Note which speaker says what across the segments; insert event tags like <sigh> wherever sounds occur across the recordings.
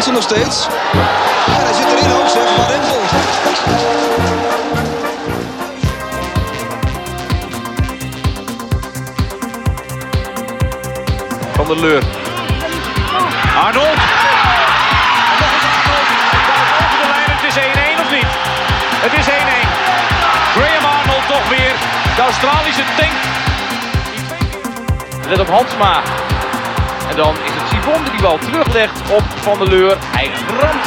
Speaker 1: Hansen nog steeds. En hij zit erin ook zeg, Van Rempel.
Speaker 2: Van der Leur. Arnold. Over de lijn, het is 1-1 of niet? Het is 1-1. Graham Arnold toch weer. De Australische tank. Let op Hansma. En dan is het Sivon die die bal teruglegt op Van der Leur. Hij ramt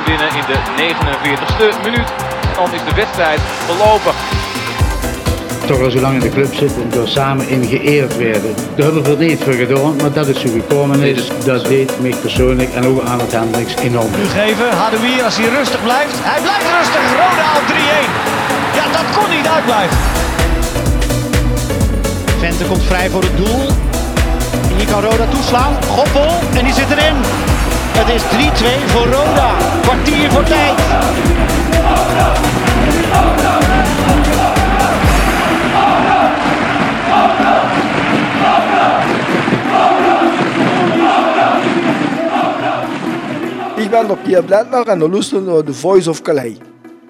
Speaker 2: 3-1 binnen in de 49ste minuut. En dan is de wedstrijd verlopen.
Speaker 3: toch al zo lang in de club zitten en door samen in geëerd werden. Daar hebben we niet voor gedaan, maar dat is zo gekomen is. Dat deed mij persoonlijk en ook aan het Hendricks enorm.
Speaker 4: Nu geven, Hadoui als hij rustig blijft. Hij blijft rustig, Roda op 3-1. Ja, dat kon niet uitblijven. Vente komt vrij voor het doel. Hier kan Roda toeslaan. Goppel, en die zit erin. Het is 3-2 voor Roda. Kwartier voor tijd.
Speaker 5: Ik ben op Pierre Blendner en dan luisteren naar The Voice of Calais.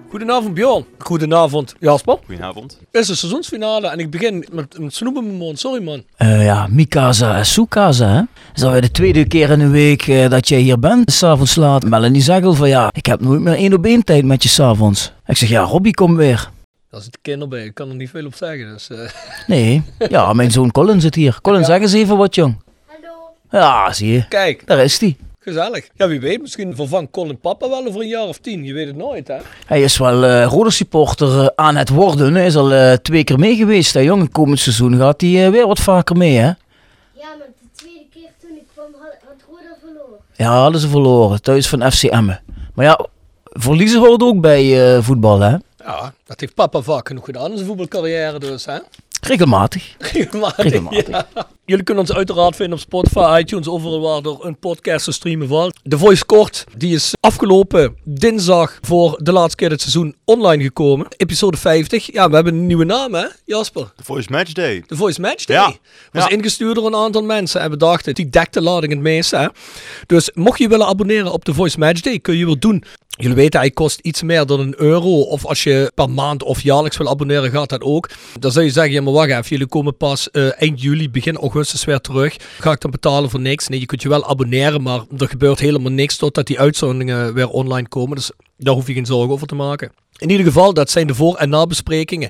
Speaker 6: Goedenavond Bjorn. Goedenavond Jasper.
Speaker 7: Goedenavond.
Speaker 6: Het is de seizoensfinale en ik begin met, met snoepen mijn mond. Sorry man.
Speaker 8: Eh, ja, Mikasa en Sukasa, hè. Is alweer de tweede keer in een week eh, dat jij hier bent, s'avonds laat. Melanie zegt al van ja, ik heb nooit meer één op één tijd met je s'avonds. Ik zeg ja, Robbie komt weer.
Speaker 6: Dat is het kinderbij. Ik kan er niet veel op zeggen. Dus, eh. <laughs>
Speaker 8: Nee, ja, mijn zoon Colin zit hier. Colin, zeg eens even wat, jong. Hallo. Ja, zie je.
Speaker 6: Kijk,
Speaker 8: Daar is hij.
Speaker 6: Gezellig. Ja, wie weet. Misschien vervangt Colin papa wel over een jaar of tien. Je weet het nooit, hè?
Speaker 8: Hij is wel eh rode supporter eh, aan het worden. Hij is al eh, twee keer mee geweest, hè, jong. Komend seizoen gaat hij weer wat vaker mee, hè.
Speaker 9: Ja, maar de tweede keer toen ik kwam had, had Roda verloren.
Speaker 8: Ja, hadden ze verloren. Thuis van FC Emmen. Maar ja, verliezen hoort ook bij eh, voetbal, hè.
Speaker 6: Ja, dat heeft papa vaak genoeg gedaan in zijn voetbalcarrière dus, hè?
Speaker 8: Regelmatig.
Speaker 6: Regelmatig.
Speaker 8: Regelmatig.
Speaker 6: ja. Jullie kunnen ons uiteraard vinden op Spotify, iTunes, overal waar er een podcast te streamen valt. De Voice Kort, die is afgelopen dinsdag voor de laatste keer dit seizoen online gekomen. Episode 50. Ja, we hebben een nieuwe naam, hè, Jasper?
Speaker 7: De Voice Match Day.
Speaker 6: De Voice Match Day.
Speaker 7: Ja.
Speaker 6: Was
Speaker 7: Ja.
Speaker 6: ingestuurd door een aantal mensen en we dachten, die dekt de lading het meeste. Hè? Dus mocht je willen abonneren op de Voice Match Day, kun je wel doen. Jullie weten, hij kost iets meer dan een euro. Of als je per maand of jaarlijks wil abonneren, gaat dat ook. Dan zou je zeggen, ja maar wacht even, jullie komen pas eh, eind juli, begin augustus weer terug. Ga ik dan betalen voor niks? Nee, je kunt je wel abonneren, maar er gebeurt helemaal niks totdat die uitzendingen weer online komen. Dus daar hoef je geen zorgen over te maken. In ieder geval, dat zijn de voor- en nabesprekingen.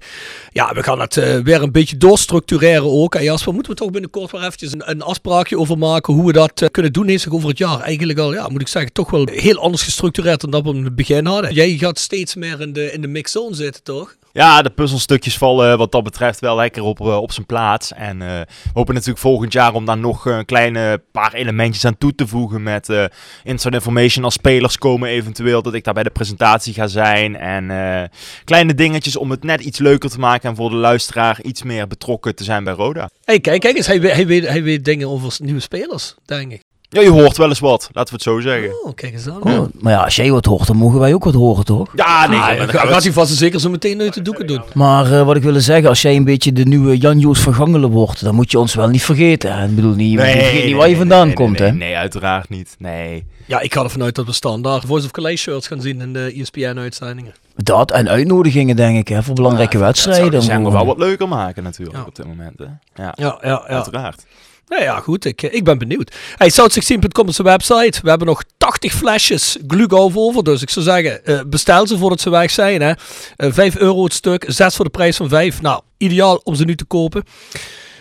Speaker 6: Ja, we gaan het eh, weer een beetje doorstructureren ook. En Jasper, moeten we toch binnenkort weer eventjes een, een afspraakje over maken hoe we dat eh, kunnen doen. Zich over het jaar eigenlijk al, ja, moet ik zeggen, toch wel heel anders gestructureerd dan dat we in het begin hadden. Jij gaat steeds meer in de, in de mixzone zitten, toch?
Speaker 7: Ja, de puzzelstukjes vallen wat dat betreft wel lekker op, eh, op zijn plaats. En eh, we hopen natuurlijk volgend jaar om daar nog een kleine paar elementjes aan toe te voegen. Met eh inside information als spelers komen eventueel. Dat ik daar bij de presentatie ga zijn. En eh, kleine dingetjes om het net iets leuker te maken. En voor de luisteraar iets meer betrokken te zijn bij Roda.
Speaker 6: hey, kijk, kijk eens, hij, weet- hij, weet, hij weet dingen over nieuwe spelers, denk ik.
Speaker 7: Ja, je hoort wel eens wat. Laten we het zo zeggen.
Speaker 6: Oh, kijk eens aan.
Speaker 8: Oh, maar ja, als jij wat hoort, dan mogen wij ook wat horen, toch?
Speaker 7: Ja, nee.
Speaker 6: Ah,
Speaker 7: dan
Speaker 6: ga-
Speaker 7: we
Speaker 6: gaat hij vast en zeker zo meteen uit de doeken doen.
Speaker 8: Maar eh, wat ik wilde zeggen, als jij een beetje de nieuwe Jan-Joos van Gangelen wordt, dan moet je ons wel niet vergeten. hè. Ik bedoel, niet,
Speaker 7: Nee,
Speaker 8: vergeet niet waar je vandaan
Speaker 7: nee,
Speaker 8: komt,
Speaker 7: nee,
Speaker 8: hè?
Speaker 7: Nee, uiteraard niet. Nee.
Speaker 6: Ja, ik ga ervan uit dat we standaard Voice of Calais shirts gaan zien in de ESPN-uitzendingen.
Speaker 8: Dat en uitnodigingen, denk ik, hè, voor belangrijke
Speaker 7: Dat
Speaker 8: wedstrijden.
Speaker 7: zou de zender
Speaker 8: Om,
Speaker 7: wel wat leuker maken natuurlijk
Speaker 6: Ja.
Speaker 7: op dit moment. Hè? Ja,
Speaker 6: Ja, ja, ja.
Speaker 7: uiteraard.
Speaker 6: Nou ja, goed. Ik, ik ben benieuwd. Hey, South16.com is de website. We hebben nog 80 flesjes Glugolf over. Dus ik zou zeggen, eh, bestel ze voordat ze weg zijn. Hè. Eh, 5 euro het stuk. 6 voor de prijs van 5. Nou, ideaal om ze nu te kopen.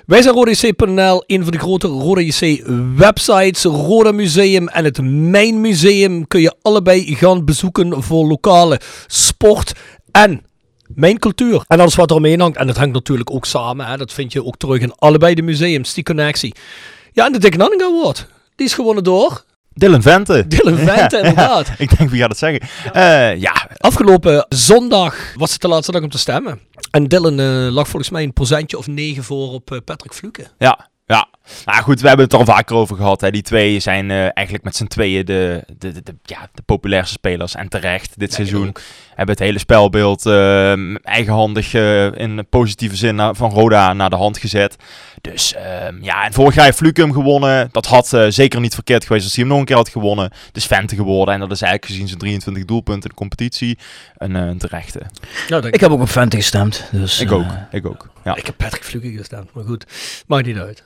Speaker 6: Wij zijn RodaJC.nl, een van de grote Roda JC websites. Roda Museum en het Mijn Museum kun je allebei gaan bezoeken voor lokale sport en mijn cultuur. En alles wat er omheen hangt. En dat hangt natuurlijk ook samen. Hè. Dat vind je ook terug in allebei de museums, die connectie. Ja, en de Dick Nanninga Award. Die is gewonnen door
Speaker 7: Dylan Vente. <laughs>
Speaker 6: Dylan Vente,
Speaker 7: Ja, <laughs>
Speaker 6: inderdaad.
Speaker 7: ja. ik denk, wie gaat het zeggen? Eh, ja,
Speaker 6: Afgelopen zondag was het de laatste dag om te stemmen. En Dylan eh, lag volgens mij een procentje of negen voor op eh, Patrick Fluke.
Speaker 7: Ja, ja. Nou goed, we hebben het er al vaker over gehad. Hè. Die twee zijn eh, eigenlijk met z'n tweeën de, de, de, de- ja, de populairste spelers. En terecht dit seizoen. Hebben het hele spelbeeld eh, eigenhandig eh, in positieve zin na- van Roda naar de hand gezet. Dus ehm, ja, en vorig jaar heeft Fluke hem gewonnen. Dat had eh, zeker niet verkeerd geweest als hij hem nog een keer had gewonnen. Het is Vente geworden. En dat is eigenlijk gezien zijn 23 doelpunten in de competitie een, eh, een terechte.
Speaker 6: Nou,
Speaker 8: Ik heb ook op Vente gestemd. Dus,
Speaker 7: Ik ook, ik ook. Ja.
Speaker 6: Ik heb Patrick Fluke gestemd, maar goed. Maakt niet uit.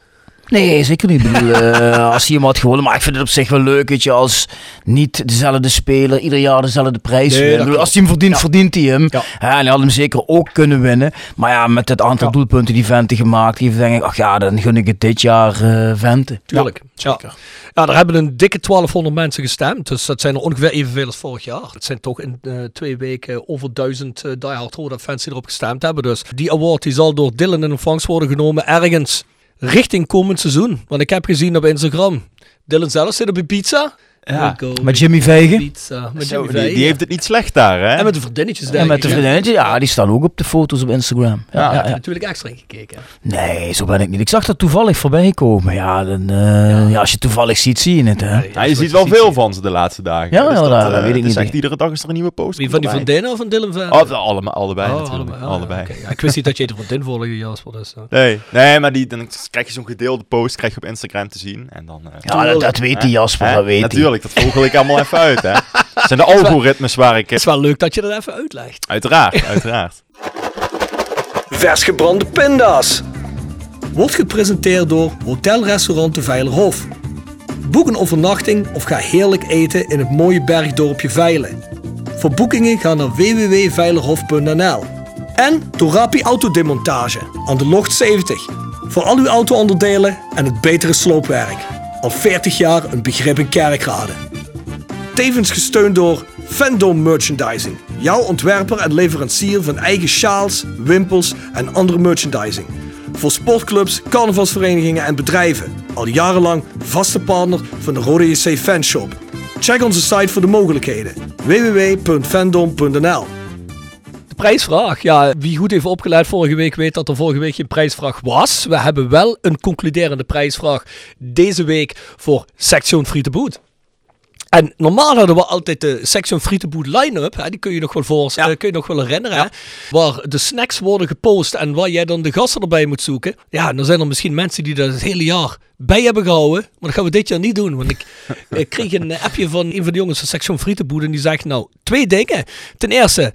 Speaker 8: Nee, zeker niet. Ik bedoel, eh, als hij hem had gewonnen. Maar ik vind het op zich wel leuk, weet je, als niet dezelfde speler ieder jaar dezelfde prijs
Speaker 6: Nee,
Speaker 8: wint. bedoel, als hij hem verdient, verdient hij hem.
Speaker 6: Ja.
Speaker 8: Ja, en hij had hem zeker ook kunnen winnen. Maar ja, met het aantal doelpunten die Vente gemaakt heeft, denk ik, ach ja, dan gun ik het dit jaar eh Vente.
Speaker 6: Tuurlijk. Ja,
Speaker 7: zeker.
Speaker 6: Ja, daar hebben een dikke 1200 mensen gestemd. Dus dat zijn er ongeveer evenveel als vorig jaar. Het zijn toch in eh, twee weken over duizend uh, Die Hard Roda fans die erop gestemd hebben. Dus die award die zal door Dylan in ontvangst worden genomen ergens richting komend seizoen. Want ik heb gezien op Instagram, Dylan zelf zit op een pizza.
Speaker 7: Ja.
Speaker 8: Met Jimmy Vegen.
Speaker 6: Pizza. Met
Speaker 7: Zo,
Speaker 6: Jimmy
Speaker 7: die,
Speaker 6: Vegen.
Speaker 7: die heeft het niet slecht daar, hè?
Speaker 6: En met de vriendinnetjes denk
Speaker 8: En met
Speaker 6: ik,
Speaker 8: de vriendinnetjes, ja, die staan ook op de foto's op Instagram. Ja,
Speaker 7: Ja,
Speaker 8: ja, ja.
Speaker 6: natuurlijk extra gekeken.
Speaker 8: Nee, zo ben ik niet. Ik zag dat toevallig voorbij komen. Ja, dan, eh, ja. als je toevallig ziet, zie je het. Hè?
Speaker 7: Ja, je ziet wel veel van ze de laatste dagen.
Speaker 8: Ja,
Speaker 7: Dus
Speaker 8: ja,
Speaker 7: dat,
Speaker 8: dat-
Speaker 7: eh,
Speaker 8: dat weet ik niet.
Speaker 7: echt iedere dag is er een nieuwe post.
Speaker 6: Wie van die vriendinnen of van Dylan Van?
Speaker 7: Oh, allemaal, allebei
Speaker 6: Oh,
Speaker 7: natuurlijk.
Speaker 6: allebei. Oh,
Speaker 7: allebei.
Speaker 6: oké. Ja, ik wist niet dat je de vriendin volgde, Jasper. Dus, eh.
Speaker 7: Nee, nee, maar die, dan krijg je zo'n gedeelde post krijg je op Instagram te zien. En dan, eh,
Speaker 8: Ja, dat, weet die Jasper, dat weet hij.
Speaker 7: Natuurlijk, dat vogel ik allemaal even uit, hè. <laughs> Het zijn de algoritmes waar ik...
Speaker 6: Het is wel leuk dat je dat even uitlegt.
Speaker 7: Uiteraard, uiteraard.
Speaker 6: Vers gebrande pinda's. Wordt gepresenteerd door Hotel Restaurant de Veilerhof. Boek een overnachting of ga heerlijk eten in het mooie bergdorpje Veilen. Voor boekingen ga naar www.veilerhof.nl. En Torapi Autodemontage aan de Locht 70. Voor al uw auto-onderdelen en het betere sloopwerk. Al 40 jaar een begrip in kerkrade. Tevens gesteund door Fandom Merchandising. Jouw ontwerper en leverancier van eigen sjaals, wimpels en andere merchandising. Voor sportclubs, carnavalsverenigingen en bedrijven. Al jarenlang vaste partner van de Rode JC Fanshop. Check onze site voor de mogelijkheden. www.fandom.nl prijsvraag. Ja, wie goed heeft opgeleid vorige week weet dat er vorige week geen prijsvraag was. We hebben wel een concluderende prijsvraag deze week voor Section Boot. En normaal hadden we altijd de Section Boot line-up. Hè, die kun je nog wel, voor, eh, kun je nog wel herinneren. hè, Waar de snacks worden gepost en waar jij dan de gasten erbij moet zoeken. Ja, dan zijn er misschien mensen die dat het hele jaar bij hebben gehouden. Maar dat gaan we dit jaar niet doen. Want ik, <laughs> ik kreeg een appje van een van de jongens van Section Boot. En die zegt nou twee dingen. Ten eerste,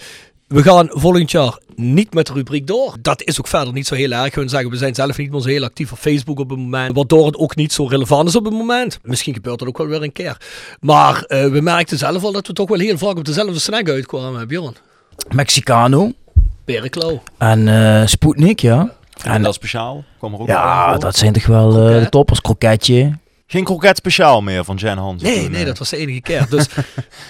Speaker 6: we gaan volgend jaar niet met de rubriek door. Dat is ook verder niet zo heel erg. We zeggen, we zijn zelf niet meer zo heel actief op Facebook op het moment. Waardoor het ook niet zo relevant is op het moment. Misschien gebeurt dat ook wel weer een keer. Maar eh, we merkten zelf al dat we toch wel heel vaak op dezelfde snack uitkwamen, Bjorn.
Speaker 8: Mexicano
Speaker 6: Perenklauw.
Speaker 8: en eh Sputnik, ja.
Speaker 7: En dat speciaal kwam er ook
Speaker 8: Ja, dat zijn toch wel eh, de toppers. Kroketje.
Speaker 7: Geen kroket speciaal meer van Jan Hans.
Speaker 6: Nee, nee, dat was de enige keer. <laughs> Dus,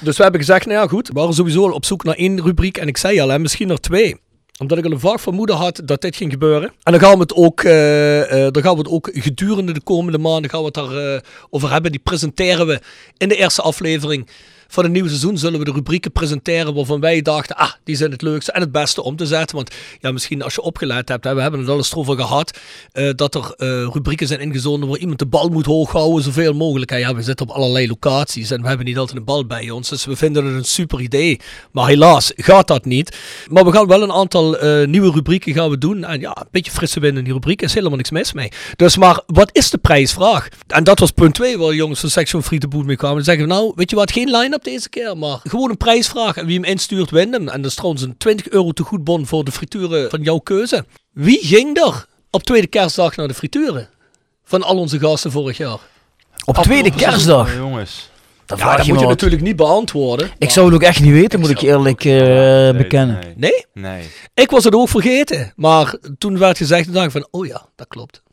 Speaker 6: dus we hebben gezegd, nou ja goed, we waren sowieso op zoek naar één rubriek. En ik zei al, hè, misschien nog twee. Omdat ik al een vaag vermoeden had dat dit ging gebeuren. En dan gaan we het ook, eh, eh, dan gaan we het ook gedurende de komende maanden gaan we het daar, eh, over hebben. Die presenteren we in de eerste aflevering van het nieuwe seizoen. Zullen we de rubrieken presenteren waarvan wij dachten, ah, die zijn het leukste en het beste om te zetten. Want ja, misschien als je opgeleid hebt, we hebben het al eens erover gehad, eh, dat er eh, rubrieken zijn ingezonden waar iemand de bal moet hoog houden, zoveel mogelijk. En ja, we zitten op allerlei locaties en we hebben niet altijd een bal bij ons. Dus we vinden het een super idee. Maar helaas gaat dat niet. Maar we gaan wel een aantal eh, nieuwe rubrieken gaan we doen. En ja, een beetje frisse wind in die rubriek is helemaal niks mis mee. Dus maar, wat is de prijsvraag? En dat was punt 2 waar de jongens van Section Free Boot mee kwamen. Dan zeggen nou, weet je wat, geen line-up deze keer, maar gewoon een prijsvraag. En wie hem instuurt, wint hem. En dat is trouwens een 20 euro te goedbon voor de frituren van jouw keuze. Wie ging er op tweede kerstdag naar de frituren? Van al onze gasten vorig jaar.
Speaker 8: Op tweede kerstdag.
Speaker 7: Jongens.
Speaker 6: Ja, dat
Speaker 8: je
Speaker 6: moet je natuurlijk niet beantwoorden.
Speaker 8: Ik zou het ook echt niet weten, moet ik je eerlijk eh,
Speaker 7: Nee,
Speaker 8: bekennen.
Speaker 7: Nee.
Speaker 6: Nee?
Speaker 7: nee.
Speaker 6: Ik was het ook vergeten. Maar toen werd gezegd, toen dacht ik van, oh ja, dat klopt.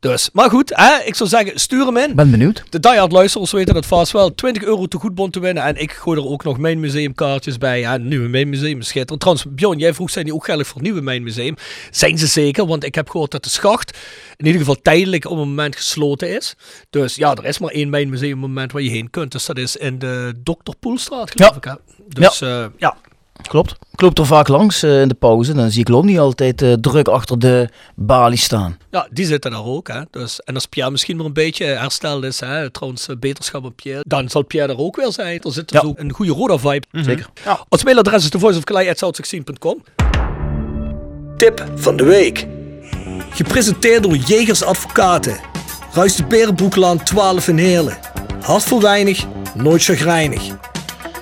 Speaker 6: Dus, maar goed, hè, ik zou zeggen, stuur hem in.
Speaker 8: Ben benieuwd.
Speaker 6: De diehard luisteraars weten dat vast wel. 20 euro te goedbond te winnen. En ik gooi er ook nog mijn museumkaartjes bij. Ja, nieuwe mijn museum schitterend. Trouwens, Bjorn, jij vroeg, zijn die ook geldig voor het nieuwe mijn museum? Zijn ze zeker, want ik heb gehoord dat de schacht in ieder geval tijdelijk op een moment gesloten is. Dus ja, er is maar één mijn museum moment waar je heen kunt. Dus dat is in de Dr. Poelstraat, geloof
Speaker 8: Ja.
Speaker 6: ik. Hè? Dus ja. ja.
Speaker 8: Klopt. Ik loop er vaak langs eh, in de pauze. Dan zie ik Lonnie altijd eh, druk achter de balie staan.
Speaker 6: Ja, die zitten daar ook. Hè. Dus, en als Pierre misschien weer een beetje hersteld is, hè, trouwens, eh, beterschap op Pierre, dan zal Pierre er ook weer zijn. Er zit dus
Speaker 8: Ja.
Speaker 6: ook een goede Roda-vibe.
Speaker 8: Zeker.
Speaker 6: Ons mailadres is thevoiceofklei.com. Tip van de week. Gepresenteerd door Jegers Advocaten. Ruist de Berenbroeklaan 12 in Heerlen. Hart voor weinig, nooit chagrijnig.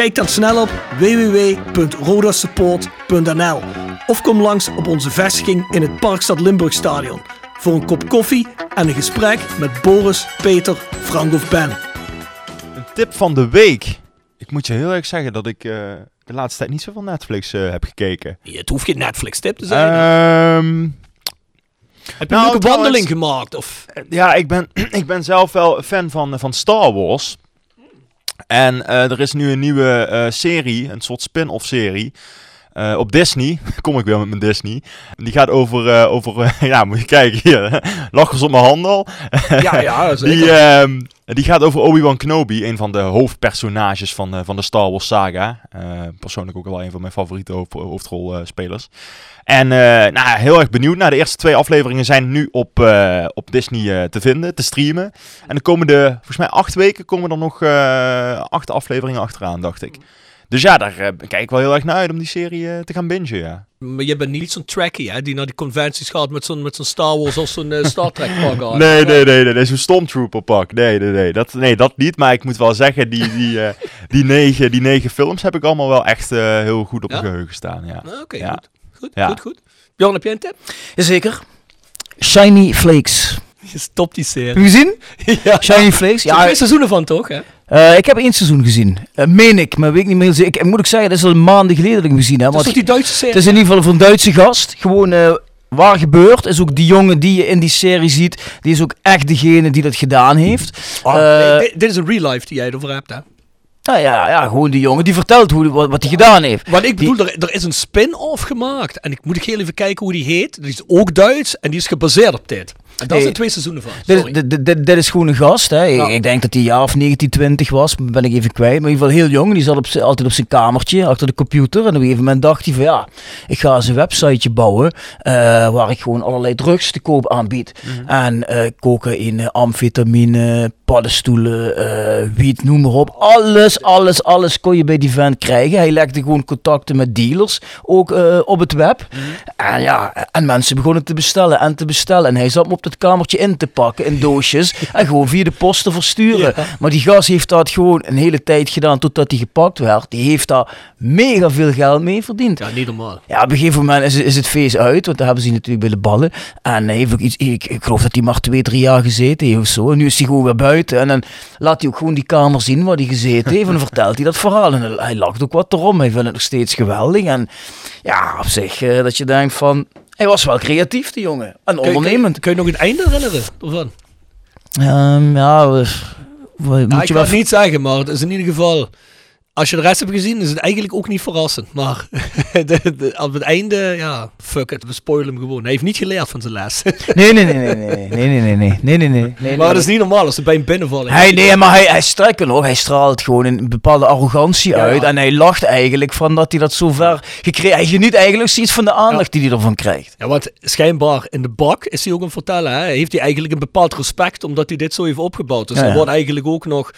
Speaker 6: Kijk dan snel op www.rodasupport.nl of kom langs op onze vestiging in het Parkstad Limburg Stadion voor een kop koffie en een gesprek met Boris, Peter, Frank of Ben.
Speaker 7: Een tip van de week. Ik moet je heel erg zeggen dat ik eh, de laatste tijd niet zoveel Netflix eh, heb gekeken.
Speaker 6: Het hoeft geen Netflix-tip te zijn.
Speaker 7: Ehm,
Speaker 6: Heb je
Speaker 7: nou,
Speaker 6: een
Speaker 7: trouwens-
Speaker 6: wandeling gemaakt? Of?
Speaker 7: ja, ik ben, <clears throat> ik ben zelf wel een fan van, van Star Wars. En eh, er is nu een nieuwe eh, serie, een soort spin-off serie. eh, op Disney, <laughs> kom ik weer met mijn Disney. Die gaat over, over <laughs> ja, moet je kijken hier, <laughs> lachers op mijn handel.
Speaker 6: Ja, ja, zeker.
Speaker 7: Die, ehm, die gaat over Obi-Wan Kenobi, een van de hoofdpersonages van, eh, van de Star Wars saga. Eh, persoonlijk ook wel een van mijn favoriete hoofd, hoofdrolspelers. En eh, nou, heel erg benieuwd. Nou, de eerste twee afleveringen zijn nu op, op Disney te vinden, te streamen. En de komende, volgens mij acht weken, komen er nog acht afleveringen achteraan, dacht ik. Dus ja, daar kijk ik wel heel erg naar uit om die serie te gaan bingen, ja.
Speaker 6: Maar je bent niet zo'n trekkie, hè? Die naar die conventies gaat met zo'n met zo'n Star Wars of zo'n eh, Star Trek pak <laughs> aan.
Speaker 7: Nee, nee, nee, nee, nee, zo'n Stormtrooper pak. Nee, nee, nee. Dat, nee, dat niet. Maar ik moet wel zeggen, die, die, eh, die, negen, die negen films heb ik allemaal wel echt eh, heel goed op
Speaker 6: Ja?
Speaker 7: mijn geheugen staan. Ja.
Speaker 6: Ah, Oké,
Speaker 7: Ja.
Speaker 6: goed. Goed,
Speaker 7: Ja.
Speaker 6: goed, goed. Bjorn, heb jij een tip?
Speaker 8: Jazeker. Shiny Flakes. <laughs>
Speaker 6: Je stopt die serie.
Speaker 8: Heb je gezien? <laughs>
Speaker 6: ja.
Speaker 8: Shiny Flakes?
Speaker 6: Ja,
Speaker 8: Ja,
Speaker 6: twee seizoenen van toch, hè?
Speaker 8: Eh, ik heb één seizoen gezien. Eh, meen ik, maar weet ik niet meer. zeker. Ik, ik moet ook zeggen, dat is al maanden geleden dat ik hem gezien heb.
Speaker 6: Dat is die Duitse serie?
Speaker 8: Het is in ieder geval van een Duitse gast. Gewoon eh, waar gebeurt. Is ook die jongen die je in die serie ziet. Die is ook echt degene die dat gedaan heeft.
Speaker 6: Ah, nee, dit, is een real life die jij erover hebt, hè?
Speaker 8: nou ja, ja, gewoon die jongen die vertelt hoe, wat, wat hij gedaan heeft.
Speaker 6: Want ik bedoel, er, er is een spin-off gemaakt. En ik moet ik heel even kijken hoe die heet. Die is ook Duits en die is gebaseerd op dit. En daar
Speaker 8: Nee.
Speaker 6: zijn twee seizoenen van.
Speaker 8: Dit, is gewoon een gast. Hè. Ik-
Speaker 6: Ja.
Speaker 8: Ik denk dat hij jaar of 19, 20 was. Ben ik even kwijt. Maar in ieder geval heel jong. Die zat op altijd op zijn kamertje achter de computer. En op een gegeven moment dacht hij van ja, ik ga eens een websiteje bouwen. eh, waar ik gewoon allerlei drugs te koop aanbied. En eh cocaïne, amfetamine, paddenstoelen, eh, wiet, noem maar op. Alles, alles, alles kon je bij die vent krijgen. Hij legde gewoon contacten met dealers. Ook op het web. En ja, en mensen begonnen te bestellen en te bestellen. En hij zat me op dat kamertje in te pakken in doosjes. en gewoon via de post te versturen. Maar die gast heeft dat gewoon een hele tijd gedaan totdat hij gepakt werd. Die heeft daar mega veel geld mee verdiend.
Speaker 6: Ja, niet normaal.
Speaker 8: Ja, op een gegeven moment is, is het feest uit, want daar hebben ze natuurlijk bij de ballen. En hij heeft ook iets, ik, ik geloof dat hij maar twee, drie jaar gezeten heeft of zo. En nu is hij gewoon weer buiten. En dan laat hij ook gewoon die kamer zien waar hij gezeten heeft. En dan vertelt hij dat verhaal. En hij- hij lacht ook wat erom. Hij vindt het nog steeds geweldig. En ja, op zich, eh, dat je denkt van... Hij was wel creatief, die jongen. En
Speaker 6: Kun je-
Speaker 8: ondernemend.
Speaker 6: Kun je nog het einde herinneren ervan?
Speaker 8: Ehm, ja, we- we- moet
Speaker 6: Ja,
Speaker 8: je
Speaker 6: ik
Speaker 8: wel...
Speaker 6: kan het niet zeggen, maar het is in ieder geval... Als je de rest hebt gezien, is het eigenlijk ook niet verrassend. Maar de, de, op het einde, ja, fuck it, we spoilen hem gewoon. Hij heeft niet geleerd van zijn les.
Speaker 8: Nee, nee, nee, nee, nee, nee, nee, nee, nee, nee, nee, nee, nee, nee.
Speaker 6: maar dat is niet normaal als ze bij hem binnenvallen.
Speaker 8: Hij, nee, maar hij, hij sterker nog, hij straalt gewoon een bepaalde arrogantie
Speaker 6: Ja.
Speaker 8: uit. En hij lacht eigenlijk van dat hij dat zo ver gekregen Hij geniet eigenlijk steeds van de aandacht die hij ervan krijgt.
Speaker 6: Ja, want schijnbaar in de bak is hij ook aan het vertellen. Hè? Heeft hij eigenlijk een bepaald respect omdat hij dit zo heeft opgebouwd. Dus
Speaker 8: Ja,
Speaker 6: er
Speaker 8: ja.
Speaker 6: wordt eigenlijk ook nog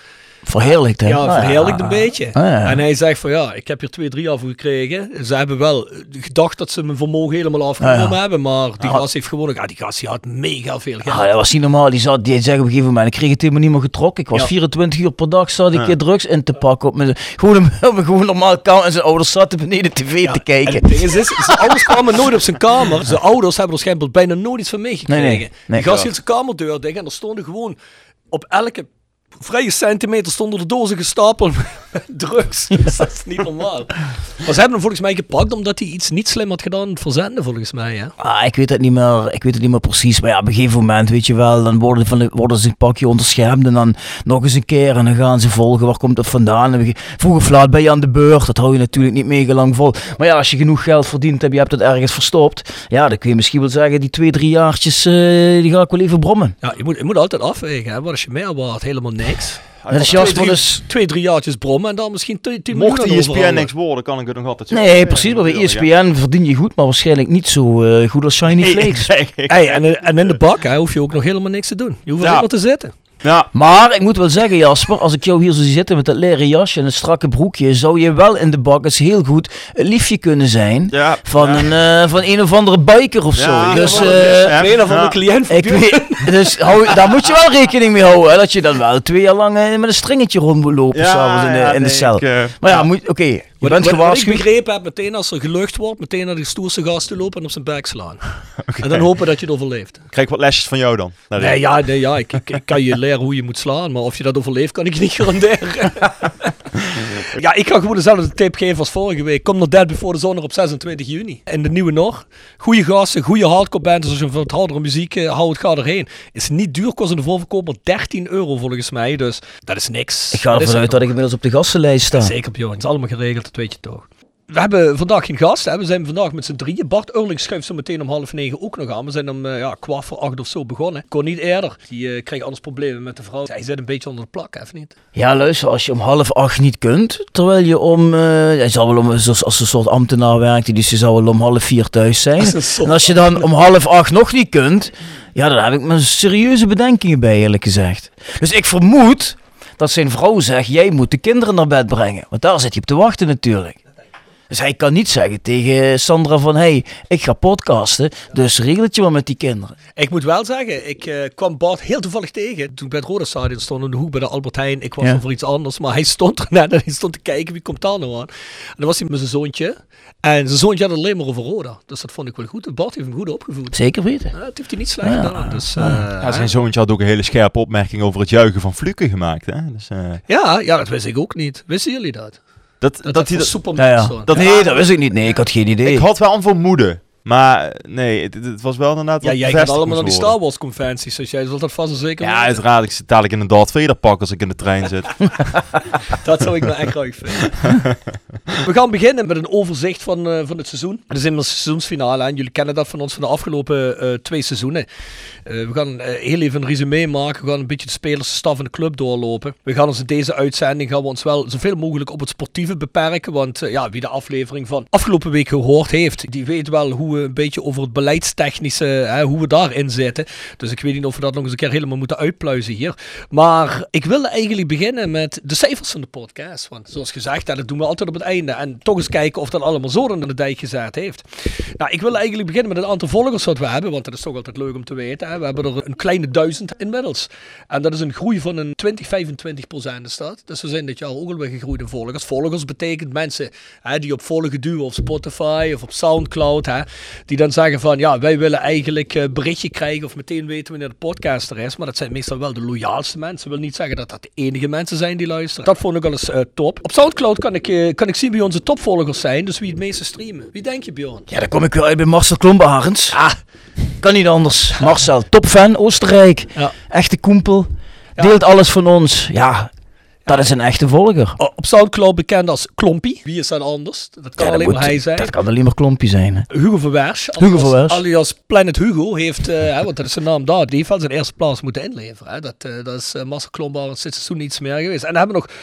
Speaker 8: Verheerlijkt, hè?
Speaker 6: Ja,
Speaker 8: Ah,
Speaker 6: verheerlijkt
Speaker 8: ja.
Speaker 6: een beetje.
Speaker 8: Ah.
Speaker 6: En hij zegt van ja, ik heb hier twee, drie jaar voor gekregen. Ze hebben wel gedacht dat ze mijn vermogen helemaal afgenomen
Speaker 8: Ah,
Speaker 6: hebben. Maar die gast heeft gewoon... Ja, die gast die had mega veel geld.
Speaker 8: Ah, dat was niet normaal. Die, zat, die zei op een gegeven moment, ik kreeg het helemaal niet meer getrokken. Ik was
Speaker 6: Ja.
Speaker 8: 24 uur per dag, zat ik drugs in te pakken. Op mijn, gewoon, gewoon normaal kamer. En zijn ouders zaten beneden tv te
Speaker 6: en
Speaker 8: kijken.
Speaker 6: het ding is, zijn ouders kwamen nooit op zijn kamer. Zijn ouders hebben waarschijnlijk bijna nooit iets van meegekregen. Die gast hield zijn kamerdeur dicht en er stonden gewoon op elke vrije centimeter stonden er dozen gestapeld <laughs> drugs. Dus <laughs> dat is niet normaal. Maar ze hebben hem volgens mij gepakt omdat hij iets niet slim had gedaan verzenden, volgens mij. Hè?
Speaker 8: Ah, ik weet het niet meer, ik weet het niet meer precies. Maar ja, op een gegeven moment, weet je wel, dan worden, van de, worden ze een pakje onderschermd en dan nog eens een keer en dan gaan ze volgen. Waar komt het vandaan? Vroeg of laat ben je aan de beurt. Dat hou je natuurlijk niet mega lang vol. Maar ja, als je genoeg geld verdient hebt, je hebt het ergens verstopt. Ja, dan kun je misschien wel zeggen, die twee, drie jaartjes, eh, die ga ik wel even brommen.
Speaker 6: Ja, je moet, je moet altijd afwegen. Hè? Wat is je meer waard? Helemaal niks.
Speaker 8: Dat is
Speaker 6: Twee,
Speaker 8: Jasper
Speaker 6: drie,
Speaker 8: dus...
Speaker 6: twee, drie jaartjes brommen en dan misschien 10 10
Speaker 7: Mocht
Speaker 6: miljoen
Speaker 7: ESPN niks worden, kan ik het nog altijd zo
Speaker 8: Nee,
Speaker 7: zeggen.
Speaker 8: precies. Maar bij
Speaker 7: Ja.
Speaker 8: ESPN verdien je goed, maar waarschijnlijk niet zo eh, goed als Shiny Flakes. <laughs>
Speaker 6: Hey, en, en in de bak hè, hoef je ook nog helemaal niks te doen. Je hoeft
Speaker 7: Ja.
Speaker 6: alleen maar te zitten.
Speaker 7: Ja,
Speaker 8: Maar ik moet wel zeggen, Jasper, als ik jou hier zo zie zitten met dat leren jasje en een strakke broekje, zou je wel in de bak eens heel goed een liefje kunnen zijn
Speaker 7: ja.
Speaker 8: van,
Speaker 7: ja.
Speaker 8: een, eh, van een of andere biker of zo. Dus eh.
Speaker 6: Trainer van
Speaker 7: Ja.
Speaker 6: mijn cliënt.
Speaker 8: ik weet, dus hou, daar moet je wel rekening mee houden, hè, dat je dan wel twee jaar lang eh, met een stringetje rond moet lopen s'avonds in de,
Speaker 7: ja,
Speaker 8: in de
Speaker 7: nee,
Speaker 8: cel.
Speaker 7: ik, eh,
Speaker 8: maar ja, moet- oké, je bent
Speaker 6: wat- wat ik
Speaker 8: gewaarschuwd.
Speaker 6: begrepen heb, meteen als er gelucht wordt, meteen naar de stoerste gast toe lopen en op zijn bek slaan. <laughs> En dan hopen dat je het overleeft.
Speaker 7: krijg ik wat lesjes van jou dan.
Speaker 6: Nee, ja, nee, ja ik, ik, ik kan je leren hoe je moet slaan, maar of je dat overleeft, kan ik je niet <laughs> garanderen. Ja, ik ga gewoon dezelfde tip geven als vorige week. Kom naar Dead Before the Zone op 26 juni. In de Nieuwe Nor. Goede gasten, goede hardcore bands. Dus als je van het hardere muziek eh, houdt, ga erheen. Is niet duur, kost in de voorverkoop maar 13 euro volgens mij. Dus dat is niks.
Speaker 8: Ik ga ervan uit dat ik inmiddels op de gastenlijst sta.
Speaker 6: Zeker Bjorn, het is allemaal geregeld, dat weet je toch. We hebben vandaag geen gast, hè. we zijn vandaag met z'n drieën. Bart Eurling schuift zo meteen om half negen ook nog aan. We zijn om eh, ja, kwart voor acht of zo begonnen. Kon niet eerder. Die eh, kreeg anders problemen met de vrouw. Hij zit een beetje onder de plak, even niet?
Speaker 8: Ja, luister, als je om half acht niet kunt, terwijl je om, eh hij zal wel om, zoals als een soort ambtenaar werkt, dus je zou wel om half vier thuis zijn. En als je dan om half acht nog niet kunt, ja, dan heb ik me serieuze bedenkingen bij, eerlijk gezegd. Dus ik vermoed dat zijn vrouw zegt, jij moet de kinderen naar bed brengen. Want daar zit je op te wachten natuurlijk. Dus hij kan niet zeggen tegen Sandra van, hey, ik ga podcasten, dus regel het je maar met die kinderen.
Speaker 6: Ik moet wel zeggen, ik eh, kwam Bart heel toevallig tegen. Toen ik bij het Rode Stadion stond in de hoek bij de Albert Heijn. Ik was
Speaker 8: Ja.
Speaker 6: voor iets anders, maar hij stond er net en hij stond te kijken wie komt daar nou aan. En dan was hij met zijn zoontje. En zijn zoontje had het alleen maar over Roda. Dus dat vond ik wel goed. Bart heeft hem goed opgevoed.
Speaker 8: Zeker weten.
Speaker 6: Ja, dat heeft hij niet slecht
Speaker 8: Ja.
Speaker 6: gedaan. Dus, eh,
Speaker 7: Ja, zijn zoontje had ook een hele scherpe opmerking over het juichen van Fluke gemaakt. Hè? Dus, eh,
Speaker 6: Ja, ja, dat wist ik ook niet. Wisten jullie dat?
Speaker 7: Dat,
Speaker 6: Dat,
Speaker 7: dat, dat,
Speaker 8: Ja, ja.
Speaker 7: Dat-
Speaker 8: nee, dat wist ik niet. Nee, ik had geen idee.
Speaker 7: ik had wel een vermoeden. Maar nee, het, het was wel inderdaad
Speaker 6: Ja, jij gaat allemaal naar die Star. Wars conventies, dus jij zult dat vast en zeker
Speaker 7: Ja, uiteraard. Ik zit dadelijk in een Darth Vader pak als ik in de trein zit. <laughs>
Speaker 6: Dat zou ik nou echt graag vinden. <laughs> We gaan beginnen met een overzicht van, eh, van het seizoen. Het is immers seizoensfinale en jullie kennen dat van ons van de afgelopen eh, twee seizoenen. Eh, we gaan heel even een resume maken. We gaan een beetje de spelers, staf en de club doorlopen. We gaan ons in deze uitzending gaan we ons wel zoveel mogelijk op het sportieve beperken. Want ja, wie de aflevering van afgelopen week gehoord heeft, die weet wel hoe we een beetje over het beleidstechnische, hè, hoe we daarin zitten. Dus ik weet niet of we dat nog eens een keer helemaal moeten uitpluizen hier. Maar ik wil eigenlijk beginnen met de cijfers van de podcast. Want zoals gezegd, dat doen we altijd op het einde. En toch eens kijken of dat allemaal zo aan de dijk gezet heeft. Nou, ik wil eigenlijk beginnen met het aantal volgers wat we hebben. Want dat is toch altijd leuk om te weten. Hè. We hebben er een kleine duizend inmiddels. En dat is een groei van een 20, 25 procent is dat. Dus we zijn dit jaar ook alweer gegroeid in volgers. Volgers betekent mensen hè, die op volgen duwen op Spotify of op Soundcloud. Hè, die dan zeggen van ja, wij willen eigenlijk eh, berichtje krijgen of meteen weten wanneer de podcast er is. Maar dat zijn meestal wel de loyaalste mensen. Dat wil niet zeggen dat dat de enige mensen zijn die luisteren. Dat vond ik wel eens eh, top. Op Soundcloud kan ik, eh, kan ik zien wie onze topvolgers zijn. Dus wie het meeste streamen. Wie denk je Bjorn?
Speaker 8: Ja, dan kom ik weer uit bij Marcel Klombarens.
Speaker 6: Ah,
Speaker 8: Kan niet anders. Marcel, topfan, Oostenrijk.
Speaker 6: Ja.
Speaker 8: Echte koempel.
Speaker 6: Ja.
Speaker 8: Deelt alles van ons. Ja, dat is een echte volger.
Speaker 6: op Soundcloud bekend als Klompie. Wie is dat anders? Dat kan
Speaker 8: Ja, dat
Speaker 6: alleen
Speaker 8: moet-
Speaker 6: maar hij zijn.
Speaker 8: Dat kan alleen maar Klompje zijn. Hè.
Speaker 6: Hugo Verwers.
Speaker 8: Hugo
Speaker 6: alias-
Speaker 8: Verwers.
Speaker 6: Alias Planet Hugo heeft, eh, hè, want dat is zijn naam daar, die heeft wel zijn eerste plaats moeten inleveren. Hè. Dat, eh, dat is uh, Marcel Klombaar sinds seizoen niets meer geweest. En dan hebben we nog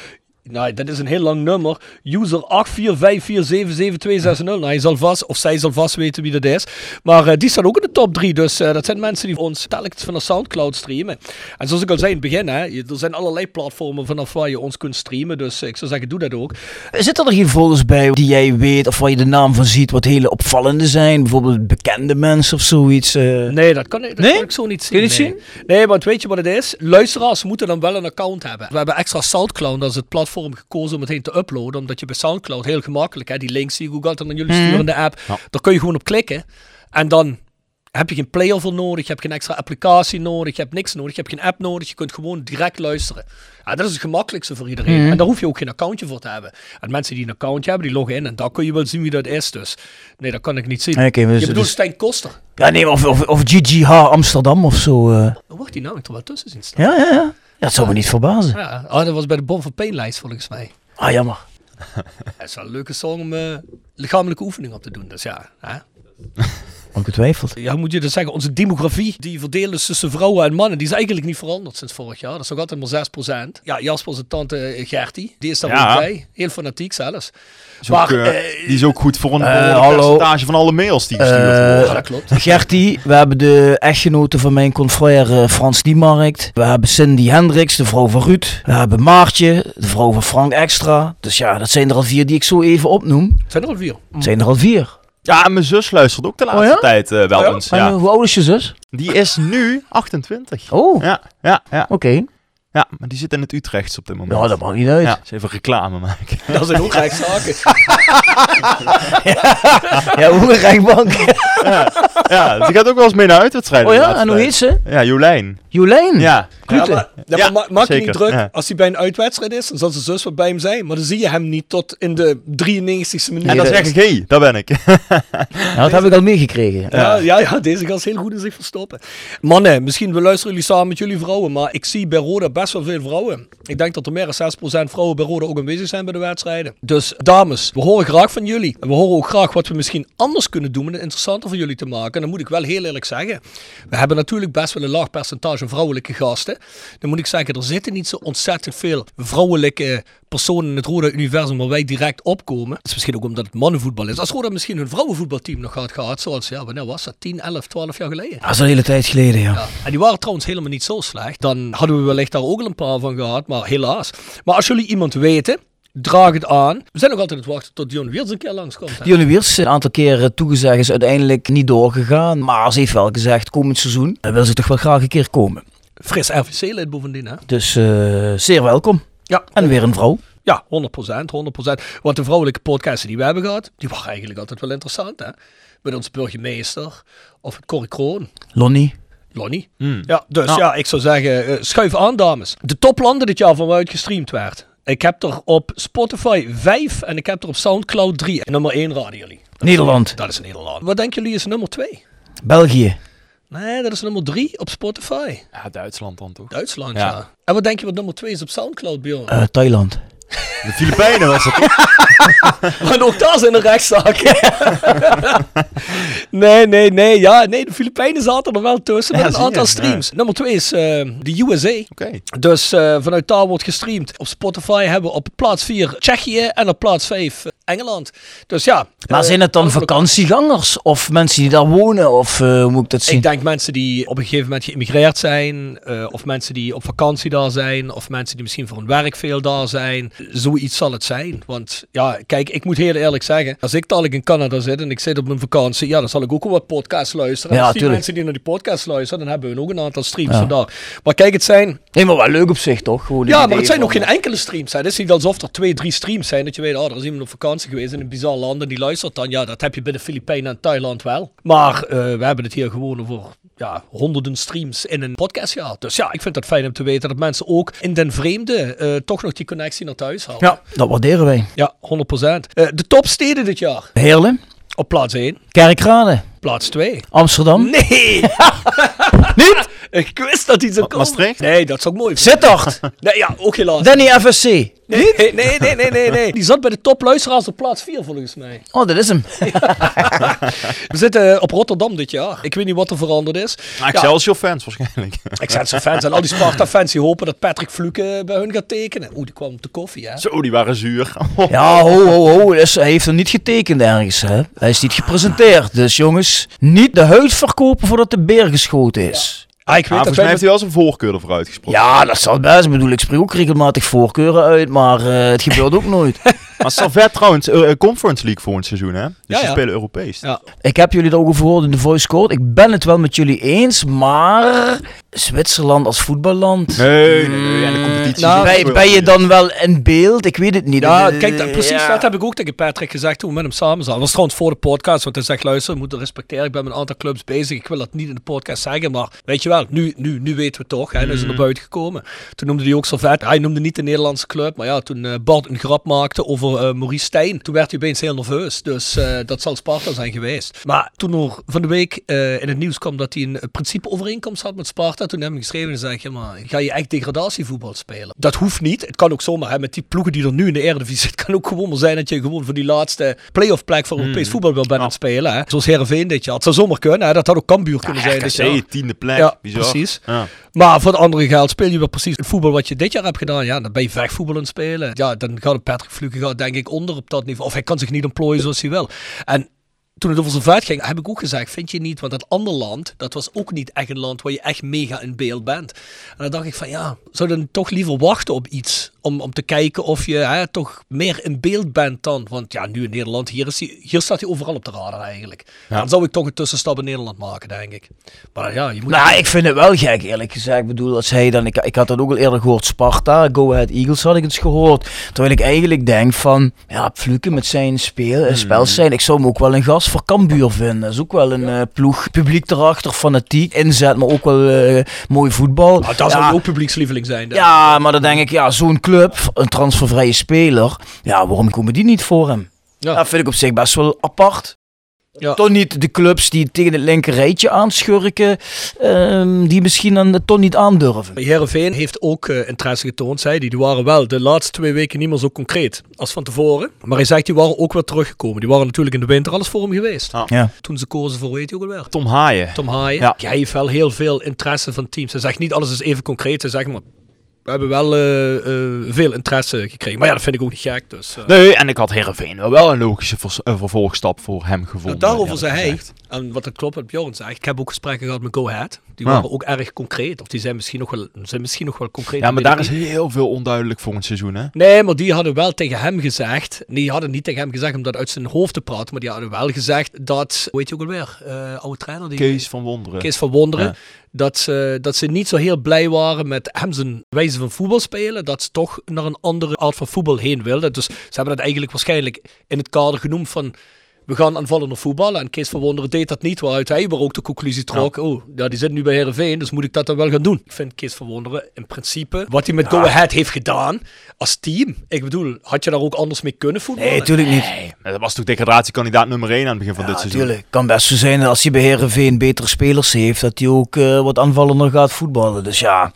Speaker 6: Nou, dat is een heel lang nummer. User 845477260. Nou, je zal vast, of zij zal vast weten wie dat is. Maar eh, die staan ook in de top 3. Dus eh, dat zijn mensen die ons telkens van de Soundcloud streamen. En zoals ik al zei in het begin, hè, er zijn allerlei platformen vanaf waar je ons kunt streamen. Dus ik zou zeggen, doe dat ook.
Speaker 8: Zitten er geen folders bij die jij weet of waar je de naam van ziet wat hele opvallende zijn? Bijvoorbeeld bekende mensen of zoiets? eh?
Speaker 6: Nee, dat kan, ik- dat
Speaker 8: Nee?
Speaker 6: kan ik zo niet zien.
Speaker 8: Kun je niet
Speaker 6: nee. Nee, want weet je wat het is? Luisteraars moeten dan wel een account hebben. We hebben extra Soundcloud, dat is het platform gekozen om het heen te uploaden. Omdat je bij Soundcloud heel gemakkelijk, hè, die links die Google dan naar jullie
Speaker 8: Mhm.
Speaker 6: sturen in de app,
Speaker 7: Ja.
Speaker 6: daar kun je gewoon op klikken. En dan heb je geen player voor nodig, je hebt geen extra applicatie nodig, je hebt niks nodig, je hebt geen app nodig, je kunt gewoon direct luisteren. Ja, dat is het gemakkelijkste voor iedereen.
Speaker 8: Mhm.
Speaker 6: En daar hoef je ook geen accountje voor te hebben. En mensen die een accountje hebben, die loggen in en daar kun je wel zien wie dat is. Dus nee, dat kan ik niet zien.
Speaker 8: Dus-
Speaker 6: je bedoelt
Speaker 8: dus-
Speaker 6: Stijn Koster.
Speaker 8: Ja, nee, of, of, of GGH Amsterdam of zo.
Speaker 6: Dan wordt die namelijk er wel tussen zien staan.
Speaker 8: Ja, ja, ja. Ja, dat zou me niet verbazen.
Speaker 6: Ja, ah, dat was bij de Bom van Peenlijst volgens mij.
Speaker 8: Ah, jammer. <laughs>
Speaker 6: Het is wel een leuke song om eh, lichamelijke oefening op te doen. Dus ja, hè? <laughs>
Speaker 8: Ongetwijfeld.
Speaker 6: ja, hoe moet je dat zeggen? Onze demografie, die verdeeld is tussen vrouwen en mannen, die is eigenlijk niet veranderd sinds vorig jaar. Dat is nog altijd maar 6%. Ja, Jasper zijn tante Gertie, die is daar
Speaker 7: Ja.
Speaker 6: ook bij. Heel fanatiek zelfs.
Speaker 7: Is ook,
Speaker 6: Maar,
Speaker 7: eh,
Speaker 6: eh,
Speaker 7: die is ook goed voor een
Speaker 8: eh,
Speaker 7: percentage van alle mails die gestuurd
Speaker 8: Eh,
Speaker 7: worden.
Speaker 6: Ja, dat klopt.
Speaker 8: Gertie, we hebben de echtgenote van mijn confrère eh, Frans Niemarkt. We hebben Cindy Hendricks, de vrouw van Ruud. We hebben Maartje, de vrouw van Frank Extra. Dus ja, dat zijn er al vier die ik zo even opnoem.
Speaker 6: Zijn er al vier?
Speaker 8: Het zijn er al vier.
Speaker 7: Ja, en mijn zus luistert ook de laatste
Speaker 8: Oh ja?
Speaker 7: tijd eh, wel
Speaker 6: Oh ja?
Speaker 7: eens.
Speaker 8: En
Speaker 7: Ja.
Speaker 8: eh, hoe oud is je zus?
Speaker 7: Die is nu 28.
Speaker 8: Oh,
Speaker 7: Ja, ja, ja.
Speaker 8: oké.
Speaker 7: ja, maar die zit in het Utrechts op dit moment.
Speaker 8: Nou, dat mag niet uit.
Speaker 7: Ja, eens even reclame maken. <laughs>
Speaker 6: Dat zijn ook rechtszaken. <laughs>
Speaker 8: Ja, hoe een rechtbank.
Speaker 7: ja, die gaat ook wel eens mee naar uitwedstrijden.
Speaker 8: Oh ja,
Speaker 7: laatste
Speaker 8: en hoe heet ze?
Speaker 7: Ja, Jolijn.
Speaker 8: Jolijn.
Speaker 7: Ja.
Speaker 6: Ja, maar, ja, maar ma- maak je niet druk.
Speaker 7: ja.
Speaker 6: Als hij bij een uitwedstrijd is, dan zal zijn zus wat bij hem zijn. Maar dan zie je hem niet tot in de 93ste minuut.
Speaker 7: En dan
Speaker 8: dat
Speaker 7: zeg ik, hé, hey, daar ben ik.
Speaker 8: Ja, dat heb ik al meegekregen.
Speaker 6: Ja, ja, ja, deze gast heel goed in zich verstoppen. Mannen, misschien we luisteren jullie samen met jullie vrouwen, maar ik zie bij Roda best wel veel vrouwen. Ik denk dat er meer dan 6% vrouwen bij Roda ook aanwezig zijn bij de wedstrijden. Dus dames, we horen graag van jullie. En we horen ook graag wat we misschien anders kunnen doen om het interessanter voor jullie te maken. En dan moet ik wel heel eerlijk zeggen, we hebben natuurlijk best wel een laag percentage vrouwelijke gasten. Dan moet ik zeggen, er zitten niet zo ontzettend veel vrouwelijke personen in het Roda-universum waar wij direct opkomen. Dat is misschien ook omdat het mannenvoetbal is. Als Roda misschien hun vrouwenvoetbalteam nog had gehad, zoals, ja, wanneer was dat? 10, 11, 12 jaar geleden.
Speaker 8: Dat is een hele tijd geleden, ja.
Speaker 6: Ja. En die waren trouwens helemaal niet zo slecht. Dan hadden we wellicht daar ook al een paar van gehad, maar helaas. Maar als jullie iemand weten, draag het aan. We zijn nog altijd aan het wachten tot Dion Wiers een keer langskomt. hè.
Speaker 8: Dionne Wiers, een aantal keren toegezegd, is uiteindelijk niet doorgegaan. Maar ze heeft wel gezegd, komend seizoen wil ze toch wel graag een keer komen.
Speaker 6: Fris RVC-lid bovendien, hè?
Speaker 8: Dus eh, zeer welkom.
Speaker 6: Ja,
Speaker 8: En weer een vrouw.
Speaker 6: ja 100%, 100%. Want de vrouwelijke podcasten die we hebben gehad, die waren eigenlijk altijd wel interessant, hè? Met ons burgemeester of Corrie Kroon.
Speaker 8: Lonnie.
Speaker 6: Lonnie.
Speaker 7: Hmm.
Speaker 6: Ja, dus
Speaker 7: Ja.
Speaker 6: ja, ik zou zeggen, eh, schuif aan dames. De toplanden dit jaar van waaruit gestreamd werd. Ik heb er op Spotify 5 en ik heb er op Soundcloud 3. En nummer 1 raden jullie. Dat is-
Speaker 8: Nederland.
Speaker 6: Dat is Nederland. Wat denken jullie is nummer 2?
Speaker 8: België.
Speaker 6: Nee, dat is nummer 3 op Spotify.
Speaker 7: Ja, Duitsland dan toch?
Speaker 6: Duitsland,
Speaker 7: Ja.
Speaker 6: ja. En wat denk je wat nummer 2 is op Soundcloud, Bjorn?
Speaker 8: eh, Thailand.
Speaker 7: De Filipijnen was het toch? <laughs>
Speaker 6: Want ook daar zijn er rechtszaken. <laughs> nee, nee, nee. Ja, nee, de Filipijnen zaten er wel tussen met
Speaker 7: Ja,
Speaker 6: een
Speaker 7: je,
Speaker 6: aantal
Speaker 7: ja.
Speaker 6: streams. Nummer 2 is eh, de USA.
Speaker 7: Oké.
Speaker 6: Dus eh, vanuit daar wordt gestreamd. Op Spotify hebben we op plaats 4 Tsjechië en op plaats 5 Engeland. Dus ja.
Speaker 8: Maar
Speaker 6: eh,
Speaker 8: zijn het dan vakantiegangers? Of mensen die daar wonen? Of eh, hoe moet ik dat zien?
Speaker 6: Ik denk mensen die op een gegeven moment geïmmigreerd zijn, eh, of mensen die op vakantie daar zijn, of mensen die misschien voor hun werk veel daar zijn. Zoiets zal het zijn. Want ja, kijk, ik moet heel eerlijk zeggen, als ik dadelijk in Canada zit en ik zit op mijn vakantie, ja, dan zal ik ook wel wat podcasts luisteren.
Speaker 8: Ja,
Speaker 6: en als die mensen die naar die podcast luisteren, dan hebben we ook een aantal streams
Speaker 8: Ja.
Speaker 6: vandaar. Maar kijk, het zijn
Speaker 8: Nee, maar wel leuk op zich, toch? Gewoon
Speaker 6: Ja, maar het zijn
Speaker 8: van-
Speaker 6: geen enkele streams. Hè. Het is niet alsof er twee, drie streams zijn. Dat je weet, oh, er is iemand op vakantie geweest in een bizar land en die luistert dan. Ja, dat heb je bij de Filipijnen en Thailand wel. Maar eh, we hebben het hier gewoon over ja, honderden streams in een podcast gehad. Dus ja, ik vind het fijn om te weten dat mensen ook in den vreemde eh, toch nog die connectie naar thuis halen.
Speaker 8: Ja, dat waarderen wij.
Speaker 6: Ja, 100%. Eh, de topsteden dit jaar.
Speaker 8: Heerlen,
Speaker 6: Op plaats 1.
Speaker 8: Kerkrade,
Speaker 6: Plaats 2.
Speaker 8: Amsterdam.
Speaker 6: Nee! <laughs>
Speaker 8: Niet?
Speaker 6: Ik wist dat hij zo komt.
Speaker 7: Maastricht?
Speaker 6: Nee, dat zou ik mooi vinden.
Speaker 8: Sittard.
Speaker 6: Nee, ja, ook helaas.
Speaker 8: Danny FSC.
Speaker 6: Nee, nee, nee, nee, nee, nee. Die zat bij de topluisteraars op plaats 4 volgens mij.
Speaker 8: Oh, dat is hem. <laughs>
Speaker 6: We zitten op Rotterdam dit jaar. Ik weet niet wat er veranderd is.
Speaker 7: Nou, Excelsior fans waarschijnlijk. <laughs>
Speaker 6: Excelsior fans en al die Sparta fans die hopen dat Patrick Fluke bij hun gaat tekenen. Oeh, die kwam op de koffie, hè?
Speaker 7: Zo, die waren zuur. <laughs>
Speaker 8: Ja, ho, ho, ho. Dus hij heeft er niet getekend ergens. Hè? Hij is niet gepresenteerd. Dus jongens, niet de huid verkopen voordat de beer geschoten is.
Speaker 6: Ah, ik weet dat
Speaker 7: volgens mij heeft hij wel zijn voorkeur ervoor uitgesproken.
Speaker 8: Ja, dat zal best. Ik bedoel, ik spreek ook regelmatig voorkeuren uit, maar eh, het gebeurt ook nooit. <laughs>
Speaker 7: Maar Servet trouwens, eh, eh, Conference League volgend seizoen hè? Dus
Speaker 6: Ja,
Speaker 7: ze
Speaker 6: ja.
Speaker 7: spelen Europees.
Speaker 6: Ja.
Speaker 8: Ik heb jullie erover gehoord in de voice code. Ik ben het wel met jullie eens, maar Zwitserland als voetballand.
Speaker 7: Nee, nee, nee. En de competitie
Speaker 6: Nou,
Speaker 8: Ben, je dan wel in beeld? Ik weet het niet.
Speaker 6: Ja,
Speaker 8: Eh,
Speaker 6: kijk, dat, precies
Speaker 8: ja.
Speaker 6: dat heb ik ook tegen Patrick gezegd toen we met hem samen zaten. Dat was trouwens voor de podcast, want hij zegt, luister, we moeten respecteren. Ik ben met een aantal clubs bezig. Ik wil dat niet in de podcast zeggen, maar weet je wel, nu, nu, nu weten we het toch. Hè, nu is het naar buiten gekomen. Toen noemde hij ook Servet. Hij noemde niet de Nederlandse club, maar ja, toen eh, Bart een grap maakte over eh, Maurice Stijn, toen werd hij opeens heel nerveus. Dus eh, dat zal Sparta zijn geweest. Maar toen er van de week eh, in het nieuws kwam dat hij een principe overeenkomst had met Sparta, toen heb ik geschreven en zei ik, ja, maar ga je echt degradatievoetbal spelen? Dat hoeft niet. Het kan ook zomaar, hè, met die ploegen die er nu in de Eredivisie zitten, het <laughs> kan ook gewoon maar zijn dat je gewoon voor die laatste playoff plek voor Europees voetbal wil bent aan het spelen. Hè. Zoals Heerenveen dit jaar. Het zou zomaar kunnen, hè. dat had ook Cambuur kunnen zijn dit jaar.
Speaker 7: RKC, tiende plek.
Speaker 6: Ja,
Speaker 7: Bizar.
Speaker 6: precies.
Speaker 7: Ja.
Speaker 6: Maar voor het andere geld speel je wel precies het voetbal wat je dit jaar hebt gedaan. Ja, dan ben je vechtvoetbal aan het spelen. Ja, dan gaat Patrick Fluke gaat denk ik onder op dat niveau. Of hij kan zich niet ontplooien zoals hij wil. En toen het over zijn vet ging, heb ik ook gezegd, vind je niet, want dat andere land, dat was ook niet echt een land waar je echt mega in beeld bent. En dan dacht ik van ja, zou je dan toch liever wachten op iets, om, om te kijken of je hè, toch meer in beeld bent dan, want ja, nu in Nederland, hier, is hij, hier staat hij overal op de radar eigenlijk. Dan zou ik toch een tussenstap in Nederland maken, denk ik. Maar ja, je moet...
Speaker 8: Nou, ik vind het wel gek, eerlijk gezegd. Ik bedoel, als hij dan... Ik, ik had dat ook al eerder gehoord. Sparta, Go Ahead Eagles had ik eens gehoord. Terwijl ik eigenlijk denk van... Ja, Fluke met zijn speel,
Speaker 6: Hmm.
Speaker 8: spel zijn. Ik zou hem ook wel een gast voor Cambuur vinden. Dat is ook wel een eh, ploeg. Publiek erachter, fanatiek, inzet, maar ook wel eh, mooi voetbal.
Speaker 6: Nou,
Speaker 8: ja,
Speaker 6: zou ook publiekslieveling zijn.
Speaker 8: ja, maar dan denk ik, ja, zo'n club, een transfervrije speler. Ja, waarom komen die niet voor hem?
Speaker 6: Ja.
Speaker 8: Dat vind ik op zich best wel apart.
Speaker 6: Ja.
Speaker 8: Toch niet de clubs die tegen het linker rijtje aanschurken, ehm, die misschien dan toch niet aandurven.
Speaker 6: Heerenveen heeft ook eh, interesse getoond, zei die. Die waren wel de laatste twee weken niet meer zo concreet als van tevoren. Maar hij zegt, die waren ook weer teruggekomen. Die waren natuurlijk in de winter alles voor hem geweest.
Speaker 7: Ah.
Speaker 8: Ja.
Speaker 6: Toen ze kozen voor, weet je ook alweer?
Speaker 7: Tom Haaien.
Speaker 6: Tom Haaien.
Speaker 7: Ja.
Speaker 6: Hij heeft wel heel veel interesse van teams. Hij zegt niet alles is even concreet. Hij zegt maar, we hebben wel eh, eh, veel interesse gekregen. Maar ja, dat vind ik ook niet gek. Dus, eh.
Speaker 7: Nee, en ik had Heerenveen wel, wel een logische vers- vervolgstap voor hem gevonden.
Speaker 6: Nou, daarover zei hij, en wat dat klopt wat Bjorn zegt, ik heb ook gesprekken gehad met Go Ahead. Die
Speaker 7: Ja.
Speaker 6: waren ook erg concreet. Of die zijn misschien nog wel, zijn misschien nog wel concreet.
Speaker 7: Ja, maar daar is heel veel onduidelijk voor een seizoen, hè?
Speaker 6: Nee, maar die hadden wel tegen hem gezegd. Nee, die hadden niet tegen hem gezegd om dat uit zijn hoofd te praten. Maar die hadden wel gezegd dat. Hoe heet je ook alweer? Eh oude trainer. Die,
Speaker 7: Kees van Wonderen.
Speaker 6: Kees van Wonderen.
Speaker 7: Ja.
Speaker 6: Dat, ze, dat ze niet zo heel blij waren met hem zijn wijze van voetbal spelen. Dat ze toch naar een andere aard van voetbal heen wilden. Dus ze hebben dat eigenlijk waarschijnlijk in het kader genoemd van. We gaan aanvallender voetballen. En Kees van Wonderen deed dat niet. Waaruit hij ook de conclusie trok. Oh, ja, die zit nu bij Heerenveen. Dus moet ik dat dan wel gaan doen. Ik vind Kees van Wonderen in principe. Wat hij met Go Ahead heeft gedaan. Als team. Ik bedoel, had je daar ook anders mee kunnen voetballen?
Speaker 8: Nee, natuurlijk niet.
Speaker 7: Nee, dat was toch degradatiekandidaat nummer 1 aan het begin van dit
Speaker 8: Ja,
Speaker 7: seizoen.
Speaker 8: natuurlijk. kan best zo zijn dat als hij bij Heerenveen betere spelers heeft, dat hij ook eh, wat aanvallender gaat voetballen. Dus ja...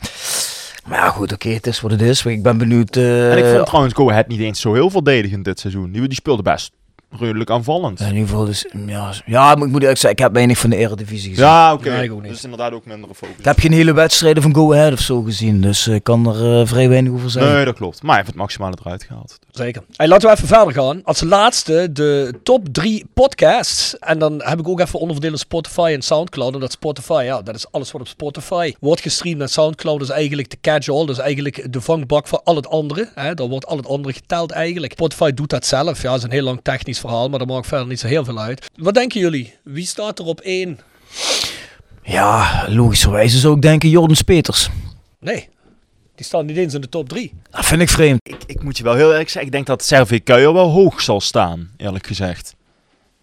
Speaker 8: Maar ja, goed, oké, het is wat het is. Ik ben benieuwd... eh,
Speaker 7: En ik vond trouwens Go Ahead niet eens zo heel verdedigend dit seizoen. Die, die speelde best redelijk aanvallend.
Speaker 8: in ieder geval, dus, ja, ja, maar ik moet eerlijk zeggen, ik heb weinig van de Eredivisie gezien.
Speaker 7: Ja, oké.
Speaker 6: Ik.
Speaker 7: Dus inderdaad ook minder focus.
Speaker 8: Ik heb geen hele wedstrijden van Go Ahead of zo gezien, dus ik kan er eh, vrij weinig over zeggen.
Speaker 7: Nee, dat klopt. Maar hij heeft het maximale eruit gehaald.
Speaker 6: Zeker. Hey, laten we even verder gaan. Als laatste de top drie podcasts. En dan heb ik ook even onderverdeeld Spotify en Soundcloud. Omdat Spotify, ja, dat is alles wat op Spotify wordt gestreamd. En Soundcloud is eigenlijk de catch-all. Dus eigenlijk de vangbak voor al het andere. Hè. Daar wordt al het andere geteld eigenlijk. Spotify doet dat zelf. Ja, dat is een heel lang technisch verhaal. Maar dat maakt verder niet zo heel veel uit. Wat denken jullie? Wie staat er op één?
Speaker 8: Ja, logischerwijze zou ik denken Jordan Peters.
Speaker 6: Nee. Die staan niet eens in de top drie.
Speaker 8: Dat vind ik vreemd.
Speaker 7: Ik, ik moet je wel heel eerlijk zeggen, ik denk dat Servé Kuijer wel hoog zal staan, eerlijk gezegd.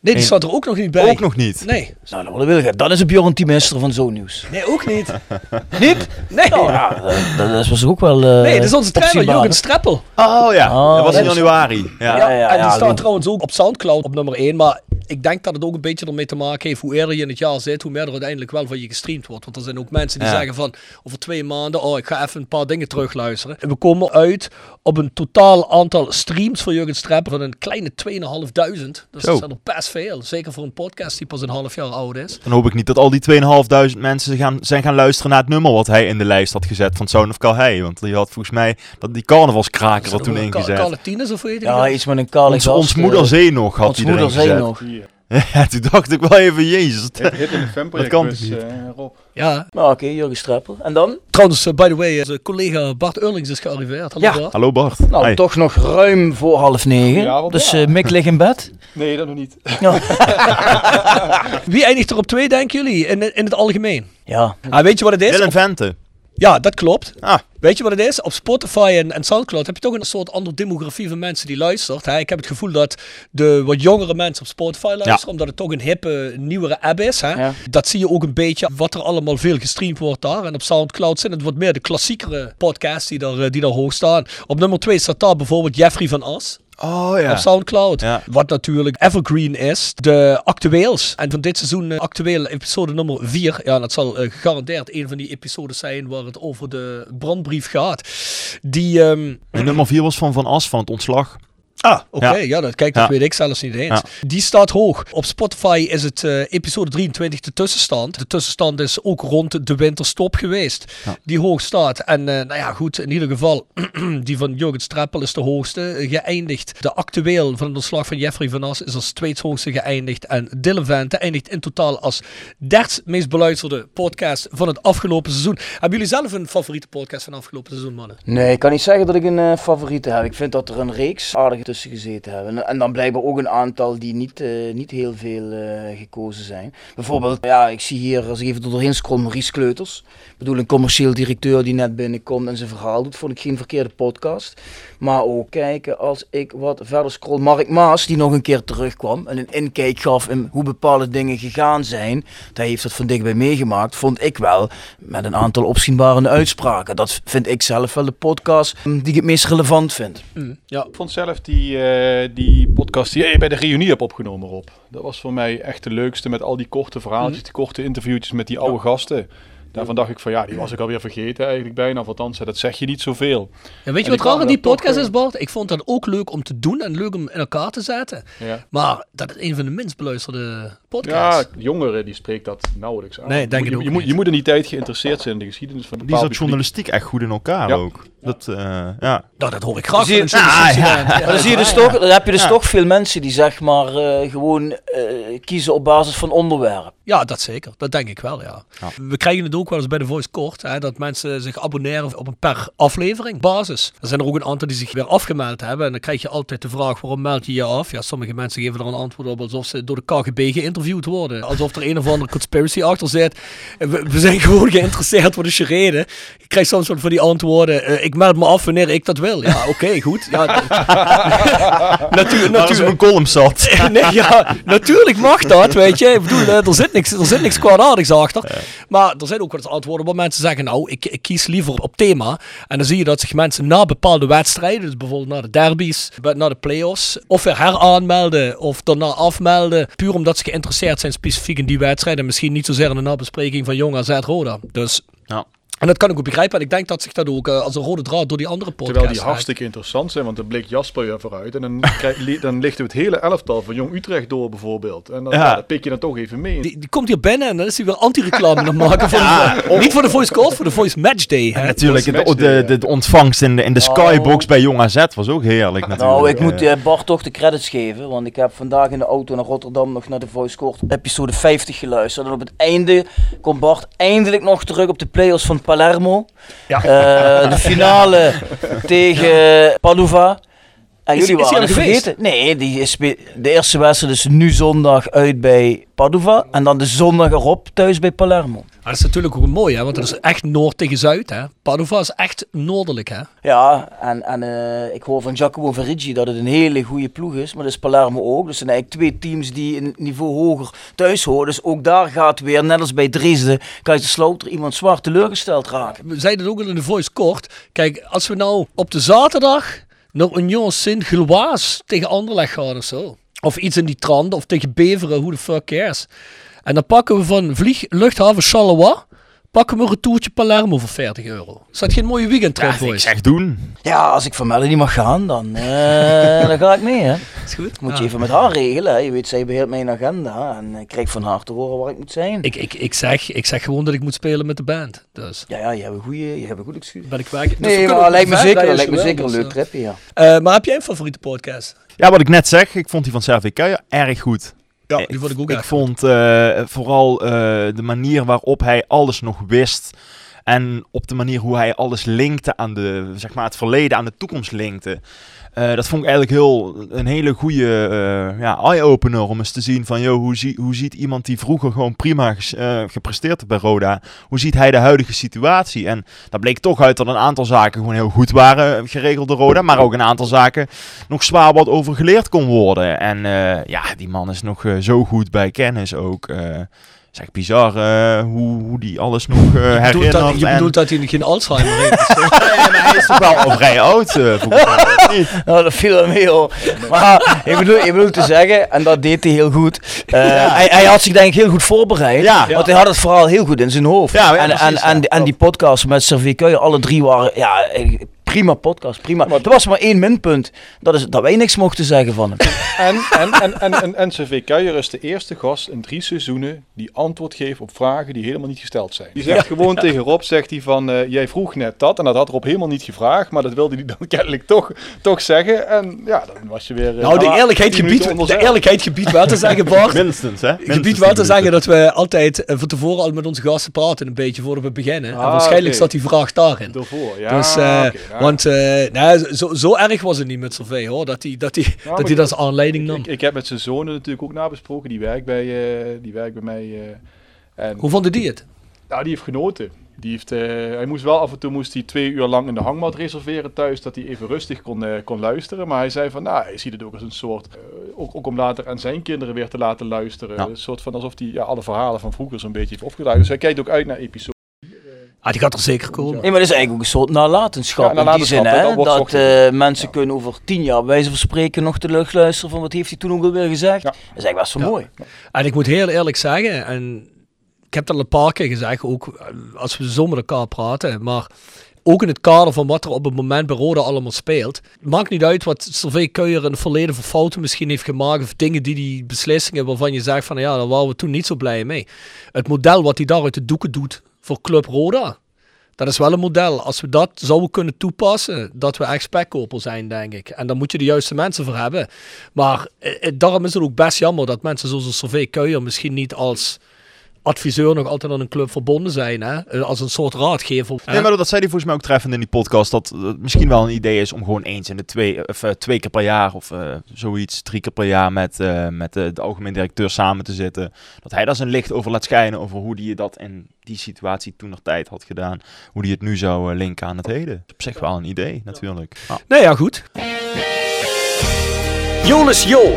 Speaker 6: Nee, die staat er ook nog niet bij.
Speaker 7: Ook nog niet.
Speaker 6: Nee.
Speaker 8: Nou, dat wil ik. Dat is een Bjorn Teamester van Zo Nieuws.
Speaker 6: Nee, ook niet. <laughs>
Speaker 8: Niet?
Speaker 6: Nee.
Speaker 8: Ja, dat, dat was ook wel. eh,
Speaker 6: Nee, dat is onze trainer. Jurgen Streppel.
Speaker 7: Oh ja,
Speaker 8: Oh,
Speaker 7: dat was in januari. Ja.
Speaker 8: Ja, ja,
Speaker 6: en die
Speaker 8: ja,
Speaker 6: staat trouwens ook op Soundcloud op nummer 1. Maar ik denk dat het ook een beetje ermee te maken heeft hoe eerder je in het jaar zit, hoe meer er uiteindelijk wel van je gestreamd wordt. Want er zijn ook mensen die
Speaker 7: Ja.
Speaker 6: zeggen van over twee maanden, oh ik ga even een paar dingen terugluisteren. En we komen uit op een totaal aantal streams voor Jurgen Streppen van een kleine 2.500. Dus
Speaker 7: Zo.
Speaker 6: dat zijn er best veel. Zeker voor een podcast die pas een half jaar oud is.
Speaker 7: Dan hoop ik niet dat al die 2.500 mensen gaan, zijn gaan luisteren naar het nummer wat hij in de lijst had gezet van Sound of Calhei. Want die had volgens mij dat die carnavalskraker er toen ingezet.
Speaker 6: Carletines of weet je
Speaker 8: Ja, iets met een kale
Speaker 7: Ons, ons
Speaker 8: eh,
Speaker 7: moeder Zee nog had hij erin gezet.
Speaker 8: nog. <laughs>
Speaker 7: Ja, toen dacht ik wel even, jezus.
Speaker 10: In de
Speaker 7: Dat kan
Speaker 10: dus,
Speaker 7: niet?
Speaker 10: eh, Rob.
Speaker 6: Ja.
Speaker 8: Nou, Oké, Jurgen Streppel. En dan?
Speaker 6: Trouwens, eh, by the way, onze collega Bart Eurlings is gearriveerd. Hallo
Speaker 8: Ja.
Speaker 6: Bart.
Speaker 7: Hallo Bart.
Speaker 8: Nou, toch nog ruim voor half negen.
Speaker 10: Ja,
Speaker 8: dus
Speaker 10: ja.
Speaker 8: eh Mick ligt in bed. <laughs>
Speaker 10: Nee, dat nog niet. <laughs>
Speaker 6: Wie eindigt er op twee, denken jullie, in, in het algemeen?
Speaker 8: Ja.
Speaker 6: Ah, weet je wat het is?
Speaker 7: Willem Vente.
Speaker 6: Ja, dat klopt.
Speaker 7: Ah,
Speaker 6: Weet je wat het is? Op Spotify en, en Soundcloud heb je toch een soort andere demografie van mensen die luistert. Hè? Ik heb het gevoel dat de wat jongere mensen op Spotify luisteren,
Speaker 7: Ja.
Speaker 6: omdat het toch een hippe, nieuwere app is. Hè?
Speaker 8: Ja.
Speaker 6: Dat zie je ook een beetje wat er allemaal veel gestreamd wordt daar. En op Soundcloud zijn het wat meer de klassiekere podcasts die daar, eh, die daar hoog staan. Op nummer 2 staat daar bijvoorbeeld Jeffrey van As.
Speaker 7: Oh
Speaker 6: op Soundcloud.
Speaker 7: Ja.
Speaker 6: Wat natuurlijk evergreen is. De actueels. En van dit seizoen uh, actueel episode nummer 4. Ja, dat zal uh, gegarandeerd een van die episodes zijn waar het over de brandbrief gaat. Die... Um,
Speaker 7: en nummer 4 was van Van As, van het ontslag.
Speaker 6: Ah, oké. Okay. Ja. ja, dat, kijk, dat
Speaker 7: Ja.
Speaker 6: weet ik zelfs niet eens.
Speaker 7: Ja.
Speaker 6: Die staat hoog. Op Spotify is het uh, episode 23 de tussenstand. De tussenstand is ook rond de winterstop geweest.
Speaker 7: Ja.
Speaker 6: Die hoog staat. En uh, nou ja, goed, in ieder geval, <clears throat> die van Jurgen Streppel is de hoogste uh, geëindigd. De actueel van het ontslag van Jeffrey Van As is als tweede geëindigd. En Dylan Vente eindigt in totaal als derde meest beluisterde podcast van het afgelopen seizoen. Hebben jullie zelf een favoriete podcast van het afgelopen seizoen, mannen?
Speaker 8: Nee, ik kan niet zeggen dat ik een uh, favoriete heb. Ik vind dat er een reeks aardige gezeten hebben. En dan blijkbaar ook een aantal die niet, uh, niet heel veel uh, gekozen zijn. Bijvoorbeeld, ja, ik zie hier, als ik even doorheen scroll, Maurice Kleuters. Ik bedoel, een commercieel directeur die net binnenkomt en zijn verhaal doet. Vond ik geen verkeerde podcast. Maar ook kijken, als ik wat verder scroll, Mark Maas, die nog een keer terugkwam en een inkijk gaf in hoe bepaalde dingen gegaan zijn. Hij heeft dat van dichtbij meegemaakt, vond ik wel, met een aantal opzienbare uitspraken. Dat vind ik zelf wel de podcast die ik het meest relevant vind.
Speaker 6: Mm, ja.
Speaker 10: Ik vond zelf die, uh, die podcast die je bij de reunie hebt opgenomen, Rob. Dat was voor mij echt de leukste met al die korte verhaaltjes, mm. die korte interviewtjes met die oude ja. gasten. Daarvan dacht ik van ja, die was ik alweer vergeten eigenlijk bijna. Of althans, dat zeg je niet zoveel.
Speaker 6: Ja, weet je
Speaker 10: en
Speaker 6: wat raar aan die podcast
Speaker 10: toch,
Speaker 6: is, Bart? Ik vond dat ook leuk om te doen en leuk om in elkaar te zetten.
Speaker 10: Ja.
Speaker 6: Maar dat is een van de minst beluisterde podcasts.
Speaker 10: Ja, jongeren die spreekt dat nauwelijks aan.
Speaker 6: Nee, denk
Speaker 10: je,
Speaker 6: ik ook
Speaker 10: je, moet, je moet in die tijd geïnteresseerd zijn in de geschiedenis van
Speaker 7: Die zat journalistiek echt goed in elkaar
Speaker 10: ja.
Speaker 7: ook. Dat, uh, ja.
Speaker 6: Nou, dat hoor ik graag
Speaker 8: zie
Speaker 6: ah, ja.
Speaker 8: Maar dan, zie je dus toch, dan heb je dus toch veel mensen die zeg maar uh, gewoon uh, kiezen op basis van onderwerp.
Speaker 6: Ja, dat zeker. Dat denk ik wel, ja. We krijgen het ook wel eens bij de Voice kort, hè, dat mensen zich abonneren op een per aflevering basis. Er zijn er ook een aantal die zich weer afgemeld hebben. En dan krijg je altijd de vraag, waarom meld je je af? Ja, sommige mensen geven er een antwoord op alsof ze door de KGB geïnterviewd worden. Alsof er een of andere conspiracy achter zit. We, we zijn <laughs> gewoon geïnteresseerd voor de charade. Je krijgt soms van die antwoorden. Ik meld me af wanneer ik dat wil. Ja, <laughs> oké, okay, goed. Ja, <laughs>
Speaker 7: Natuur, natuurlijk. mijn column zat. <laughs>
Speaker 6: nee, ja, natuurlijk mag dat, weet je. Ik bedoel, er zit niks, er zit niks kwaadaardigs achter. Ja. Maar er zijn ook wel eens antwoorden waar mensen zeggen, nou, ik, ik, kies liever op thema. En dan zie je dat zich mensen na bepaalde wedstrijden, dus bijvoorbeeld na de derbies, na de play-offs, of weer heraanmelden of daarna afmelden. Puur omdat ze geïnteresseerd zijn specifiek in die wedstrijd. En misschien niet zozeer in de nabespreking van Jong AZ Roda. Dus...
Speaker 7: Ja.
Speaker 6: En dat kan ik ook begrijpen. En ik denk dat zich dat ook uh, als een rode draad door die andere podcasts...
Speaker 10: Terwijl die hartstikke interessant zijn, want dan bleek Jasper weer vooruit. En dan, <laughs> krijg, dan lichten we het hele elftal van Jong Utrecht door bijvoorbeeld. En dan, ja. pik je dan toch even mee.
Speaker 6: Die, die komt hier binnen en dan is hij weer anti-reclame aan maken. <laughs> Voor ja. de, niet voor de Voice Call, voor de Voice Match Day.
Speaker 7: En natuurlijk, de, de, de, de, de, ontvangst in de, in de skybox oh. bij Jong AZ was ook heerlijk natuurlijk.
Speaker 8: Nou, ik moet uh, Bart toch de credits geven. Want ik heb vandaag in de auto naar Rotterdam nog naar de Voice Court episode 50 geluisterd. En op het einde komt Bart eindelijk nog terug op de play-offs van Palermo. Ja. Uh, de finale <laughs> tegen Padova. En
Speaker 6: is,
Speaker 8: jullie
Speaker 6: is
Speaker 8: waren het vergeten. Nee, die is de eerste wedstrijd is nu zondag uit bij Padova. En dan de zondag erop thuis bij Palermo.
Speaker 6: Maar dat is natuurlijk ook mooi, hè? want het is echt noord tegen zuid. Hè? Padova is echt noordelijk. Hè?
Speaker 8: Ja, en, en uh, ik hoor van Giacomo Verigi dat het een hele goede ploeg is. Maar dat is Palermo ook. Dus er zijn eigenlijk twee teams die een niveau hoger thuis horen. Dus ook daar gaat weer, net als bij Dresden, Kaiserslautern, iemand zwaar teleurgesteld raken.
Speaker 6: We zeiden het ook al in de voice kort. Kijk, als we nou op de zaterdag naar Union Sint-Gilloise tegen Anderlecht gaan of zo. Of iets in die trant. Of tegen Beveren, hoe de fuck cares. En dan pakken we van vlieg, luchthaven Charleroi. Pakken we een retourtje Palermo voor 40 euro. Is dat geen mooie weekendtrip,
Speaker 7: Ja, ik
Speaker 6: boys?
Speaker 7: zeg doen.
Speaker 8: Ja, als ik van Melanie mag gaan, dan, eh, <laughs> dan ga ik mee. Hè.
Speaker 6: Is goed.
Speaker 8: Moet je
Speaker 6: Ja.
Speaker 8: even met haar regelen. Hè. Je weet, zij beheert mijn agenda. En ik krijg van haar te horen waar ik moet zijn.
Speaker 6: Ik, ik, ik, zeg, ik zeg gewoon dat ik moet spelen met de band. Dus
Speaker 8: Ja, ja, je hebt een goede, je hebt een goed excuus.
Speaker 6: ben ik weg. Dus we
Speaker 8: Nee,
Speaker 6: kunnen
Speaker 8: maar lijkt me zeker, lijkt me
Speaker 6: je
Speaker 8: zeker een leuk
Speaker 6: dus,
Speaker 8: tripje, ja.
Speaker 6: eh. Maar heb jij een favoriete podcast?
Speaker 7: Ja, wat ik net zeg, ik vond die van Servi Kuijer erg goed.
Speaker 6: Ja, die vond ik ook
Speaker 7: Ik
Speaker 6: echt
Speaker 7: vond eh, vooral eh, de manier waarop hij alles nog wist. En op de manier hoe hij alles linkte aan de, zeg maar, het verleden, aan de toekomst linkte. Eh, dat vond ik eigenlijk heel, een hele goede eh, ja, eye-opener om eens te zien van, joh, hoe, zie, hoe ziet iemand die vroeger gewoon prima eh, gepresteerd heeft bij Roda, hoe ziet hij de huidige situatie? En daar bleek toch uit dat een aantal zaken gewoon heel goed waren geregeld door Roda, maar ook een aantal zaken nog zwaar wat over geleerd kon worden. En ja, die man is nog zo goed bij kennis ook. Is echt bizar eh, hoe, hoe die alles nog eh
Speaker 6: Je bedoelt,
Speaker 7: herinnert.
Speaker 6: dat, je
Speaker 7: en-
Speaker 6: bedoelt dat hij geen Alzheimer heeft. <laughs>
Speaker 7: Ja, maar hij is toch wel al vrij oud, niet? <laughs>
Speaker 8: Nou, dat viel hem mee hoor. Maar ik bedoel, ik bedoel te zeggen, en dat deed hij heel goed. hij, hij had zich denk ik heel goed voorbereid.
Speaker 7: Ja.
Speaker 8: Want hij had het verhaal heel goed in zijn hoofd.
Speaker 7: Ja,
Speaker 8: en,
Speaker 7: precies,
Speaker 8: en, en, en die podcast met Servet Kuijer, alle drie waren ja, prima podcast, prima. er was maar één minpunt. Dat is dat wij niks mochten zeggen van hem. <laughs>
Speaker 10: En, en, en, en, en NCV Kuijer is de eerste gast in drie seizoenen die antwoord geeft op vragen die helemaal niet gesteld zijn. Die zegt gewoon tegen Rob, zegt hij van, eh, jij vroeg net dat en dat had Rob helemaal niet gevraagd, maar dat wilde hij dan <laughs> kennelijk toch, toch zeggen. En ja, dan was je weer... eh,
Speaker 6: Nou, de eerlijkheid,
Speaker 10: 10 minuten
Speaker 6: gebiedt,
Speaker 10: onder
Speaker 6: de eerlijkheid gebiedt wel te zeggen, Bart. <laughs>
Speaker 7: Minstens, hè?
Speaker 6: gebied wel te zeggen dat we altijd eh, van tevoren al met onze gasten praten, een beetje voordat we beginnen. en
Speaker 10: Ah,
Speaker 6: waarschijnlijk
Speaker 10: oké.
Speaker 6: zat die vraag daarin.
Speaker 10: Daarvoor, ja.
Speaker 6: dus, eh,
Speaker 10: oké, nou.
Speaker 6: Want nou, zo, zo erg was het niet met Survey hoor, dat hij dat, die,
Speaker 10: Ja,
Speaker 6: dat, hij dat als aanleiding nam.
Speaker 10: Ik, ik heb met zijn zonen natuurlijk ook nabesproken, die werkt bij, eh, die werkt bij mij. eh, en,
Speaker 6: Hoe vonden die het?
Speaker 10: Nou, die heeft genoten. Die heeft, hij moest wel af en toe moest hij twee uur lang in de hangmat reserveren thuis, dat hij even rustig kon, kon luisteren. Maar hij zei van, nou, hij ziet het ook als een soort, ook, ook om later aan zijn kinderen weer te laten luisteren.
Speaker 7: Ja.
Speaker 10: Een soort van alsof hij ja, alle verhalen van vroeger zo'n beetje heeft opgedraaid. Dus hij kijkt ook uit naar episodes.
Speaker 6: Ah, die gaat er zeker komen.
Speaker 8: Nee, maar dat is eigenlijk ook een soort nalatenschap
Speaker 10: Ja,
Speaker 8: in die zin, hè?
Speaker 10: dat
Speaker 8: eh, mensen kunnen over tien jaar, bij wijze van spreken, nog terug luisteren van wat heeft hij toen ook alweer gezegd.
Speaker 10: Ja.
Speaker 8: Dat is eigenlijk best wel
Speaker 6: Ja.
Speaker 8: mooi.
Speaker 6: En ik moet heel eerlijk zeggen, en ik heb dat al een paar keer gezegd, ook als we zo met elkaar praten, maar ook in het kader van wat er op het moment bij Roda allemaal speelt. Maakt niet uit wat Survey Kuijer in het verleden voor fouten misschien heeft gemaakt, of dingen die die beslissingen waarvan je zegt van ja, daar waren we toen niet zo blij mee. Het model wat hij daar uit de doeken doet voor Club Roda, dat is wel een model. Als we dat zouden kunnen toepassen, dat we echt spekkoper zijn, denk ik. En daar moet je de juiste mensen voor hebben. Maar eh, eh, daarom is het ook best jammer dat mensen zoals een Survey Kuijer misschien niet als adviseur nog altijd aan een club verbonden zijn. Hè? Eh, Als een soort raadgever. hè?
Speaker 7: Nee, maar dat zei hij volgens mij ook treffend in die podcast. Dat het misschien wel een idee is om gewoon eens in de twee, of, eh, twee keer per jaar of eh, zoiets, drie keer per jaar met, eh, met de, de algemeen directeur samen te zitten. Dat hij daar zijn licht over laat schijnen over hoe hij dat in die situatie toen nog tijd had gedaan. Hoe hij het nu zou linken aan het heden. Op zich wel een idee, natuurlijk. Ja.
Speaker 6: Nou ja, goed. Jolis Jo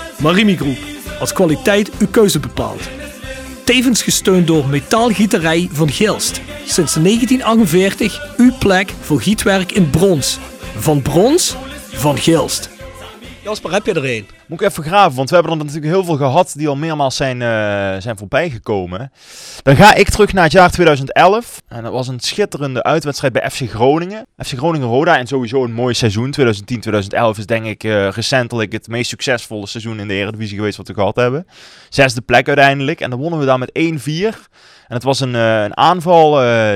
Speaker 6: Marimi Groep, als kwaliteit uw keuze bepaalt. Tevens gesteund door Metaalgieterij van Gilst. Sinds 1948 uw plek voor gietwerk in brons. Van brons, van Gilst. Jasper, heb je er een?
Speaker 7: Moet ik even graven, want we hebben er natuurlijk heel veel gehad die al meermaals zijn, eh zijn voorbijgekomen. Dan ga ik terug naar het jaar 2011. En dat was een schitterende uitwedstrijd bij FC Groningen. FC Groningen-Roda en sowieso een mooi seizoen. 2010-2011 is denk ik eh, recentelijk het meest succesvolle seizoen in de Eredivisie geweest wat we gehad hebben. Zesde plek uiteindelijk. En dan wonnen we daar met 1-4. En het was een, eh, een aanval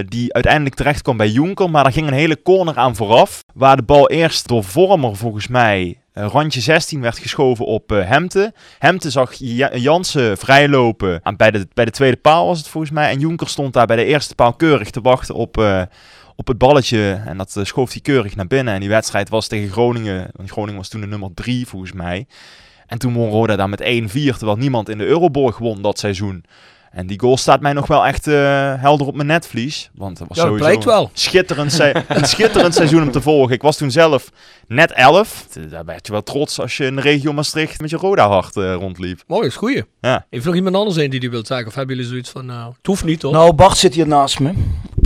Speaker 7: die uiteindelijk terecht kwam bij Jonker. Maar daar ging een hele corner aan vooraf. Waar de bal eerst door Vormer volgens mij eh, randje 16 werd geschoven op eh Hemte. Hemte zag Ja- Jansen vrijlopen. Bij, de, bij de tweede paal was het volgens mij. En Jonker stond daar bij de eerste paal keurig te wachten op, eh, op het balletje. En dat schoof hij keurig naar binnen. En die wedstrijd was tegen Groningen. Want Groningen was toen de nummer 3 volgens mij. En toen won Roda daar met 1-4. Terwijl niemand in de Euroborg won dat seizoen. En die goal staat mij nog wel echt eh, helder op mijn netvlies. Want het was
Speaker 6: Ja, dat
Speaker 7: sowieso
Speaker 6: blijkt wel.
Speaker 7: Een, schitterend <laughs> se- een schitterend seizoen om te volgen. Ik was toen zelf net 11. Daar werd je wel trots als je in de regio Maastricht met je Roda-hart eh, rondliep.
Speaker 6: Mooi, is goeie.
Speaker 7: Ja.
Speaker 6: Heeft nog iemand anders een die die wilt zeggen? Of hebben jullie zoiets van, nou, het hoeft niet hoor.
Speaker 8: Nou, Bart zit hier naast me.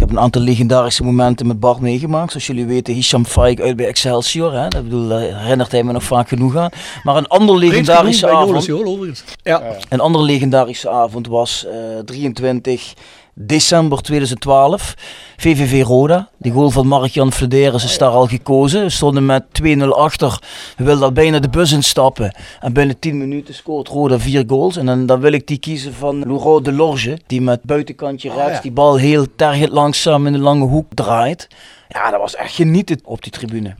Speaker 8: Ik heb een aantal legendarische momenten met Bart meegemaakt. Zoals jullie weten, Hisham Faik uit bij Excelsior. Hè? Dat bedoel, daar herinnert hij me nog vaak genoeg aan. Maar een ander legendarische avond...
Speaker 6: Ja.
Speaker 8: Een andere legendarische avond was eh, 23 december 2012. VVV Roda. Die goal van Mark-Jan Flederis is daar al gekozen. We stonden met 2-0 achter. We wilden al bijna de bus instappen. En binnen 10 minuten scoort Roda vier goals. En dan, dan wil ik die kiezen van Laurent Delorge. Die met buitenkantje rechts die bal heel tergend langzaam in de lange hoek draait. Ja, dat was echt genieten op die tribune.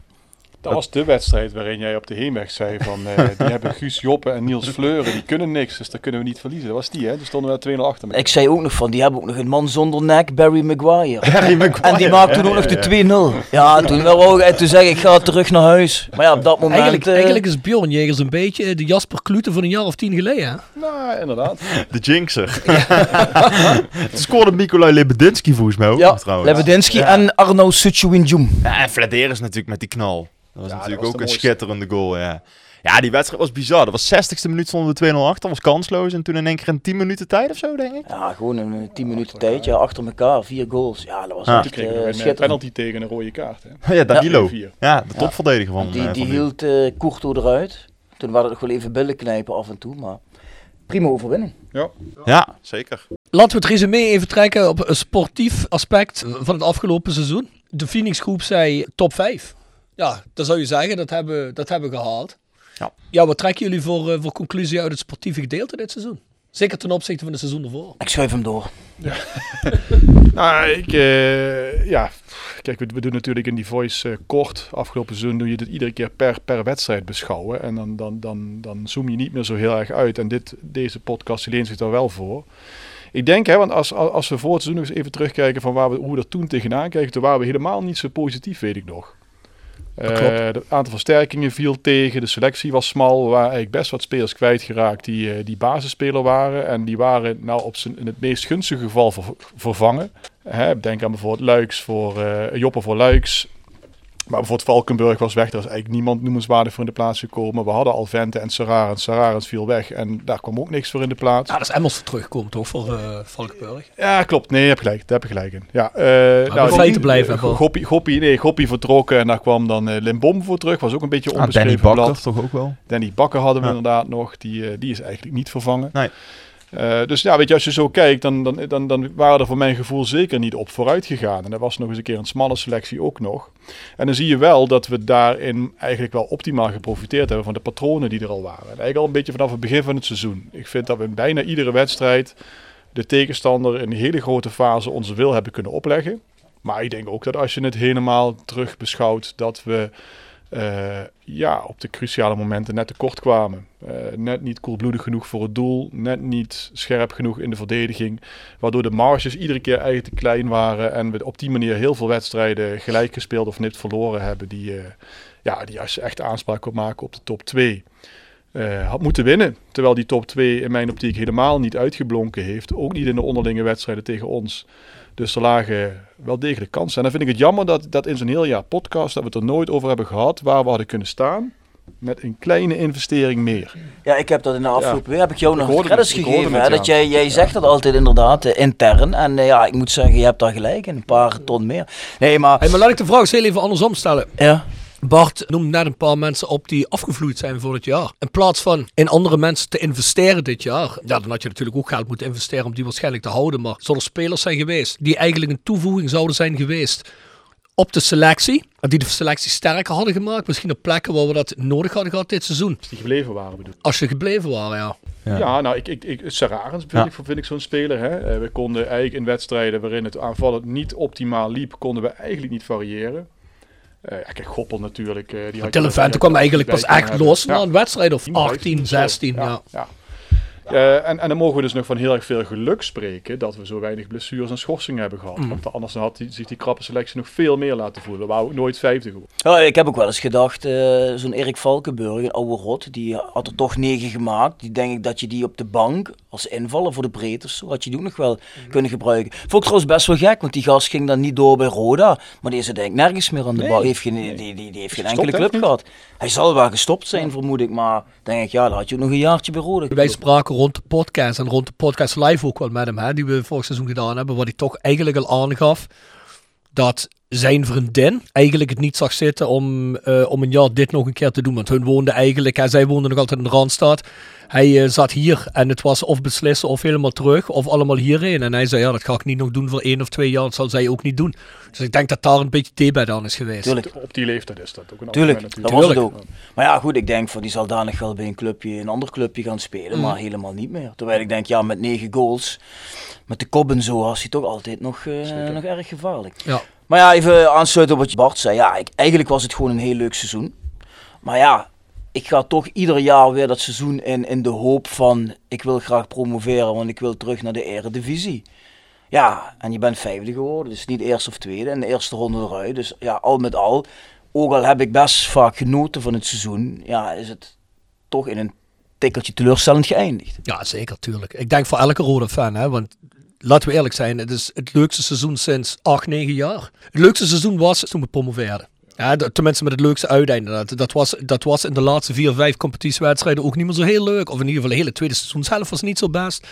Speaker 10: Dat was de wedstrijd waarin jij op de heenweg zei van eh, <laughs> die hebben Guus Joppe en Niels Fleuren, die kunnen niks, dus daar kunnen we niet verliezen. Dat was die hè, die stonden we 2-0 achter.
Speaker 8: Ik zei ook nog van, die hebben ook nog een man zonder nek, Barry Maguire. <laughs>
Speaker 7: Barry Maguire,
Speaker 8: En die maakte toen
Speaker 7: ja,
Speaker 8: ook nog de 2-0. Ja, toen wou ik toen zeg ik, ik ga terug naar huis. Maar ja, op dat moment...
Speaker 6: Eigenlijk,
Speaker 8: eh,
Speaker 6: eigenlijk is Bjorn Jegers een beetje de Jasper Klute van een jaar of tien geleden. Hè?
Speaker 10: Nou, inderdaad. <laughs>
Speaker 7: De jinxer. Het scoorde Nikolai Lebedinski volgens mij ook
Speaker 8: ja,
Speaker 7: trouwens.
Speaker 8: Lebedinski
Speaker 7: Ja.
Speaker 8: en Arno Suchewinjum.
Speaker 7: Ja, en Flederis natuurlijk met die knal. Dat was
Speaker 10: Ja,
Speaker 7: natuurlijk
Speaker 10: dat was
Speaker 7: ook een schitterende goal, ja. Ja, die wedstrijd was bizar. Dat was 60ste minuut stonden we 2-0 achter. Dat was kansloos. En toen in één keer in 10 minuten tijd of zo, denk ik.
Speaker 8: Ja, gewoon een 10 minuten tijd, ja, achter elkaar, vier goals. Ja, dat was
Speaker 7: Ja.
Speaker 8: Echt eh,
Speaker 10: een
Speaker 8: schitterend.
Speaker 10: penalty tegen een rode kaart. Hè. <laughs>
Speaker 7: Ja, Danilo.
Speaker 10: vier.
Speaker 7: Ja, de topverdediger van,
Speaker 8: Die,
Speaker 7: eh,
Speaker 8: die
Speaker 7: van
Speaker 8: hield eh Courto eruit. Toen waren het nog wel even billen knijpen af en toe, maar prima overwinning.
Speaker 10: Ja.
Speaker 7: Ja, zeker.
Speaker 6: Laten we het resume even trekken op een sportief aspect van het afgelopen seizoen. De Phoenix groep zei top 5. Ja, dan zou je zeggen, dat hebben, dat hebben we gehaald.
Speaker 7: Ja.
Speaker 6: ja, wat trekken jullie voor, eh, voor conclusie uit het sportieve gedeelte dit seizoen? Zeker ten opzichte van het seizoen ervoor.
Speaker 8: Ik schuif hem door. <laughs>
Speaker 10: Nou, ik, eh, ja, kijk, we, we doen natuurlijk in die voice eh, kort. Afgelopen seizoen doe je dit iedere keer per, per wedstrijd beschouwen. En dan, dan, dan, dan zoom je niet meer zo heel erg uit. En dit, deze podcast leent zich daar wel voor. Ik denk, hè, want als, als als we voor het seizoen nog eens even terugkijken van waar we, hoe we er toen tegenaan keken, toen waren we helemaal niet zo positief, weet ik nog.
Speaker 6: Dat
Speaker 10: Eh. Het aantal versterkingen viel tegen, de selectie was smal. We waren eigenlijk best wat spelers kwijtgeraakt die, eh, die basisspeler waren. En die waren nou op zijn, in het meest gunstige geval ver- vervangen. Hè, denk aan bijvoorbeeld Luiks voor eh Joppe voor Luiks. Maar bijvoorbeeld Valkenburg was weg. Er was eigenlijk niemand noemenswaardig voor in de plaats gekomen. We hadden al Vente en Sararens. Sararens viel weg en daar kwam ook niks voor in de plaats.
Speaker 6: Ja, dat is Emmels voor terugkomen toch, voor eh Valkenburg.
Speaker 10: Ja, klopt. Nee, je hebt gelijk. Daar heb je gelijk in. Ja, eh
Speaker 6: bij feiten blijven.
Speaker 10: Goppie, Goppie, nee, Goppie vertrokken en daar kwam dan eh Limbom voor terug. Was ook een beetje
Speaker 7: Ah,
Speaker 10: onbeschreven
Speaker 7: Danny Bakker
Speaker 10: blad.
Speaker 7: toch ook wel.
Speaker 10: Danny Bakker hadden we
Speaker 7: Ja.
Speaker 10: inderdaad nog. Die, die is eigenlijk niet vervangen.
Speaker 7: Nee.
Speaker 10: Eh, dus ja, weet je, als je zo kijkt, dan, dan, dan, dan waren er voor mijn gevoel zeker niet op vooruit gegaan. En dat was nog eens een keer een smalle selectie ook nog. En dan zie je wel dat we daarin eigenlijk wel optimaal geprofiteerd hebben van de patronen die er al waren. En eigenlijk al een beetje vanaf het begin van het seizoen. Ik vind dat we in bijna iedere wedstrijd de tegenstander in een hele grote fase onze wil hebben kunnen opleggen. Maar ik denk ook dat als je het helemaal terug beschouwt, dat we eh, ja, op de cruciale momenten net tekort kwamen. Eh, net niet koelbloedig genoeg voor het doel, net niet scherp genoeg in de verdediging. Waardoor de marges iedere keer eigenlijk te klein waren en we op die manier heel veel wedstrijden gelijk gespeeld of nipt verloren hebben. Die, eh, ja, die als je echt aanspraak kon maken op de top 2. eh, had moeten winnen. Terwijl die top 2 in mijn optiek helemaal niet uitgeblonken heeft. Ook niet in de onderlinge wedstrijden tegen ons. Dus er lagen wel degelijk kansen. En dan vind ik het jammer dat, dat in zo'n heel jaar podcast... dat we het er nooit over hebben gehad waar we hadden kunnen staan... met een kleine investering meer.
Speaker 8: Ja, ik heb dat in de afgelopen
Speaker 10: Ja.
Speaker 8: week heb ik jou
Speaker 10: Ik
Speaker 8: nog
Speaker 10: hoorde
Speaker 8: credits
Speaker 10: het, ik hoorde
Speaker 8: gegeven.
Speaker 10: het,
Speaker 8: hè, dat jij, jij zegt dat altijd inderdaad eh, intern. En eh, ja, ik moet zeggen, je hebt daar gelijk in. Een paar ton meer. Nee, maar...
Speaker 6: Hey, maar laat ik de vraag eens heel even andersom stellen.
Speaker 8: Ja.
Speaker 6: Bart noemt net een paar mensen op die afgevloeid zijn voor het jaar. In plaats van in andere mensen te investeren dit jaar. Ja, dan had je natuurlijk ook geld moeten investeren om die waarschijnlijk te houden. Maar zullen spelers zijn geweest die eigenlijk een toevoeging zouden zijn geweest op de selectie. en Die de selectie sterker hadden gemaakt. Misschien op plekken waar we dat nodig hadden gehad dit seizoen.
Speaker 10: Als die gebleven waren bedoel ik.
Speaker 6: Als ze gebleven waren, ja.
Speaker 10: Ja, nou, ik, ik, ik, vind, ik, vind ik zo'n speler. Hè. Eh, we konden eigenlijk in wedstrijden waarin het aanvallend niet optimaal liep, konden we eigenlijk niet variëren. Eh ja, kijk, Goppel natuurlijk. eh die had
Speaker 6: kwam eigenlijk pas echt los na een wedstrijd of
Speaker 10: 15,
Speaker 6: 18, 16. Ja.
Speaker 10: ja. Eh, en, en dan mogen we dus nog van heel erg veel geluk spreken dat we zo weinig blessures en schorsingen hebben gehad.
Speaker 8: Mm.
Speaker 10: Want anders had die, zich die krappe selectie nog veel meer laten voelen. We ook nooit vijfde geworden.
Speaker 8: Ik heb ook wel eens gedacht, eh, zo'n Erik Valkenburg, een oude rot, die had er toch negen gemaakt. Die denk ik dat je die op de bank als invaller voor de breedte, of zo, had je die ook nog wel kunnen gebruiken. Vond ik trouwens best wel gek, want die gast ging dan niet door bij Roda. Maar die is er denk ik nergens meer aan de
Speaker 10: Nee.
Speaker 8: bal. Heeft geen, die, die, die heeft geen enkele club gehad. Hij zal wel gestopt zijn, vermoed ik. Maar denk ik, ja, dan had je ook nog een jaartje bij Roda.
Speaker 6: Wij spraken rond de podcast en rond de podcast live ook wel met hem, hè, die we vorig seizoen gedaan hebben, waar hij toch eigenlijk al aangaf dat zijn vriendin eigenlijk het niet zag zitten om, eh, om een jaar dit nog een keer te doen. Want hun woonden eigenlijk, hè, zij woonden nog altijd in de Randstad. Hij eh, zat hier en het was of beslissen of helemaal terug of allemaal hierheen. En hij zei, ja, dat ga ik niet nog doen voor één of twee jaar. Dat zal zij ook niet doen. Dus ik denk dat daar een beetje debet aan is geweest.
Speaker 8: Tuurlijk.
Speaker 10: Op die leeftijd is dat ook een
Speaker 8: Tuurlijk, dat was het ook.
Speaker 10: natuurlijk.
Speaker 8: Maar ja, goed, ik denk van die zal daar nog wel bij een clubje, een ander clubje gaan spelen,
Speaker 6: Mm.
Speaker 8: maar helemaal niet meer. Terwijl ik denk, ja, met negen goals, met de kop en zo, was hij toch altijd nog, eh, nog erg gevaarlijk.
Speaker 6: Ja.
Speaker 8: Maar ja, even aansluiten op wat Bart zei. Ja, ik, eigenlijk was het gewoon een heel leuk seizoen. Maar ja, ik ga toch ieder jaar weer dat seizoen in, in de hoop van, ik wil graag promoveren, want ik wil terug naar de eredivisie. Ja, en je bent vijfde geworden, dus niet eerste of tweede, en de eerste ronde eruit. Dus ja, al met al, ook al heb ik best vaak genoten van het seizoen, ja, is het toch in een tikkeltje teleurstellend geëindigd.
Speaker 6: Ja, zeker, tuurlijk. Ik denk voor elke rode fan, hè, want laten we eerlijk zijn, het is het leukste seizoen sinds 8, 9 jaar. Het leukste seizoen was toen we promoveerden. Ja, tenminste met het leukste uiteinde. Dat, dat, was, dat was in de laatste vier, vijf competitiewedstrijden ook niet meer zo heel leuk. Of in ieder geval de hele tweede seizoenshelft was niet zo best.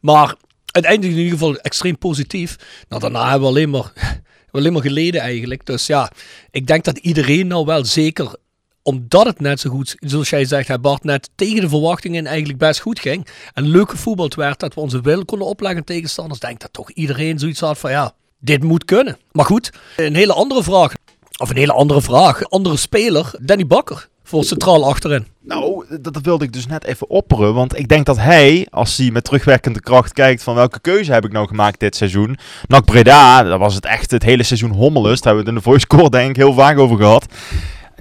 Speaker 6: Maar uiteindelijk in ieder geval extreem positief. Nou, daarna hebben we alleen maar, <laughs> alleen maar geleden eigenlijk. Dus ja, ik denk dat iedereen nou wel zeker omdat het net zo goed, zoals jij zegt, Bart, net tegen de verwachtingen eigenlijk best goed ging. En leuk gevoetbald werd dat we onze wil konden opleggen tegenstanders. Denk dat toch iedereen zoiets had van ja, dit moet kunnen. Maar goed, een hele andere vraag. Of een hele andere vraag. Andere speler, Danny Bakker. Voor centraal achterin.
Speaker 7: Nou, dat, dat wilde ik dus net even opperen. Want ik denk dat hij, als hij met terugwerkende kracht kijkt van welke keuze heb ik nou gemaakt dit seizoen. NAC Breda, daar was het echt het hele seizoen hommeles. Daar hebben we het in de voice score denk ik heel vaak over gehad.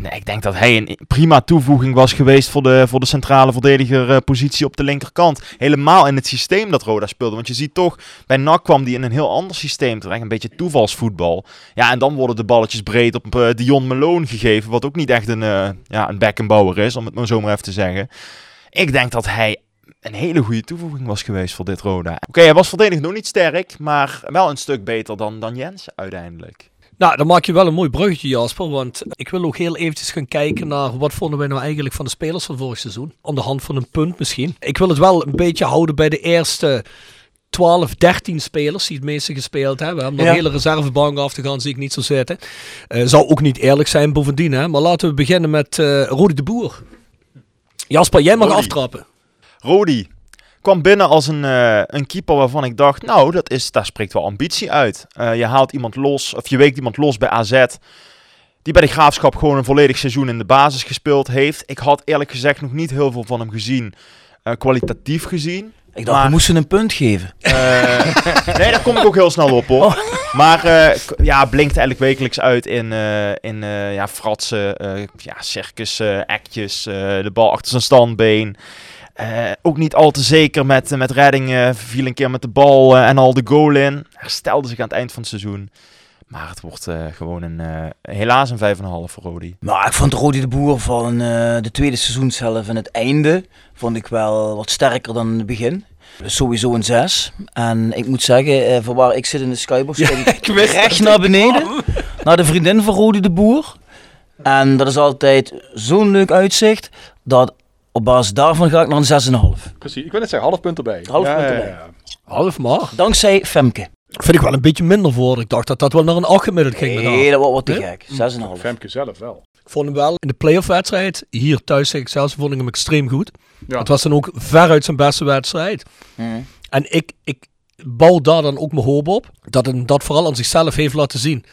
Speaker 7: Nee, ik denk dat hij een prima toevoeging was geweest voor de, voor de centrale verdediger eh, op de linkerkant. Helemaal in het systeem dat Roda speelde. Want je ziet toch, bij NAC kwam die in een heel ander systeem terecht. Een beetje toevalsvoetbal. Ja, en dan worden de balletjes breed op eh, Dion Malone gegeven. Wat ook niet echt een, eh ja, een Beckenbauer is, om het maar zo maar even te zeggen. Ik denk dat hij een hele goede toevoeging was geweest voor dit Roda. Oké, hij was verdedigend nog niet sterk, maar wel een stuk beter dan, dan Jens uiteindelijk.
Speaker 6: Nou, dan maak je wel een mooi bruggetje, Jasper. Want ik wil ook heel eventjes gaan kijken naar wat vonden wij nou eigenlijk van de spelers van vorig seizoen. Aan de hand van een punt misschien. Ik wil het wel een beetje houden bij de eerste 12, 13 spelers die het meeste gespeeld hebben. Om de
Speaker 8: Ja.
Speaker 6: hele reservebank af te gaan zie ik niet zo zitten. Eh, zou ook niet eerlijk zijn bovendien. Hè? Maar laten we beginnen met eh Rodi de Boer. Jasper, jij mag aftrappen.
Speaker 7: Rodi kwam binnen als een, eh, een keeper waarvan ik dacht, nou, dat is, daar spreekt wel ambitie uit. Eh, je haalt iemand los, of je weekt iemand los bij AZ, die bij de Graafschap gewoon een volledig seizoen in de basis gespeeld heeft. Ik had eerlijk gezegd nog niet heel veel van hem gezien, eh, kwalitatief gezien.
Speaker 8: Ik dacht,
Speaker 7: Maar-
Speaker 8: we moesten een punt geven. <laughs>
Speaker 7: Nee, daar kom ik ook heel snel op hoor. Maar eh, k- ja, blinkt eigenlijk wekelijks uit in, in ja, fratsen, ja, circus, actjes, de bal achter zijn standbeen. Eh, ook niet al te zeker met, met reddingen. Viel een keer met de bal eh, en al de goal in. Herstelde zich aan het eind van het seizoen. Maar het wordt eh, gewoon een, eh, helaas een 5,5 voor Rodi.
Speaker 8: Maar ik vond Rodi de Boer van eh, de tweede seizoenshelft en het einde vond ik wel wat sterker dan in het begin. Dus sowieso een 6. En ik moet zeggen, eh, van waar ik zit in de skybox, kijk ik <laughs> recht naar beneden.
Speaker 6: kwam.
Speaker 8: Naar de vriendin van Rodi de Boer. En dat is altijd zo'n leuk uitzicht, dat op basis daarvan ga ik naar een 6,5.
Speaker 10: Precies, ik wil net zeggen, half punt erbij.
Speaker 8: Half
Speaker 10: Ja,
Speaker 8: punt erbij.
Speaker 10: ja.
Speaker 6: Half maar.
Speaker 8: Dankzij Femke.
Speaker 6: Vind ik wel een beetje minder voor. Ik dacht dat dat wel naar een 8 gemiddeld ging. met haar.
Speaker 8: Nee, dat wordt wat te
Speaker 6: Nee?
Speaker 8: gek. 6,5.
Speaker 10: Femke zelf wel.
Speaker 6: Ik vond hem wel in de playoff wedstrijd, hier thuis zeg ik zelfs, vond ik hem extreem goed.
Speaker 10: Ja.
Speaker 6: Het was dan ook veruit zijn beste wedstrijd. En ik, ik bouw daar dan ook mijn hoop op, dat hij dat vooral aan zichzelf heeft laten zien.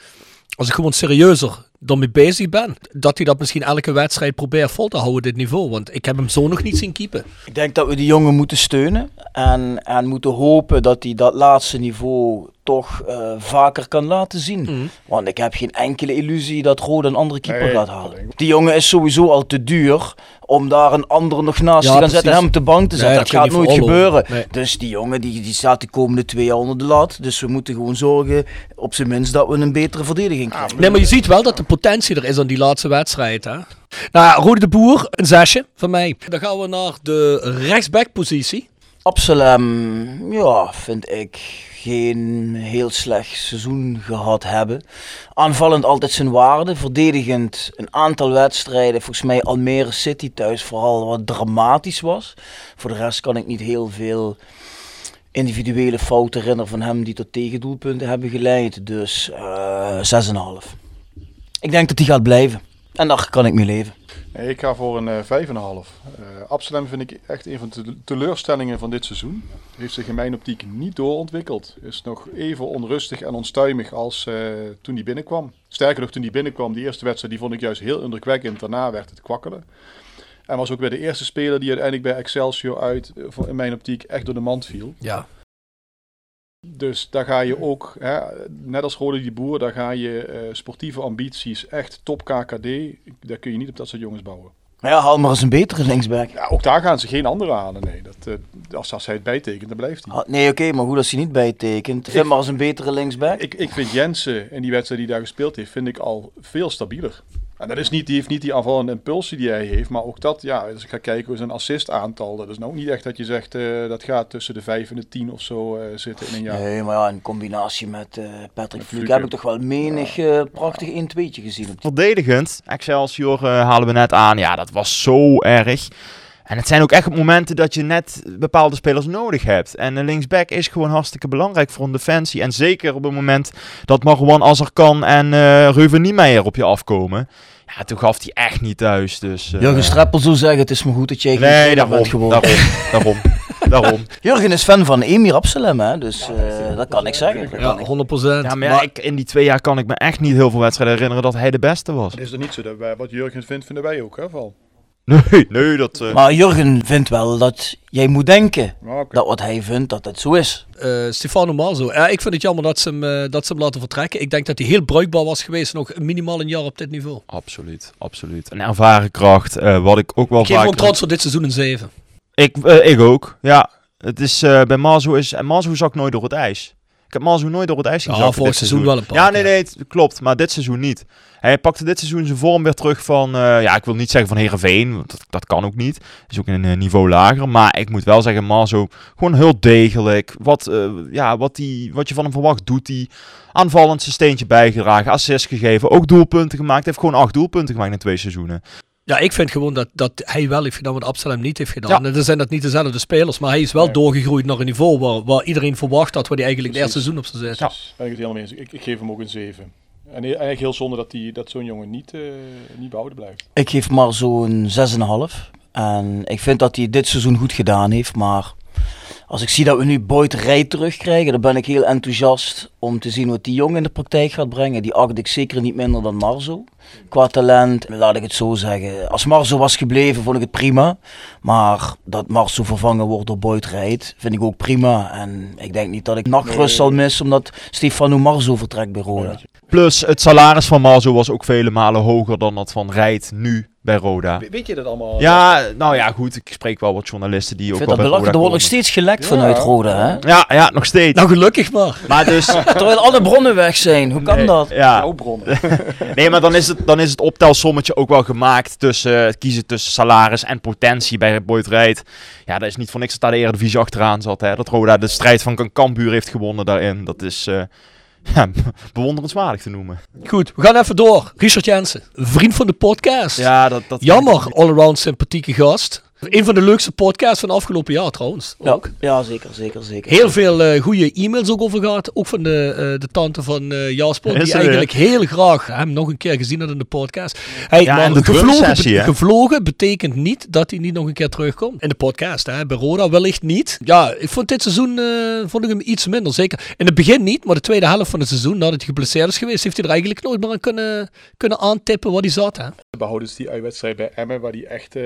Speaker 6: Als ik gewoon serieuzer ermee bezig ben, dat hij dat misschien elke wedstrijd probeert vol te houden, dit niveau. Want ik heb hem zo nog niet zien keepen.
Speaker 8: Ik denk dat we die jongen moeten steunen en, en moeten hopen dat hij dat laatste niveau toch eh, vaker kan laten zien.
Speaker 6: Mhm.
Speaker 8: Want ik heb geen enkele illusie dat Rode een andere keeper
Speaker 10: Nee,
Speaker 8: gaat halen. Die jongen is sowieso al te duur om daar een andere nog naast
Speaker 6: Ja,
Speaker 8: te gaan zetten, hem op de bank te
Speaker 6: Nee,
Speaker 8: zetten.
Speaker 6: dat
Speaker 8: gaat nooit gebeuren.
Speaker 6: nee.
Speaker 8: Dus die jongen die, die staat de komende twee jaar onder de lat. Dus we moeten gewoon zorgen, op zijn minst, dat we een betere verdediging krijgen.
Speaker 6: Nee, maar je ziet wel dat de potentie er is aan die laatste wedstrijd. Hè? Nou Rode de Boer, een zesje van mij. Dan gaan we naar de rechtsbackpositie.
Speaker 8: Absalem, ja, vind ik geen heel slecht seizoen gehad hebben. Aanvallend altijd zijn waarde. Verdedigend een aantal wedstrijden. Volgens mij Almere City thuis vooral wat dramatisch was. Voor de rest kan ik niet heel veel individuele fouten herinneren van hem die tot tegendoelpunten hebben geleid. Dus eh 6,5. Ik denk dat hij gaat blijven. En daar kan ik mee leven.
Speaker 10: Ik ga voor een eh 5,5. Eh Absalem vind ik echt een van de teleurstellingen van dit seizoen. Heeft zich in mijn optiek niet doorontwikkeld. Is nog even onrustig en onstuimig als eh, toen hij binnenkwam. Sterker nog, toen hij binnenkwam, die eerste wedstrijd, die vond ik juist heel indrukwekkend. Daarna werd het kwakkelen. En was ook weer de eerste speler die uiteindelijk bij Excelsior uit, eh, voor- in mijn optiek, echt door de mand viel.
Speaker 6: Ja.
Speaker 10: Dus daar ga je ook, hè, net als Rode die Boer, daar ga je eh, sportieve ambities, echt top KKD, daar kun je niet op dat soort jongens bouwen.
Speaker 8: Maar ja, haal maar eens een betere linksback.
Speaker 10: Ja, ook daar gaan ze geen andere halen. Nee, dat, eh, als, als hij het bijtekent, dan blijft hij.
Speaker 8: Ah, Nee, oké, maar goed als hij niet bijtekent. Vind maar eens een betere linksback.
Speaker 10: Ik, ik vind Jensen in die wedstrijd die daar gespeeld heeft, vind ik al veel stabieler. En dat is niet, die heeft niet die aanvallende impulsie die hij heeft, maar ook dat, ja, als ik ga kijken hoe zijn assist aantal, dat is nou ook niet echt dat je zegt eh, dat gaat tussen de 5 en de 10 of zo eh, zitten in een jaar.
Speaker 8: Nee, maar ja, in combinatie met eh, Patrick Fluke
Speaker 10: Fluke.
Speaker 8: heb ik toch wel menig prachtig 1-2'tje gezien. Op die...
Speaker 7: Verdedigend, Excelsior eh, halen we net aan. Ja, dat was zo erg. En het zijn ook echt momenten dat je net bepaalde spelers nodig hebt. En een linksback is gewoon hartstikke belangrijk voor een defensie. En zeker op het moment dat Marwan Azarkan en eh Reuven Niemeyer op je afkomen. Ja, toen gaf hij echt niet thuis. Dus, eh,
Speaker 8: Jurgen Streppel zou zeggen, het is maar goed dat jij geen
Speaker 7: Nee, daarom,
Speaker 8: bent geworden.
Speaker 7: daarom, daarom, daarom. <laughs>
Speaker 8: Jurgen is fan van Emir Absalem, hè? dus eh, dat kan ik zeggen. Dat
Speaker 6: Ja,
Speaker 8: kan ik.
Speaker 6: 100%.
Speaker 7: Ja, maar ja, ik, in die twee jaar kan ik me echt niet heel veel wedstrijden herinneren dat hij de beste was.
Speaker 10: Het is er niet zo dat wij, wat Jurgen vindt, vinden wij ook, hè, Val?
Speaker 7: Nee, nee, dat... eh,
Speaker 8: Maar Jurgen vindt wel dat jij moet denken dat wat hij vindt, dat het zo is.
Speaker 6: Eh, Stefano Marzo. Ja, ik vind het jammer dat ze, hem, eh, dat ze hem laten vertrekken. Ik denk dat hij heel bruikbaar was geweest. Nog minimaal een jaar op dit niveau.
Speaker 7: Absoluut, absoluut. Een ervaren kracht, eh, wat ik ook wel
Speaker 6: Ik geef
Speaker 7: vaak...
Speaker 6: ook transfer dit seizoen een 7.
Speaker 7: Ik, ik ook, ja. Het is, eh, bij Mazu is... En Mazu zakt nooit door het ijs. Ik heb Mazu nooit door het ijs zien
Speaker 6: Ja, vorig seizoen wel een paar
Speaker 7: Ja, nee, nee, het klopt. Maar dit seizoen niet. Hij pakte dit seizoen zijn vorm weer terug van... eh, ja, ik wil niet zeggen van Heerenveen. want Dat, dat kan ook niet. Is ook een eh, niveau lager. Maar ik moet wel zeggen, Mazu gewoon heel degelijk. Wat, eh, ja, wat, die, wat je van hem verwacht, doet hij. Aanvallend zijn steentje bijgedragen. Assist gegeven. Ook doelpunten gemaakt. Hij heeft gewoon acht doelpunten gemaakt in twee seizoenen.
Speaker 6: Ja, ik vind gewoon dat, dat hij wel heeft gedaan wat Absalem niet heeft gedaan.
Speaker 7: Ja.
Speaker 6: En dan zijn dat niet dezelfde spelers, maar hij is wel
Speaker 10: Nee.
Speaker 6: doorgegroeid naar een niveau waar, waar iedereen verwacht had, waar hij eigenlijk het eerste seizoen op zou zetten.
Speaker 10: Ja. Ben ik het helemaal mee eens. Ik, ik geef hem ook een 7. En he- eigenlijk heel zonde dat, die, dat zo'n jongen niet, eh, niet behouden blijft.
Speaker 8: Ik geef maar zo'n 6,5. En ik vind dat hij dit seizoen goed gedaan heeft. Maar als ik zie dat we nu Boyd Rij terugkrijgen, dan ben ik heel enthousiast om te zien wat die jongen in de praktijk gaat brengen. Die acht ik zeker niet minder dan Marzo. Qua talent, laat ik het zo zeggen. Als Marzo was gebleven, vond ik het prima. Maar dat Marzo vervangen wordt door Boyd Rijt, vind ik ook prima. En ik denk niet dat ik nachtrust zal missen, omdat Stefano Marzo vertrekt bij Roda.
Speaker 7: Plus het salaris van Mazu was ook vele malen hoger dan dat van Rijt nu bij Roda.
Speaker 10: Weet je dat allemaal?
Speaker 7: Ja, nou ja, goed. Ik spreek wel wat journalisten die
Speaker 8: Ik
Speaker 7: ook wel bij
Speaker 8: belachelijk. Er
Speaker 7: Roda
Speaker 8: wordt nog steeds gelekt
Speaker 10: Ja.
Speaker 8: vanuit Roda, hè?
Speaker 7: Ja, ja, nog steeds.
Speaker 6: Nou, gelukkig maar.
Speaker 7: Maar dus... <laughs>
Speaker 8: Terwijl alle bronnen weg zijn. Hoe kan
Speaker 7: Nee,
Speaker 8: dat?
Speaker 7: Ja,
Speaker 10: Jouw bronnen. <laughs>
Speaker 7: nee, maar dan is, het, dan is het optelsommetje ook wel gemaakt tussen het kiezen tussen salaris en potentie bij Boyd Rijt. Ja, dat is niet voor niks dat daar de Eredivisie achteraan zat. Hè. Dat Roda de strijd van Kambuur heeft gewonnen daarin. Dat is eh, <laughs> ja, bewonderenswaardig te noemen.
Speaker 6: Goed, we gaan even door. Richard Jensen, vriend van de podcast.
Speaker 7: Ja, dat, dat
Speaker 6: Jammer, all-around sympathieke gast. Een van de leukste podcasts van afgelopen jaar trouwens.
Speaker 8: Ja,
Speaker 6: Ook.
Speaker 8: ja zeker, zeker, zeker.
Speaker 6: Heel veel eh, goede e-mails ook over gehad. Ook van de, eh, de tante van eh Jasper.
Speaker 7: Is
Speaker 6: Die
Speaker 7: er
Speaker 6: eigenlijk heel graag hem nog een keer gezien had in de podcast. Hey,
Speaker 7: Ja,
Speaker 6: maar
Speaker 7: en de
Speaker 6: gevlogen, gevlogen betekent niet dat hij niet nog een keer terugkomt. In de podcast, hè. bij Roda wellicht niet. Ja, ik vond dit seizoen eh, vond ik hem iets minder. Zeker in het begin niet, maar de tweede helft van het seizoen, nadat hij geblesseerd is geweest, heeft hij er eigenlijk nooit meer aan kunnen, kunnen aantippen waar hij zat. Hè.
Speaker 10: Behoudens die uitwedstrijd bij Emmen, waar die echt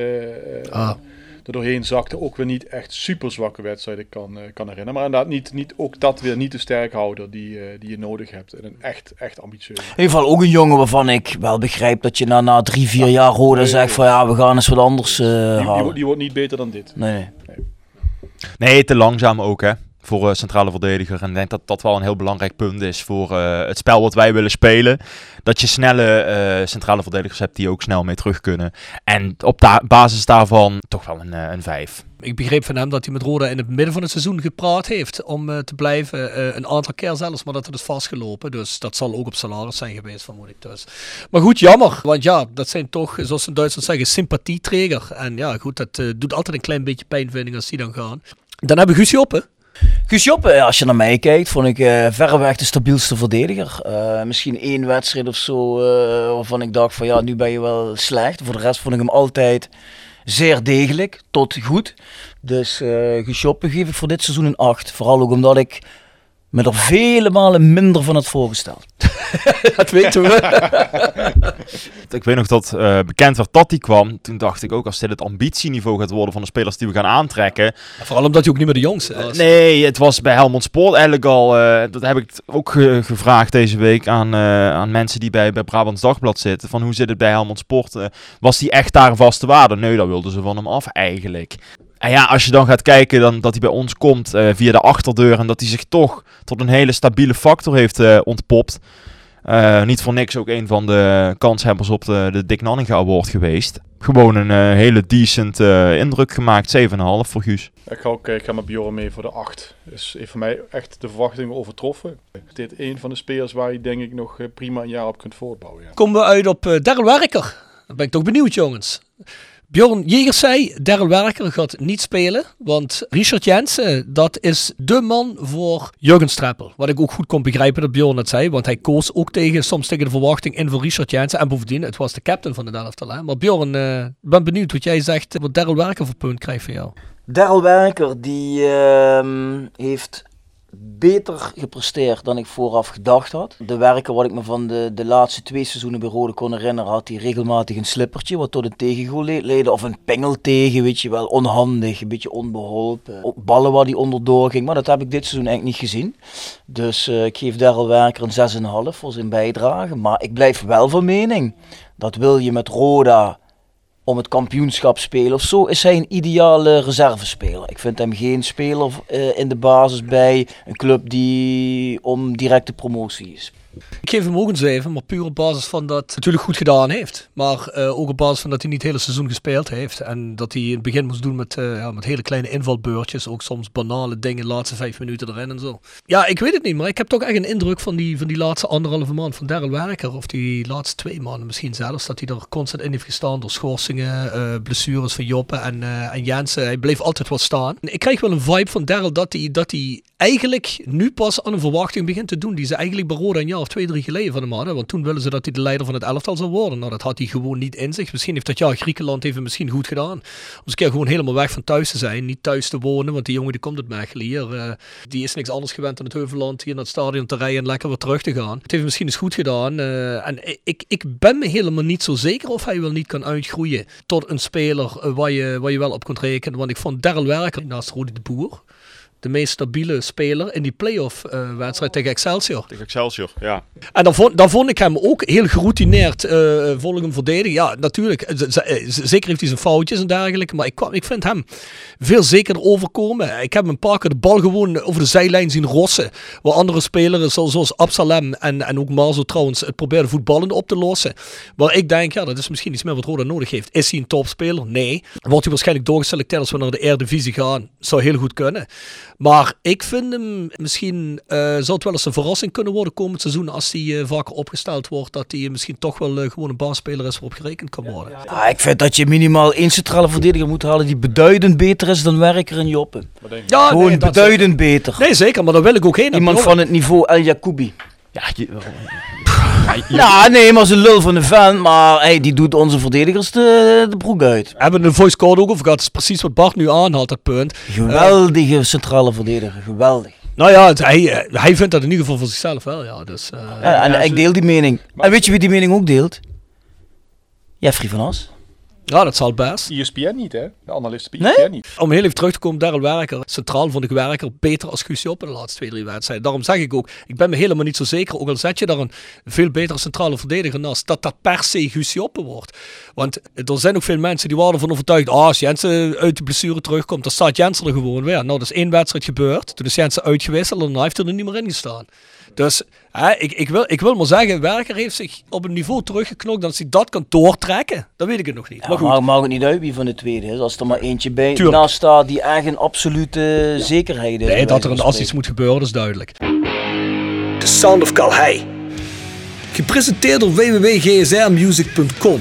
Speaker 6: Ah.
Speaker 10: Er doorheen zakte, ook weer niet echt super zwakke wedstrijden kan, eh, kan herinneren. Maar inderdaad, niet, niet, ook dat weer niet de sterkhouder die, eh, die je nodig hebt. En een echt, echt ambitieus.
Speaker 8: In ieder geval ook een jongen waarvan ik wel begrijp dat je na, na drie, vier jaar Roda zegt van ja, we gaan eens wat anders eh,
Speaker 10: Die, die,
Speaker 8: halen.
Speaker 10: wordt- die wordt niet beter dan dit.
Speaker 8: Nee, nee.
Speaker 7: Nee, te langzaam ook hè. Voor eh, centrale verdediger. En ik denk dat dat wel een heel belangrijk punt is voor eh, het spel wat wij willen spelen. Dat je snelle eh, centrale verdedigers hebt die ook snel mee terug kunnen. En op basis daarvan toch wel een, een 5.
Speaker 6: Ik begreep van hem dat hij met Roda in het midden van het seizoen gepraat heeft om te blijven. een aantal keer zelfs, maar dat het is vastgelopen. Dus dat zal ook op salaris zijn geweest, vermoed ik dus. Maar goed, jammer. Want ja, dat zijn toch, zoals in Duitsland zeggen, sympathietreger. En ja, goed, dat doet altijd een klein beetje pijn, als die dan gaan. Dan hebben we Guus Joppe.
Speaker 8: Ja, als je naar mij kijkt, vond ik eh, verreweg de stabielste verdediger. Eh, misschien één wedstrijd of zo eh, waarvan ik dacht van ja, nu ben je wel slecht. Voor de rest vond ik hem altijd zeer degelijk, tot goed. Dus Joppe geef ik voor dit seizoen een 8. Vooral ook omdat ik me er vele malen minder van had voorgesteld. <laughs>
Speaker 6: dat weten we. <laughs>
Speaker 7: Ik weet nog dat eh, bekend werd dat die kwam. Toen dacht ik ook, als dit het ambitieniveau gaat worden van de spelers die we gaan aantrekken.
Speaker 6: Vooral omdat hij ook niet meer de jongste is.
Speaker 7: Nee, het was bij Helmond Sport eigenlijk al. eh, dat heb ik ook ge- gevraagd deze week aan, eh, aan mensen die bij, bij Brabants Dagblad zitten. Van hoe zit het bij Helmond Sport? Was die echt daar een vaste waarde? Nee, daar wilden ze van hem af eigenlijk. En ja, als je dan gaat kijken dan, dat hij bij ons komt eh, via de achterdeur. En dat hij zich toch tot een hele stabiele factor heeft eh, ontpopt. Eh, niet voor niks ook een van de kanshebbers op de, de Dick Nanninga Award geweest. Gewoon een eh, hele decent eh, indruk gemaakt. 7,5 voor Guus.
Speaker 10: Ik ga ook ik ga met Bjorn mee voor de 8. Dus heeft voor mij echt de verwachtingen overtroffen. Dit een van de spelers waar je denk ik nog prima een jaar op kunt voortbouwen. Ja.
Speaker 6: Komen we uit op uh, Daryl Werker. Dan ben ik toch benieuwd, jongens. Bjorn Jegers zei, Daryl Werker gaat niet spelen, want Richard Jensen, dat is de man voor Jurgen Streppel. Wat ik ook goed kon begrijpen dat Bjorn het zei, want hij koos ook tegen, soms tegen de verwachting in voor Richard Jensen. En bovendien, het was de captain van de elftal. Maar Bjorn, uh, ben benieuwd wat jij zegt, wat Daryl Werker voor punt krijgt van jou.
Speaker 8: Daryl Werker, die uh, heeft beter gepresteerd dan ik vooraf gedacht had. De werker wat ik me van de, de laatste twee seizoenen bij Rode kon herinneren, had hij regelmatig een slippertje wat tot een tegengoal leidde. Of een pengel tegen, weet je wel, onhandig, een beetje onbeholpen. Op ballen waar hij onderdoor ging, maar dat heb ik dit seizoen eigenlijk niet gezien. Dus uh, ik geef Daryl Werker een 6,5 voor zijn bijdrage. Maar ik blijf wel van mening, dat wil je met Roda om het kampioenschap spelen of zo, is hij een ideale reservespeler. Ik vind hem geen speler uh, in de basis bij een club die om directe promotie is.
Speaker 6: Ik geef hem ook een 7, maar puur op basis van dat natuurlijk goed gedaan heeft. Maar uh, ook op basis van dat hij niet het hele seizoen gespeeld heeft. En dat hij in het begin moest doen met, uh, ja, met hele kleine invalbeurtjes. Ook soms banale dingen, laatste vijf minuten erin en zo. Ja, ik weet het niet, maar ik heb toch echt een indruk van die, van die laatste anderhalve maand van Daryl Werker. Of die laatste twee maanden misschien zelfs. Dat hij er constant in heeft gestaan door schorsingen, uh, blessures van Joppe en, en Jensen. Hij bleef altijd wat staan. Ik krijg wel een vibe van Daryl dat hij, dat hij eigenlijk nu pas aan een verwachting begint te doen. Die ze eigenlijk bij Roda een jaar of twee, drie geleden van hem hadden. Want toen willen ze dat hij de leider van het elftal zou worden. Nou, dat had hij gewoon niet in zich. Misschien heeft dat jaar Griekenland even misschien goed gedaan. Om een keer gewoon helemaal weg van thuis te zijn. Niet thuis te wonen, want die jongen die komt uit Mechelen hier. Uh, die is niks anders gewend dan het Heuvelland hier naar het stadion te rijden en lekker weer terug te gaan. Het heeft misschien eens goed gedaan. Uh, en ik, ik ben me helemaal niet zo zeker of hij wel niet kan uitgroeien tot een speler uh, waar, je, waar je wel op kunt rekenen. Want ik vond Daryl Werker naast Rudi de Boer de meest stabiele speler in die playoff uh, wedstrijd tegen Excelsior.
Speaker 7: Tegen Excelsior, ja.
Speaker 6: En dan vond, dan vond ik hem ook heel geroutineerd uh, volgens hem verdedigen. Ja, natuurlijk. Zeker heeft hij zijn foutjes en dergelijke. Maar ik, kwam, ik vind hem veel zekerder overkomen. Ik heb hem een paar keer de bal gewoon over de zijlijn zien rossen. Waar andere spelers zoals Absalem en, en ook Marzo trouwens het probeerden voetballend op te lossen. Waar ik denk, ja, dat is misschien iets meer wat Roda nodig heeft. Is hij een topspeler? Nee. Wordt hij waarschijnlijk doorgeselecteerd als we naar de Eredivisie gaan? Zou heel goed kunnen. Maar ik vind hem misschien, eh, zou het wel eens een verrassing kunnen worden komend seizoen als hij eh, vaker opgesteld wordt. Dat hij misschien toch wel eh, gewoon een baasspeler is waarop gerekend kan worden.
Speaker 8: Ja, ik vind dat je minimaal één centrale verdediger moet halen die beduidend beter is dan Werker en Joppen.
Speaker 6: Ja,
Speaker 8: Gewoon
Speaker 6: nee,
Speaker 8: beduidend beter.
Speaker 6: Nee, zeker, maar daar wil ik ook heen.
Speaker 8: Iemand van het niveau El Jacoubi.
Speaker 7: Ja, je, <laughs>
Speaker 8: Ja, nee, maar ze lul van de fan, maar hey, die doet onze verdedigers de, de broek uit.
Speaker 6: We hebben een voice code ook over gehad. Dat is precies wat Bart nu aanhaalt, dat punt.
Speaker 8: Geweldige centrale verdediger, geweldig.
Speaker 6: Nou ja, het- hij, eh, hij vindt dat in ieder geval voor zichzelf wel, ja. Dus, eh,
Speaker 8: Ja, en ik deel die mening. En weet je wie die mening ook deelt? Jeffrey van As.
Speaker 6: Ja, dat zal best.
Speaker 10: ESPN niet, hè? De analisten bij
Speaker 8: Nee?
Speaker 10: Niet.
Speaker 6: Om heel even terug te komen, Daryl Werker. Centraal vond ik Werker beter als Guusje op in de laatste twee, drie wedstrijden. Daarom zeg ik ook, ik ben me helemaal niet zo zeker, ook al zet je daar een veel betere centrale verdediger naast, dat dat per se Guusje Oppen wordt. Want er zijn ook veel mensen die waren ervan overtuigd, ah, als Jensen uit de blessure terugkomt, dan staat Jensen er gewoon weer. Nou, dat is één wedstrijd gebeurd. Toen is Jensen uitgewisseld en dan heeft hij er niet meer in gestaan. Dus hè, ik, ik, wil, ik wil maar zeggen, Werker heeft zich op een niveau teruggeknokt dat als hij dat kan doortrekken, dan weet ik het nog niet.
Speaker 8: Ja,
Speaker 6: maar goed.
Speaker 8: maakt maakt het niet uit wie van de tweede is. Als er maar eentje bij
Speaker 6: Tuurlijk.
Speaker 8: naast staat die echt een absolute zekerheid is.
Speaker 6: Nee, dat er een, als iets moet gebeuren, dat is duidelijk. The Sound of Calhei. Gepresenteerd door www.gsrmusic.com.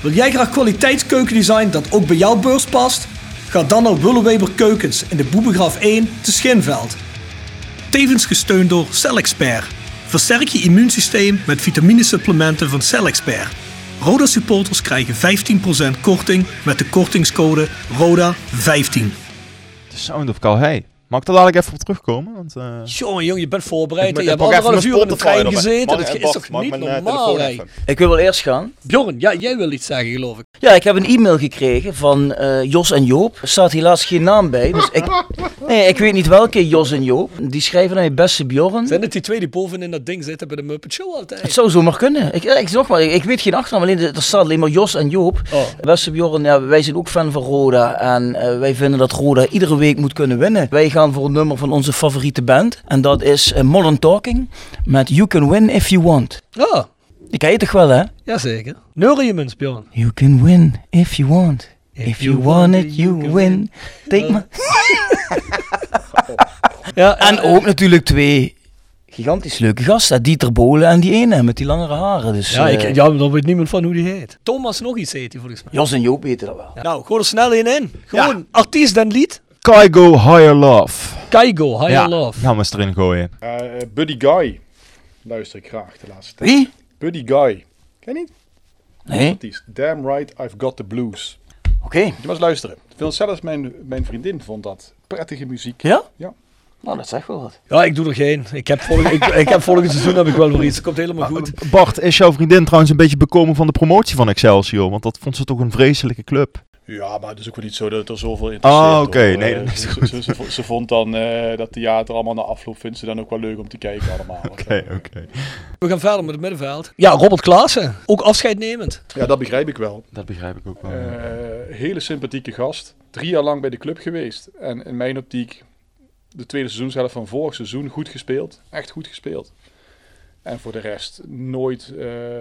Speaker 6: Wil jij graag kwaliteitskeukendesign dat ook bij jouw beurs past? Ga dan naar Willeweber Keukens in de Boebegraaf 1 te Schinveld. Tevens gesteund door CellExpert. Versterk je immuunsysteem met vitaminesupplementen van CellExpert. Roda supporters krijgen 15% korting met de kortingscode RODA15.
Speaker 7: The Sound of Calhei. Mag ik daar dadelijk even op terugkomen? Want, eh,
Speaker 6: Jongen, jongen, je bent voorbereid.
Speaker 7: Ik
Speaker 6: Je hebt anderhalf
Speaker 7: even
Speaker 6: uur in de trein gezeten. Dat is toch niet
Speaker 7: eh,
Speaker 6: normaal?
Speaker 8: Ik wil wel eerst gaan.
Speaker 6: Bjorn, ja, jij wil iets zeggen, geloof ik.
Speaker 8: Ja, ik heb een e-mail gekregen van eh, Jos en Joop. Er staat helaas geen naam bij. Dus ik, <laughs> nee, ik weet niet welke Jos en Joop. Die schrijven naar je beste Bjorn.
Speaker 6: Zijn het die twee die boven in dat ding zitten bij de Muppet Show altijd?
Speaker 8: Het zou zomaar kunnen. Ik, ik, zeg maar, ik weet geen achternaam, alleen er staat alleen maar Jos en Joop.
Speaker 6: Oh.
Speaker 8: Beste Bjorn, ja, wij zijn ook fan van Roda. En wij vinden dat Roda iedere week moet kunnen winnen. Wij gaan voor een nummer van onze favoriete band. En dat is eh, Modern Talking met You Can Win If You Want.
Speaker 6: Ah,
Speaker 8: Die ken je toch wel, hè?
Speaker 6: jazeker. Muns, Bjorn.
Speaker 8: You can win if you want. If you want it, you win. Take my... <laughs>
Speaker 6: Ja,
Speaker 8: En ook natuurlijk twee gigantisch leuke gasten. Dieter Bolen en die ene met die langere haren. Dus,
Speaker 6: Ja,
Speaker 8: eh,
Speaker 6: ik, ja, maar daar weet niemand van hoe die heet. Thomas nog iets heet hij volgens mij.
Speaker 8: Jos en Joop weten dat wel.
Speaker 6: Nou, gooi er snel in in. Gewoon artiest en lied.
Speaker 7: Kaigo Higher Love.
Speaker 6: Kaigo, Higher
Speaker 7: ja,
Speaker 6: Love.
Speaker 7: gaan we eens erin gooien.
Speaker 10: Eh, Buddy Guy. Luister ik graag de laatste tijd.
Speaker 8: Wie?
Speaker 10: Buddy Guy. Ken je niet?
Speaker 8: Nee?
Speaker 10: Artiest. Damn right, I've got the blues.
Speaker 8: Oké.
Speaker 10: Moet je maar eens luisteren. Veel zelfs mijn, mijn vriendin vond dat prettige muziek.
Speaker 8: Ja?
Speaker 10: Ja.
Speaker 8: Nou, dat zegt wel wat.
Speaker 6: Ja, ik doe er geen. Ik heb, volgend, ik, ik heb volgend seizoen heb ik wel weer iets. Het komt helemaal goed.
Speaker 7: Bart, is jouw vriendin trouwens een beetje bekomen van de promotie van Excelsior? Want dat vond ze toch een vreselijke club.
Speaker 10: Ja, maar het is ook wel niet zo dat er zoveel interesseert.
Speaker 7: Ah, oké. Nee,
Speaker 10: Eh,
Speaker 7: dat is
Speaker 10: ze,
Speaker 7: goed.
Speaker 10: ze, ze, ze vond dan eh, dat theater allemaal na afloop vindt ze dan ook wel leuk om te kijken allemaal. <laughs>
Speaker 7: Oké, oké.
Speaker 6: We gaan verder met het middenveld. Ja, Robert Klaassen. Ook afscheidnemend.
Speaker 10: Ja, dat begrijp ik wel.
Speaker 7: Dat begrijp ik ook wel.
Speaker 10: Eh, hele sympathieke gast. Drie jaar lang bij de club geweest. En in mijn optiek de tweede seizoen zelf van vorig seizoen goed gespeeld. Echt goed gespeeld. En voor de rest nooit eh,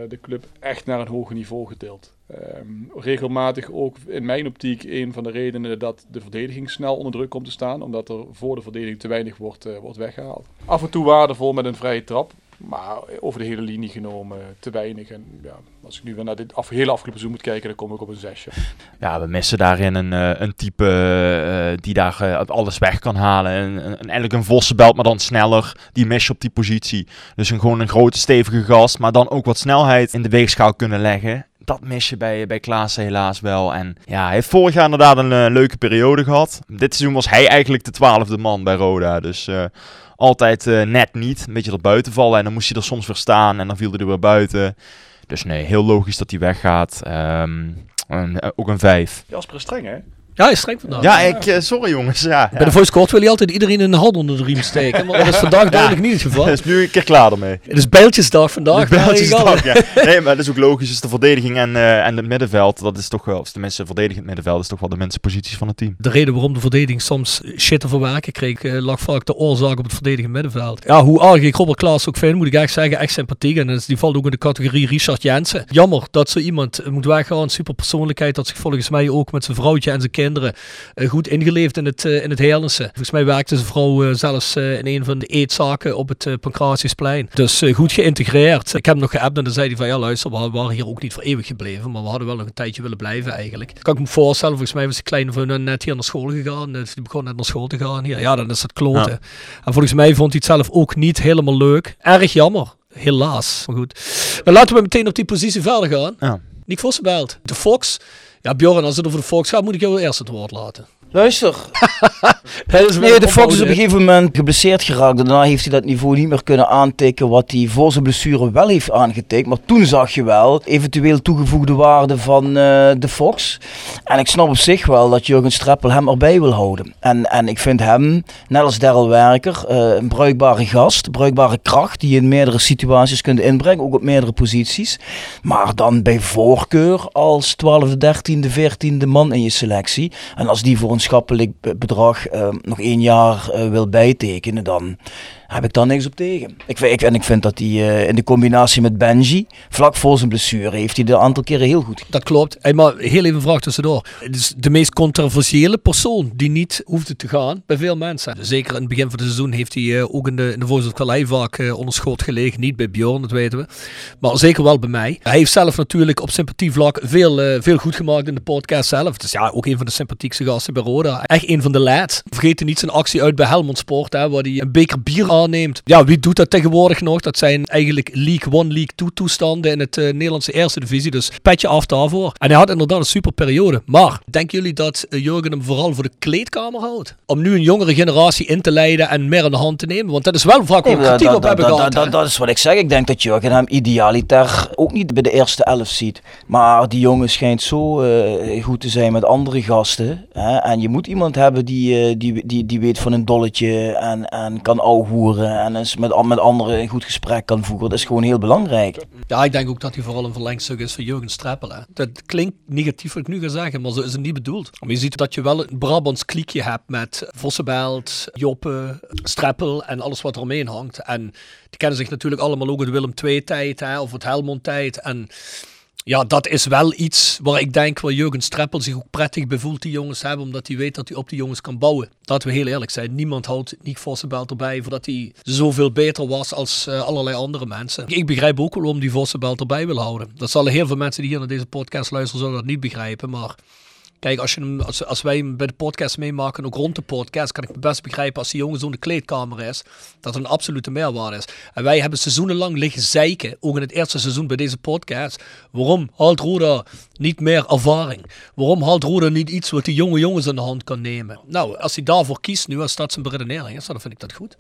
Speaker 10: de club echt naar een hoger niveau getild. Ehm, regelmatig ook in mijn optiek een van de redenen dat de verdediging snel onder druk komt te staan. Omdat er voor de verdediging te weinig wordt, eh, wordt weggehaald. Af en toe waardevol met een vrije trap. Maar over de hele linie genomen te weinig. En ja, als ik nu weer naar dit hele afgelopen seizoen moet kijken, dan kom ik op een zesje.
Speaker 7: Ja, we missen daarin een, eh, een type eh, die daar alles weg kan halen. Een, eigenlijk een Vossenbelt, maar dan sneller. Die mis je op die positie. Dus een, gewoon een grote, stevige gast, maar dan ook wat snelheid in de weegschaal kunnen leggen. Dat mis je bij, bij Klaassen helaas wel. En ja, hij heeft vorig jaar inderdaad een eh, leuke periode gehad. Dit seizoen was hij eigenlijk de twaalfde man bij Roda. Dus eh, altijd eh, net niet. Een beetje erbuiten vallen. En dan moest hij er soms weer staan en dan viel hij er weer buiten. Dus nee, heel logisch dat hij weggaat. Eh, ook een vijf.
Speaker 10: Jasper streng, hè?
Speaker 6: Ja, hij is streng vandaag.
Speaker 7: Ja, ik, eh, sorry jongens. Ja,
Speaker 6: Bij de voice court wil je altijd iedereen een hand onder de riem steken. Maar dat is vandaag <laughs> duidelijk niet het geval.
Speaker 7: Dat <laughs> is nu een keer klaar ermee.
Speaker 6: Het is bijltjesdag vandaag.
Speaker 7: De
Speaker 6: daar
Speaker 7: Belgische
Speaker 6: ga je al.
Speaker 7: dag, ja. Nee, maar dat is ook logisch. Dus de verdediging en, eh, en het middenveld, dat is toch wel, of tenminste verdedigend middenveld, is toch wel de mensen posities van het team.
Speaker 6: De reden waarom de verdediging soms shit te verwerken kreeg, eh, lag vaak de oorzaak op het verdedigend middenveld. Ja, hoe aardig ik Robert Klaas ook vind, moet ik echt zeggen, echt sympathiek. En is- die valt ook in de categorie Richard Jensen. Jammer dat zo iemand moet weggaan. Super persoonlijkheid, dat zich volgens mij ook met zijn vrouwtje en zijn kinderen eh, goed ingeleefd in het, eh in het Heerlense. Volgens mij werkte zijn vrouw eh, zelfs in een van de eetzaken op het Pancratiusplein. Dus goed geïntegreerd. Ik heb hem nog geappt en dan zei hij van ja luister, we waren hier ook niet voor eeuwig gebleven, maar we hadden wel nog een tijdje willen blijven eigenlijk. Kan ik me voorstellen, volgens mij was de kleine van net hier naar school gegaan. Dus die begon net naar school te gaan hier. Ja, dan is dat kloten.
Speaker 7: Ja.
Speaker 6: En volgens mij vond hij het zelf ook niet helemaal leuk. Erg jammer. Helaas. Maar goed. Laten we meteen op die positie verder gaan.
Speaker 7: Ja.
Speaker 6: Nick Vossenbelt. De Fox. Ja, Bjorn, als het over de Fox gaat, moet ik jou eerst het woord laten.
Speaker 8: Luister. <laughs> Nee, de Fox is op een gegeven moment geblesseerd geraakt. Daarna heeft hij dat niveau niet meer kunnen aantikken wat hij voor zijn blessure wel heeft aangetikt. Maar toen zag je wel eventueel toegevoegde waarde van eh, de Fox. En ik snap op zich wel dat Jurgen Streppel hem erbij wil houden. En, en ik vind hem, net als Daryl Werker, eh, een bruikbare gast, bruikbare kracht die je in meerdere situaties kunt inbrengen, ook op meerdere posities. Maar dan bij voorkeur als 12e, 13e, 14e man in je selectie. En als die voor een schappelijk be- bedrag eh, nog één jaar eh, wil bijtekenen, dan heb ik daar niks op tegen. Ik, ik, en ik vind dat hij eh, in de combinatie met Benji, vlak voor zijn blessure, heeft hij de aantal keren heel goed.
Speaker 6: Dat klopt. Hey, maar heel even een vraag tussendoor. Het is de meest controversiële persoon die niet hoefde te gaan bij veel mensen. Zeker in het begin van het seizoen heeft hij eh, ook in de, in de Voice vaak eh, onder gelegen. Niet bij Bjorn, dat weten we. Maar zeker wel bij mij. Hij heeft zelf natuurlijk op sympathievlak veel, veel goed gemaakt in de podcast zelf. Dus ja, ook een van de sympathiekste gasten bij Roda. Echt een van de lads. Vergeet niet zijn actie uit bij Helmond Sport, hè, waar hij een beker bier aanneemt. Ja, wie doet dat tegenwoordig nog? Dat zijn eigenlijk League 1, League 2 toestanden in het eh, Nederlandse eerste divisie. Dus petje af daarvoor. En hij had inderdaad een super periode. Maar denken jullie dat eh, Jurgen hem vooral voor de kleedkamer houdt? Om nu een jongere generatie in te leiden en meer aan de hand te nemen? Want dat is wel vaak
Speaker 8: Nee,
Speaker 6: kritiek op hebben gehad.
Speaker 8: dat, dat is wat ik zeg. Ik denk dat Jurgen hem idealiter ook niet bij de eerste elf ziet. Maar die jongen schijnt zo eh, goed te zijn met andere gasten. Hè? En je moet iemand hebben die, die, die, die weet van een dolletje en, en kan ouwhoeren. En eens met, met anderen een goed gesprek kan voeren. Dat is gewoon heel belangrijk.
Speaker 6: Ja, ik denk ook dat hij vooral een verlengstuk is van Jurgen Streppel. Dat klinkt negatief wat ik nu ga zeggen, maar zo is het niet bedoeld. Je ziet dat je wel een Brabants kliekje hebt met Vossenbelt, Joppe, Streppel en alles wat er omheen hangt. En die kennen zich natuurlijk allemaal ook de Willem II-tijd of het Helmond-tijd. En ja, dat is wel iets waar ik denk waar Jurgen Streppel zich ook prettig bij voelt, die jongens hebben, omdat hij weet dat hij op die jongens kan bouwen. Laten we heel eerlijk zijn, niemand houdt Nick Vossenbelt erbij voordat hij zoveel beter was als eh, allerlei andere mensen. Ik begrijp ook waarom die Vossenbelt erbij wil houden. Dat zullen heel veel mensen die hier naar deze podcast luisteren, zullen dat niet begrijpen, maar... Kijk, als, je als, als wij hem bij de podcast meemaken, ook rond de podcast, kan ik me best begrijpen als die jongen zo in de kleedkamer is, dat er een absolute meerwaarde is. En wij hebben seizoenenlang liggen zeiken, ook in het eerste seizoen bij deze podcast. Waarom haalt Roda niet meer ervaring? Waarom haalt Roda niet iets wat die jonge jongens aan de hand kan nemen? Nou, als hij daarvoor kiest nu, als dat zijn beredenering is, dan vind ik dat goed.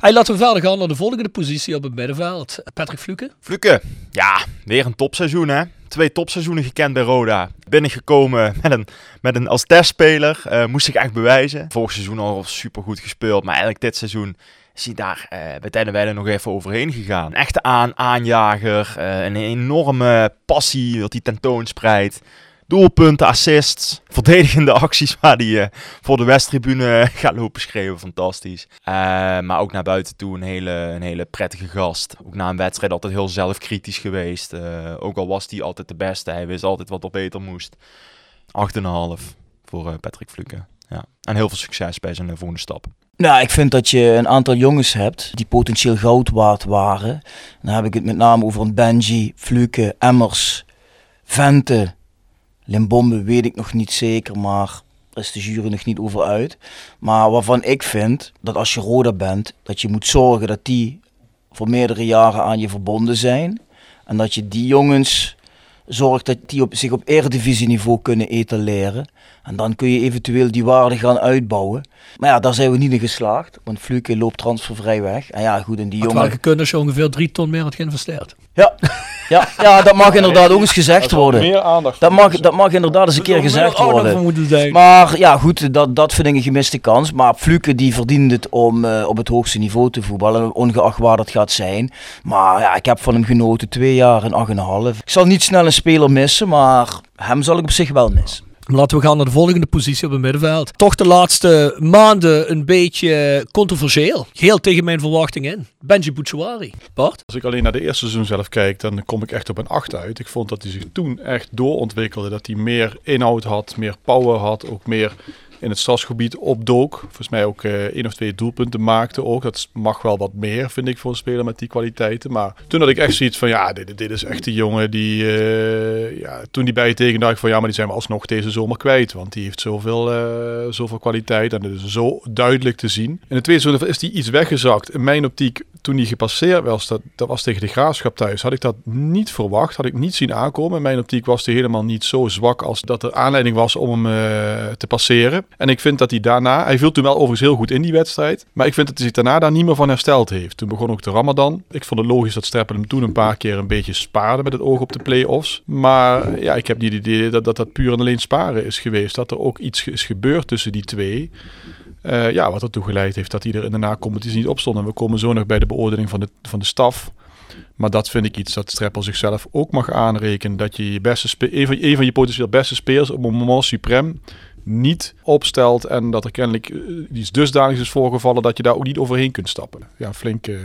Speaker 6: Hey, laten we verder gaan naar de volgende positie op het middenveld. Patrick Fluke.
Speaker 7: Fluke, ja, weer een topseizoen hè. Twee topseizoenen gekend bij Roda. Binnengekomen met een, met een als testspeler. eh, moest zich echt bewijzen. Vorig seizoen al super goed gespeeld. Maar eigenlijk dit seizoen is hij daar eh, bij Tijdenwijde nog even overheen gegaan. Een echte aan, aanjager. eh, een enorme passie wat hij tentoonspreidt. Doelpunten, assists, verdedigende <laughs> acties waar hij eh, voor de Westtribune gaat lopen schreeuwen. Fantastisch. Eh, maar ook naar buiten toe een hele, een hele prettige gast. Ook na een wedstrijd altijd heel zelfkritisch geweest. Eh, ook al was hij altijd de beste, hij wist altijd wat er beter moest. 8,5 voor eh, Patrick Fluke. Ja. En heel veel succes bij zijn eh, volgende stap.
Speaker 8: Nou, ik vind dat je een aantal jongens hebt die potentieel goud waard waren. Dan heb ik het met name over een Benji, Fluke, Emmers, Vente, Limbombe weet ik nog niet zeker, maar is de jury nog niet over uit. Maar waarvan ik vind dat als je Roda bent, dat je moet zorgen dat die voor meerdere jaren aan je verbonden zijn. En dat je die jongens zorgt dat die op, zich op eredivisieniveau kunnen etaleren. En dan kun je eventueel die waarde gaan uitbouwen. Maar ja, daar zijn we niet in geslaagd. Want Fluke loopt transfervrij weg. En ja, goed, en die
Speaker 6: Had
Speaker 8: jongen...
Speaker 6: wel gekund als je ongeveer drie ton meer had geïnvesteerd.
Speaker 8: Ja, ja, ja, dat mag inderdaad ook eens gezegd worden.
Speaker 10: Meer aandacht.
Speaker 8: Dat mag, dat mag inderdaad eens een keer gezegd worden. Maar ja, goed, dat, dat vind ik een gemiste kans. Maar Fluke die verdient het om eh, op het hoogste niveau te voetballen, ongeacht waar dat gaat zijn. Maar ja, ik heb van hem genoten, twee jaar en acht en een half. Ik zal niet snel een speler missen, maar hem zal ik op zich wel missen.
Speaker 6: Laten we gaan naar de volgende positie op het middenveld. Toch de laatste maanden een beetje controversieel. Geheel tegen mijn verwachting in. Benji Bouchouari. Bart?
Speaker 10: Als ik alleen naar de eerste seizoen zelf kijk, dan kom ik echt op een 8 uit. Ik vond dat hij zich toen echt doorontwikkelde. Dat hij meer inhoud had, meer power had, ook meer in het stadsgebied opdook. Volgens mij ook eh één of twee doelpunten maakte ook. Dat mag wel wat meer, vind ik, voor een speler met die kwaliteiten. Maar toen had ik echt zoiets van, ja, dit, dit is echt een jongen die... eh, ja, toen die bij je tegen dacht ik van, ja, maar die zijn we alsnog deze zomer kwijt. Want die heeft zoveel, eh, zoveel kwaliteit en dat is zo duidelijk te zien. In de tweede seizoen is hij iets weggezakt. In mijn optiek, toen hij gepasseerd was, dat, dat was tegen de Graafschap thuis, had ik dat niet verwacht. Had ik niet zien aankomen. In mijn optiek was hij helemaal niet zo zwak als dat er aanleiding was om hem te passeren. En ik vind dat hij daarna, hij viel toen wel overigens heel goed in die wedstrijd. Maar ik vind dat hij zich daarna daar niet meer van hersteld heeft. Toen begon ook de Ramadan. Ik vond het logisch dat Streppel hem toen een paar keer een beetje spaarde met het oog op de play-offs. Maar ja, ik heb niet het idee dat dat, puur en alleen sparen is geweest. Dat er ook iets is gebeurd tussen die twee. Eh, ja, wat ertoe geleid heeft dat hij er in de na-competitie niet op stond. En we komen zo nog bij de beoordeling van de, van de staf. Maar dat vind ik iets dat Streppel zichzelf ook mag aanrekenen. Dat je je beste spe- een, van, een van je potentieel beste spelers op een moment suprem niet opstelt. En dat er kennelijk eh, iets dusdanigs is voorgevallen dat je daar ook niet overheen kunt stappen. Ja, flink eh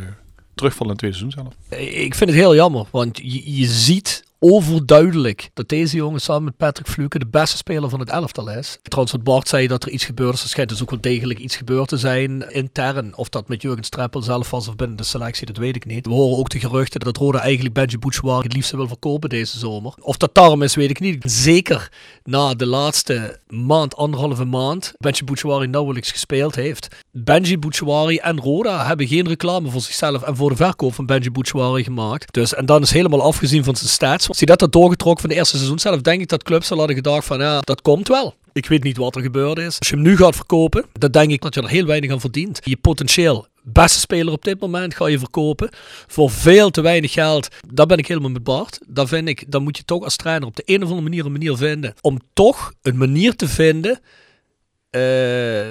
Speaker 10: terugval in het tweede seizoen zelf.
Speaker 6: Ik vind het heel jammer, want je, je ziet overduidelijk dat deze jongen samen met Patrick Fluke de beste speler van het elftal is. Trouwens, wat Bart zei dat er iets gebeurd is, er schijnt dus ook wel degelijk iets gebeurd te zijn intern. Of dat met Jurgen Streppel zelf was of binnen de selectie, dat weet ik niet. We horen ook de geruchten dat Roda eigenlijk Benji Bouchouari het liefst wil verkopen deze zomer. Of dat daarom is, weet ik niet. Zeker na de laatste maand, anderhalve maand, Benji Bouchouari nauwelijks gespeeld heeft. Benji Bouchouari en Roda hebben geen reclame voor zichzelf en voor de verkoop van Benji Bouchouari gemaakt. Dus, en dan is helemaal afgezien van zijn stats. Zie dat dat doorgetrokken van de eerste seizoen zelf, denk ik dat clubs al hadden gedacht van ja, dat komt wel. Ik weet niet wat er gebeurd is. Als je hem nu gaat verkopen, dan denk ik dat je er heel weinig aan verdient. Je potentieel beste speler op dit moment ga je verkopen voor veel te weinig geld. Daar ben ik helemaal met Bart. Vind ik, dan moet je toch als trainer op de een of andere manier een manier vinden om toch een manier te vinden eh,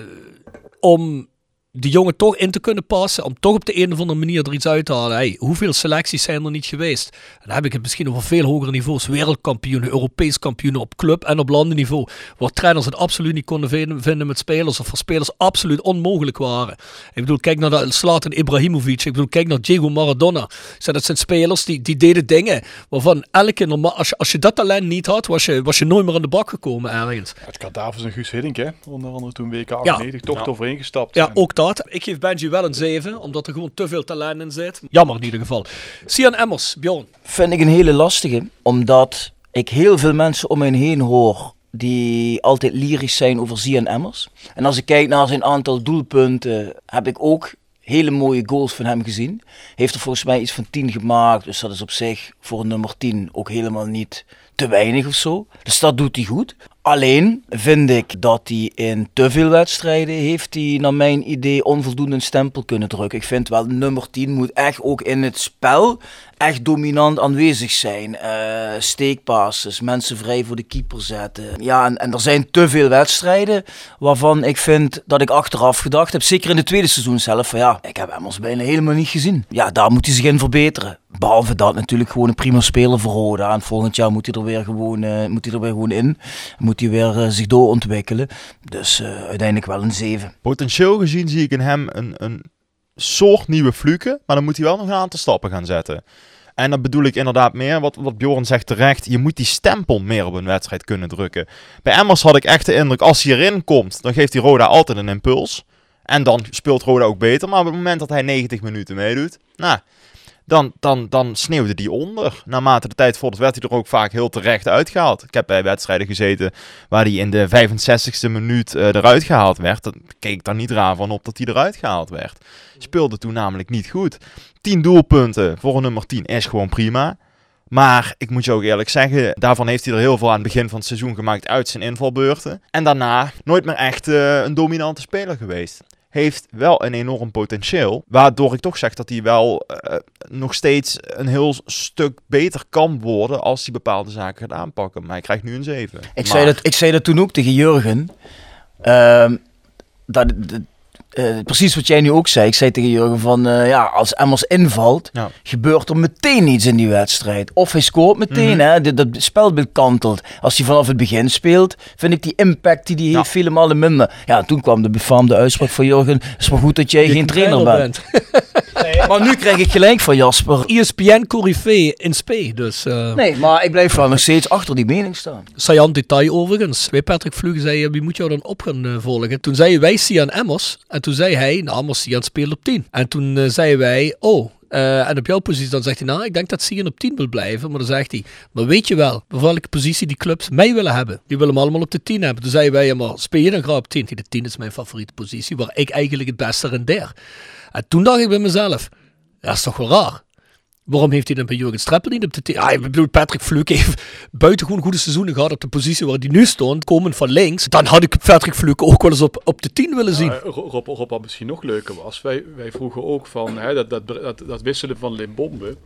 Speaker 6: om die jongen toch in te kunnen passen. Om toch op de een of andere manier er iets uit te halen. Hey, hoeveel selecties zijn er niet geweest? En dan heb ik het misschien over veel hogere niveaus. Wereldkampioenen, Europees kampioenen op club en op landenniveau. Waar trainers het absoluut niet konden vinden, met spelers. Of voor spelers absoluut onmogelijk waren. Ik bedoel, kijk naar de Slatan Ibrahimovic. Ik bedoel, kijk naar Diego Maradona. Zeg, Dat zijn spelers die, die deden dingen waarvan elke normaal... Als je, als je dat talent niet had, was je, was je nooit meer aan de bak gekomen ergens.
Speaker 10: Het Kadavers en Guus Hiddink, hè? onder andere toen WK 98, toch
Speaker 6: Ja.
Speaker 10: gestapt.
Speaker 6: Ja,
Speaker 10: En-
Speaker 6: ook dat. Ik geef Benji wel een 7, omdat er gewoon te veel talent in zit. Jammer in ieder geval. Sian Emmers, Bjorn.
Speaker 8: Vind ik een hele lastige, omdat ik heel veel mensen om me heen hoor die altijd lyrisch zijn over Zian Emmers. En als ik kijk naar zijn aantal doelpunten, heb ik ook hele mooie goals van hem gezien. Heeft er volgens mij iets van 10 gemaakt, dus dat is op zich voor een nummer 10 ook helemaal niet te weinig of zo. Dus dat doet hij goed. Alleen vind ik dat hij in te veel wedstrijden heeft hij naar mijn idee onvoldoende stempel kunnen drukken. Ik vind wel nummer 10 moet echt ook in het spel echt dominant aanwezig zijn. Eh steekpasses, mensen vrij voor de keeper zetten. Ja, en, en er zijn te veel wedstrijden waarvan ik vind dat ik achteraf gedacht heb, zeker in het tweede seizoen zelf, van ja, ik heb Emmers bijna helemaal niet gezien. Ja, daar moet hij zich in verbeteren. Behalve dat natuurlijk gewoon een prima speler voor Roda. En volgend jaar moet hij er weer gewoon, eh, moet hij er weer gewoon in. Moet hij weer eh, zich doorontwikkelen. Dus uiteindelijk wel een 7.
Speaker 7: Potentieel gezien zie ik in hem een, een soort nieuwe fluke, maar dan moet hij wel nog een aantal stappen gaan zetten. En dat bedoel ik inderdaad meer, wat, wat Bjorn zegt terecht, je moet die stempel meer op een wedstrijd kunnen drukken. Bij Emmers had ik echt de indruk, als hij erin komt, dan geeft hij Roda altijd een impuls. En dan speelt Roda ook beter, maar op het moment dat hij 90 minuten meedoet, nou, dan, dan, dan sneeuwde die onder. Naarmate de tijd vordert werd hij er ook vaak heel terecht uitgehaald. Ik heb bij wedstrijden gezeten waar hij in de 65ste minuut eh, eruit gehaald werd. Dan keek ik daar niet raar van op dat hij eruit gehaald werd. Speelde toen namelijk niet goed. 10 doelpunten voor een nummer 10 is gewoon prima. Maar ik moet je ook eerlijk zeggen, daarvan heeft hij er heel veel aan het begin van het seizoen gemaakt uit zijn invalbeurten. En daarna nooit meer echt eh, een dominante speler geweest. Heeft wel een enorm potentieel. Waardoor ik toch zeg dat hij wel eh, nog steeds een heel stuk beter kan worden als hij bepaalde zaken gaat aanpakken. Maar hij krijgt nu een 7.
Speaker 8: Ik,
Speaker 7: Maar-
Speaker 8: zei dat, ik zei dat toen ook tegen Jurgen. Dat, dat- eh, precies wat jij nu ook zei. Ik zei tegen Jurgen van, eh, ja, als Emmers invalt,
Speaker 7: Ja.
Speaker 8: gebeurt er meteen iets in die wedstrijd. Of hij scoort meteen,
Speaker 7: Mhm.
Speaker 8: hè. Dat, dat spelbeeld kantelt. Als hij vanaf het begin speelt, vind ik die impact die hij heeft vele malen minder. Ja, toen kwam de befaamde uitspraak van Jurgen, het is maar goed dat jij
Speaker 6: Je
Speaker 8: geen trainer bent. <laughs> Maar nu krijg ik gelijk van Jasper.
Speaker 6: ESPN Corifee in spe, dus... eh
Speaker 8: Nee, maar ik blijf wel nog steeds achter die mening staan.
Speaker 6: Sajan detail overigens. Bij Patrick Vlugge zei je, wie moet jou dan op gaan volgen? Toen zeiden wij Sian Emmers. En toen zei hij, nou, Sian speelt op 10. En toen eh, zeiden wij, oh, eh, en op jouw positie, dan zegt hij, nou, ik denk dat Sian op 10 wil blijven. Maar dan zegt hij, maar weet je wel, op welke positie die clubs mij willen hebben? Die willen me allemaal op de 10 hebben. Toen zeiden wij, ja, maar speel je dan graag op 10? Die de 10 is mijn favoriete positie, waar ik eigenlijk het beste rendeer. En toen dacht ik bij mezelf, dat is toch wel raar. Waarom heeft hij dan bij Jurgen Streppel niet op de 10? Ja, ik bedoel, Patrick Fluke heeft buitengewoon goede seizoenen gehad op de positie waar hij nu stond, komend van links. Dan had ik Patrick Fluke ook wel eens op, op de 10 willen zien.
Speaker 10: Eh, Ro- Rob, Rob, wat misschien nog leuker was, wij, wij vroegen ook van hè, dat, dat, dat, dat wisselen van Limbombe.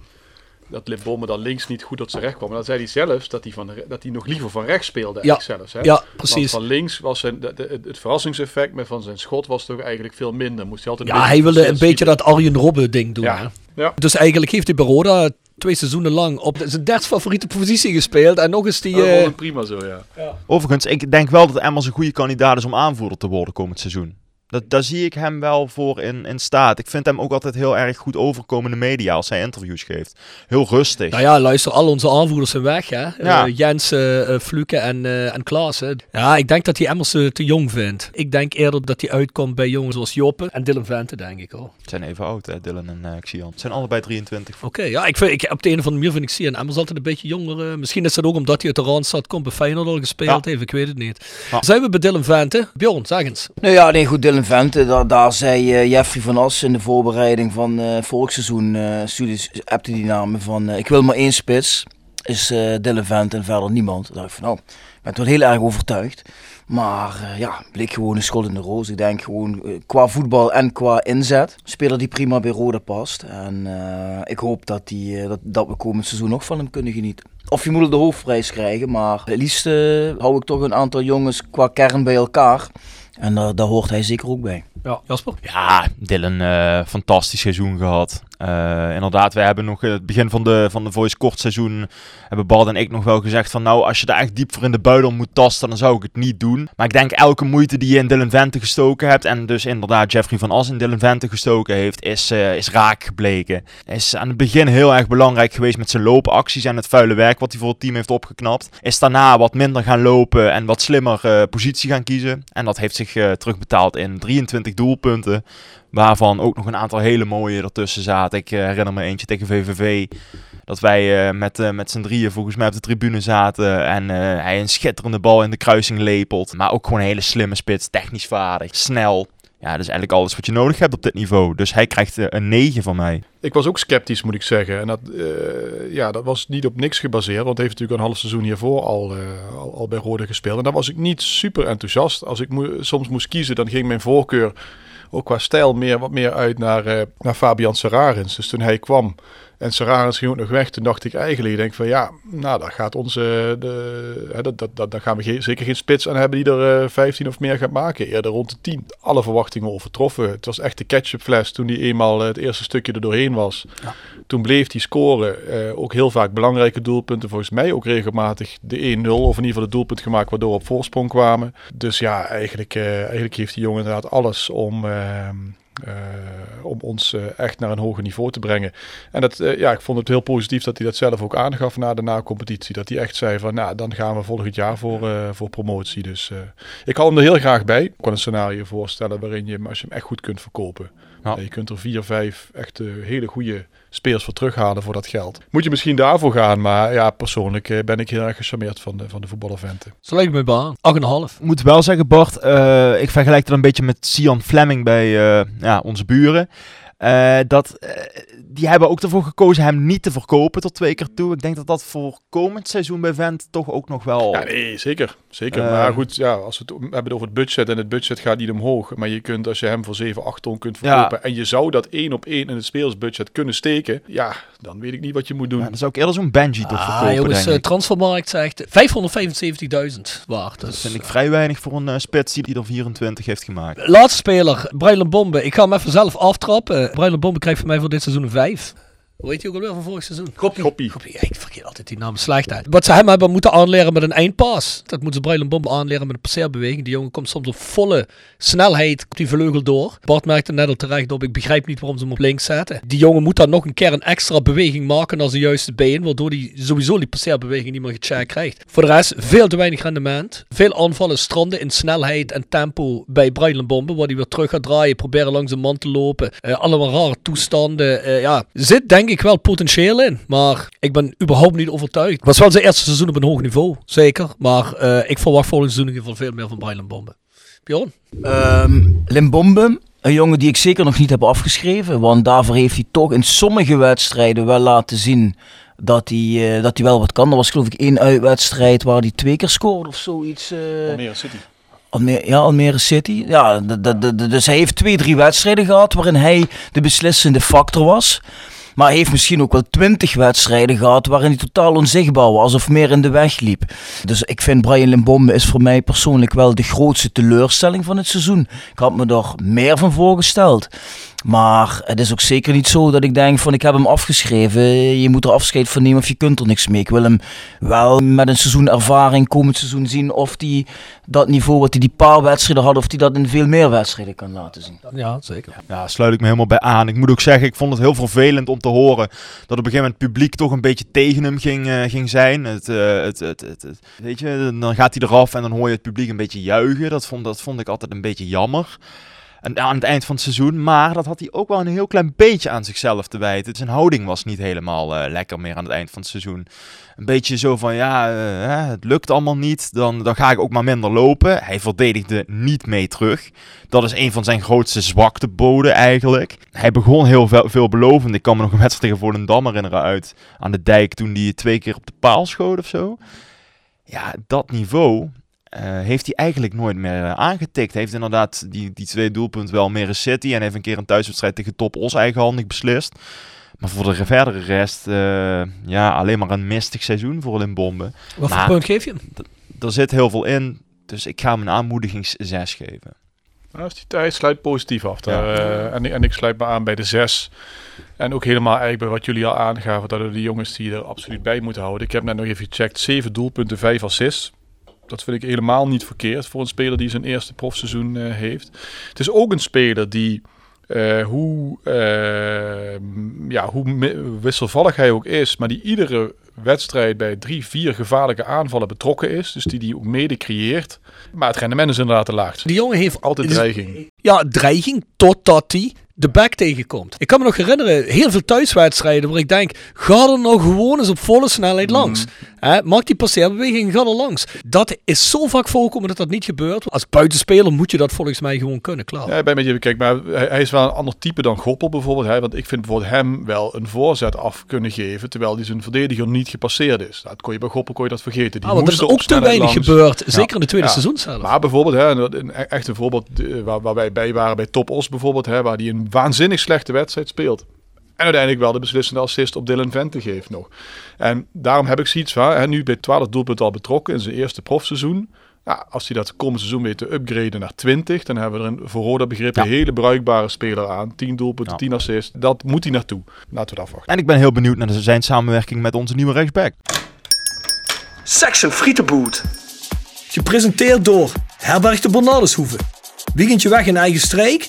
Speaker 10: Dat Limbombe dan links niet goed tot zijn recht kwam. Maar dan zei hij zelfs dat hij, van, dat hij nog liever van rechts speelde.
Speaker 6: Ja,
Speaker 10: zelfs, hè?
Speaker 6: ja,
Speaker 10: Want
Speaker 6: precies.
Speaker 10: van links was zijn, de, de- het verrassingseffect met van zijn schot was toch eigenlijk veel minder. Moest hij altijd
Speaker 6: Ja, hij wilde een beetje dat Arjen Robben ding doen.
Speaker 10: Ja.
Speaker 6: hè.
Speaker 10: Ja.
Speaker 6: Dus eigenlijk heeft hij bij Roda twee seizoenen lang op zijn derde favoriete positie gespeeld. En nog eens die... eh,
Speaker 10: Oh, prima zo, ja.
Speaker 7: Overigens, ik denk wel dat Emmers een goede kandidaat is om aanvoerder te worden komend seizoen. Dat, daar zie ik hem wel voor in, in staat. Ik vind hem ook altijd heel erg goed overkomen in de media als hij interviews geeft. Heel rustig.
Speaker 6: Nou ja, luister, al onze aanvoerders zijn weg, hè.
Speaker 7: Ja.
Speaker 6: Eh, Jens, eh, eh, Fluke en, eh en Klaas, hè. Ja, ik denk dat hij Emmers te jong vindt. Ik denk eerder dat hij uitkomt bij jongens zoals Joppe en Dylan Vente, denk ik al.
Speaker 7: Het zijn even oud, hè, Dylan en uh, Xian. Het zijn allebei 23.
Speaker 6: Oké, ja, ik vind, ik, op de een of andere manier vind ik Sian Emmers altijd een beetje jonger. misschien is dat ook omdat hij uit de Randstad komt, bij Feyenoord al gespeeld
Speaker 7: Ja.
Speaker 6: heeft, ik weet het niet.
Speaker 7: Ja.
Speaker 6: Zijn we bij Dylan Vente? Bjorn, zeg eens.
Speaker 8: Nou ja, nee, goed, Dylan Vente, daar, daar zei eh, Jeffrey van As in de voorbereiding van eh vorig seizoen, eh studies, appte die namen van, ik wil maar één spits, is Vente en verder niemand. Daar ik van, nou, ben toch heel erg overtuigd. Maar ja, bleek gewoon een schot in de roos. Ik denk gewoon qua voetbal en qua inzet. Speler die prima bij Roda past. En ik hoop dat, die, dat, dat we komend seizoen nog van hem kunnen genieten. Of je moet de hoofdprijs krijgen, maar het liefst hou ik toch een aantal jongens qua kern bij elkaar. En daar, daar hoort hij zeker ook bij.
Speaker 6: Ja, Jasper?
Speaker 7: Ja, Dylan, eh, fantastisch seizoen gehad. Eh, inderdaad, wij hebben nog het begin van de, van de Voice kort seizoen, hebben Bart en ik nog wel gezegd van nou, als je daar echt diep voor in de buidel moet tasten, dan zou ik het niet doen. Maar ik denk elke moeite die je in Dylan Vente gestoken hebt, en dus inderdaad Jeffrey van As in Dylan Vente gestoken heeft, is, eh, is raak gebleken. Is aan het begin heel erg belangrijk geweest met zijn loopacties en het vuile werk wat hij voor het team heeft opgeknapt. Is daarna wat minder gaan lopen en wat slimmer eh, positie gaan kiezen. En dat heeft zich terugbetaald in 23 doelpunten. Waarvan ook nog een aantal hele mooie ertussen zaten. Ik eh, herinner me eentje tegen VVV. Dat wij eh, met, eh, met z'n drieën volgens mij op de tribune zaten. En hij een schitterende bal in de kruising lepelt. Maar ook gewoon een hele slimme spits. Technisch vaardig. Snel. Ja, dat is eigenlijk alles wat je nodig hebt op dit niveau. Dus hij krijgt een 9 van mij.
Speaker 10: Ik was ook sceptisch, moet ik zeggen. En dat, ja, dat was niet op niks gebaseerd. Want hij heeft natuurlijk een half seizoen hiervoor al, al, bij Rode gespeeld. En daar was ik niet super enthousiast. Als ik soms moest kiezen, dan ging mijn voorkeur ook qua stijl meer, wat meer uit naar, eh, naar Fabian Serrarins. Dus toen hij kwam en Serrarins ging ook nog weg, toen dacht ik eigenlijk, denk van ja, nou, daar gaat onze, de, hè, dat, dat, dat, daar gaan we geen- zeker geen spits aan hebben die er eh 15 of meer gaat maken. Eerder rond de 10. Alle verwachtingen overtroffen. Het was echt de ketchupfles toen hij eenmaal eh, het eerste stukje er doorheen was. Toen bleef hij scoren. eh, ook heel vaak belangrijke doelpunten. Volgens mij ook regelmatig de 1-0. Of in ieder geval het doelpunt gemaakt waardoor we op voorsprong kwamen. Dus ja, eigenlijk, eh, eigenlijk heeft die jongen inderdaad alles om... eh, om ons eh, echt naar een hoger niveau te brengen. En dat, eh, ja, ik vond het heel positief dat hij dat zelf ook aangaf na de na-competitie. Dat hij echt zei van, nou, dan gaan we volgend jaar voor, voor promotie. Dus ik hou hem er heel graag bij. Ik kan een scenario voorstellen waarin je, hem- als je hem echt goed kunt verkopen.
Speaker 7: Ja.
Speaker 10: Je kunt er vier, vijf echt hele goede spelers voor terughalen voor dat geld. Moet je misschien daarvoor gaan, maar ja, persoonlijk eh, ben ik heel erg gecharmeerd van de, van de voetballer Vente.
Speaker 6: Zo lijkt me baan. 8,5.
Speaker 7: Ik moet wel zeggen, Bart, eh, ik vergelijk het een beetje met Sian Fleming bij eh, ja, onze buren. Eh, dat, eh, die hebben ook ervoor gekozen hem niet te verkopen tot twee keer toe. Ik denk dat dat voor komend seizoen bij Vent toch ook nog wel...
Speaker 10: Ja, nee, zeker. zeker.
Speaker 7: Eh.
Speaker 10: maar goed, ja, als we het hebben over het budget en het budget gaat niet omhoog. Maar je kunt, als je hem voor 7, 8 ton kunt
Speaker 7: Ja.
Speaker 10: verkopen en je zou dat één op één in het speelsbudget kunnen steken, ja, dan weet ik niet wat je moet doen.
Speaker 7: Ja, dan zou ik eerder zo'n Benji toch
Speaker 6: Ah,
Speaker 7: verkopen,
Speaker 6: jongens,
Speaker 7: denk ik.
Speaker 6: transfermarkt zegt 575.000 waard.
Speaker 7: Dat
Speaker 6: Dus.
Speaker 7: vind ik vrij weinig voor een spits die er 24 heeft gemaakt.
Speaker 6: Laatste speler, Brylan Bombe. Ik ga hem even zelf aftrappen. Brylan Bombe krijgt van mij voor dit seizoen een 5. Hoe heet hij ook alweer van vorig seizoen?
Speaker 10: Goppie,
Speaker 6: ja, ik vergeet altijd die naam slecht uit. Wat ze hem hebben moeten aanleren met een eindpas. Dat moeten ze Bombe aanleren met een passeerbeweging. Die jongen komt soms op volle snelheid op die vleugel door. Bart merkte net al terecht op. Ik begrijp niet waarom ze hem op links zetten. Die jongen moet dan nog een keer een extra beweging maken naar zijn juiste been. Waardoor hij sowieso die passeerbeweging niet meer gecheckt krijgt. Voor de rest veel te weinig rendement. Veel aanvallen stranden in snelheid en tempo bij Brylan Bombe. Waar hij weer terug gaat draaien. Proberen langs de man te lopen. Eh, allemaal rare toestanden. Eh, ja, zit denk ik wel potentieel in. Maar ik ben überhaupt niet overtuigd. Het was wel zijn eerste seizoen op een hoog niveau. Zeker. Maar eh, ik verwacht volgend seizoen in ieder geval veel meer van Brylan Bombe. Bjorn?
Speaker 8: Ehm Limbombe, een jongen die ik zeker nog niet heb afgeschreven. Want daarvoor heeft hij toch in sommige wedstrijden wel laten zien dat hij, eh, dat hij wel wat kan. Er was geloof ik één uitwedstrijd waar hij twee keer scoorde of zoiets. eh.
Speaker 10: Almere City.
Speaker 8: Almere, ja, Almere City. Ja, dus hij heeft twee, drie wedstrijden gehad waarin hij de beslissende factor was. Maar hij heeft misschien ook wel twintig wedstrijden gehad waarin hij totaal onzichtbaar was of meer in de weg liep. Dus ik vind Brian Limbombe is voor mij persoonlijk wel de grootste teleurstelling van het seizoen. Ik had me er meer van voorgesteld. Maar het is ook zeker niet zo dat ik denk van ik heb hem afgeschreven. Je moet er afscheid van nemen of je kunt er niks mee. Ik wil hem wel met een seizoen ervaring komend seizoen zien of hij dat niveau wat hij die paar wedstrijden had, of hij dat in veel meer wedstrijden kan laten zien.
Speaker 6: Ja, zeker.
Speaker 7: Ja, sluit ik me helemaal bij aan. Ik moet ook zeggen, ik vond het heel vervelend om te horen dat op een gegeven moment het publiek toch een beetje tegen hem ging, eh, ging zijn. Het, eh, het, het, het, het- weet je, dan gaat hij eraf en dan hoor je het publiek een beetje juichen. Dat vond, dat vond ik altijd een beetje jammer. Aan het eind van het seizoen. Maar dat had hij ook wel een heel klein beetje aan zichzelf te wijten. Zijn houding was niet helemaal eh, lekker meer aan het eind van het seizoen. Een beetje zo van, ja, eh, het lukt allemaal niet. Dan, dan ga ik ook maar minder lopen. Hij verdedigde niet mee terug. Dat is een van zijn grootste zwakteboden eigenlijk. Hij begon heel veel, veelbelovend. Ik kan me nog een wedstrijd tegen Volendam herinneren uit aan de dijk. Toen hij twee keer op de paal schoot of zo. Ja, dat niveau heeft hij eigenlijk nooit meer eh, aangetikt. Heeft inderdaad die, die twee doelpunten wel meer City. En heeft een keer een thuiswedstrijd tegen Top Os eigenhandig beslist. Maar voor de verdere rest, eh, ja, alleen maar een mistig seizoen voor Limbombe.
Speaker 6: Wat voor punt geef je hem?
Speaker 7: Er zit heel veel in, dus ik ga hem een aanmoedigings 6 geven.
Speaker 10: Nou, die, hij sluit positief af. Daar,
Speaker 7: Ja.
Speaker 10: eh, en, ik- en ik sluit me aan bij de zes. En ook helemaal eigenlijk bij wat jullie al aangaven, dat er de jongens die er absoluut bij moeten houden. Ik heb net nog even gecheckt, 7 doelpunten, 5 assists. Dat vind ik helemaal niet verkeerd voor een speler die zijn eerste profseizoen eh, heeft. Het is ook een speler die, eh, hoe, eh, ja, hoe wisselvallig hij ook is, maar die iedere wedstrijd bij drie, vier gevaarlijke aanvallen betrokken is. Dus die die ook mede creëert. Maar het rendement is inderdaad te laag.
Speaker 6: Die jongen heeft
Speaker 10: Altijd dreiging.
Speaker 6: Ja, dreiging totdat hij de back tegenkomt. Ik kan me nog herinneren, heel veel thuiswedstrijden waar ik denk, ga er nou gewoon eens op volle snelheid langs. Hè, maak die passeerbeweging, ga er langs. Dat is zo vaak voorkomen dat dat niet gebeurt. Als buitenspeler moet je dat volgens mij gewoon kunnen, klaar.
Speaker 10: Ja, ik ben met je. Maar hij, hij is wel een ander type dan Goppel bijvoorbeeld. Hè? Want ik vind bijvoorbeeld hem wel een voorzet af kunnen geven. Terwijl die zijn verdediger niet gepasseerd is. Dat kon je bij Goppel kon je dat vergeten. Die
Speaker 6: Ah, want er is ook te weinig
Speaker 10: langs.
Speaker 6: gebeurd.
Speaker 10: Ja.
Speaker 6: Zeker in de tweede
Speaker 10: Ja.
Speaker 6: seizoen zelf.
Speaker 10: Maar bijvoorbeeld, hè, een, echt een voorbeeld eh, waar, waar wij bij waren bij Top Os bijvoorbeeld. Hè, waar die een waanzinnig slechte wedstrijd speelt. En uiteindelijk wel de beslissende assist op Dylan Vente geeft nog. En daarom heb ik zoiets van, hè, nu bij 12 doelpunten al betrokken in zijn eerste profseizoen. Ja, als hij dat komend seizoen weet te upgraden naar 20, dan hebben we er een voor Roda begrip een hele bruikbare speler aan. 10 doelpunten,
Speaker 7: Ja.
Speaker 10: 10 assists. Dat moet hij naartoe. Laten we het afwachten.
Speaker 7: En ik ben heel benieuwd naar de- zijn samenwerking met onze nieuwe rechtsback.
Speaker 11: Section Frietenboot.
Speaker 6: Gepresenteerd door Herberg de Bernardeshoeve. Weekendje weg in eigen streek?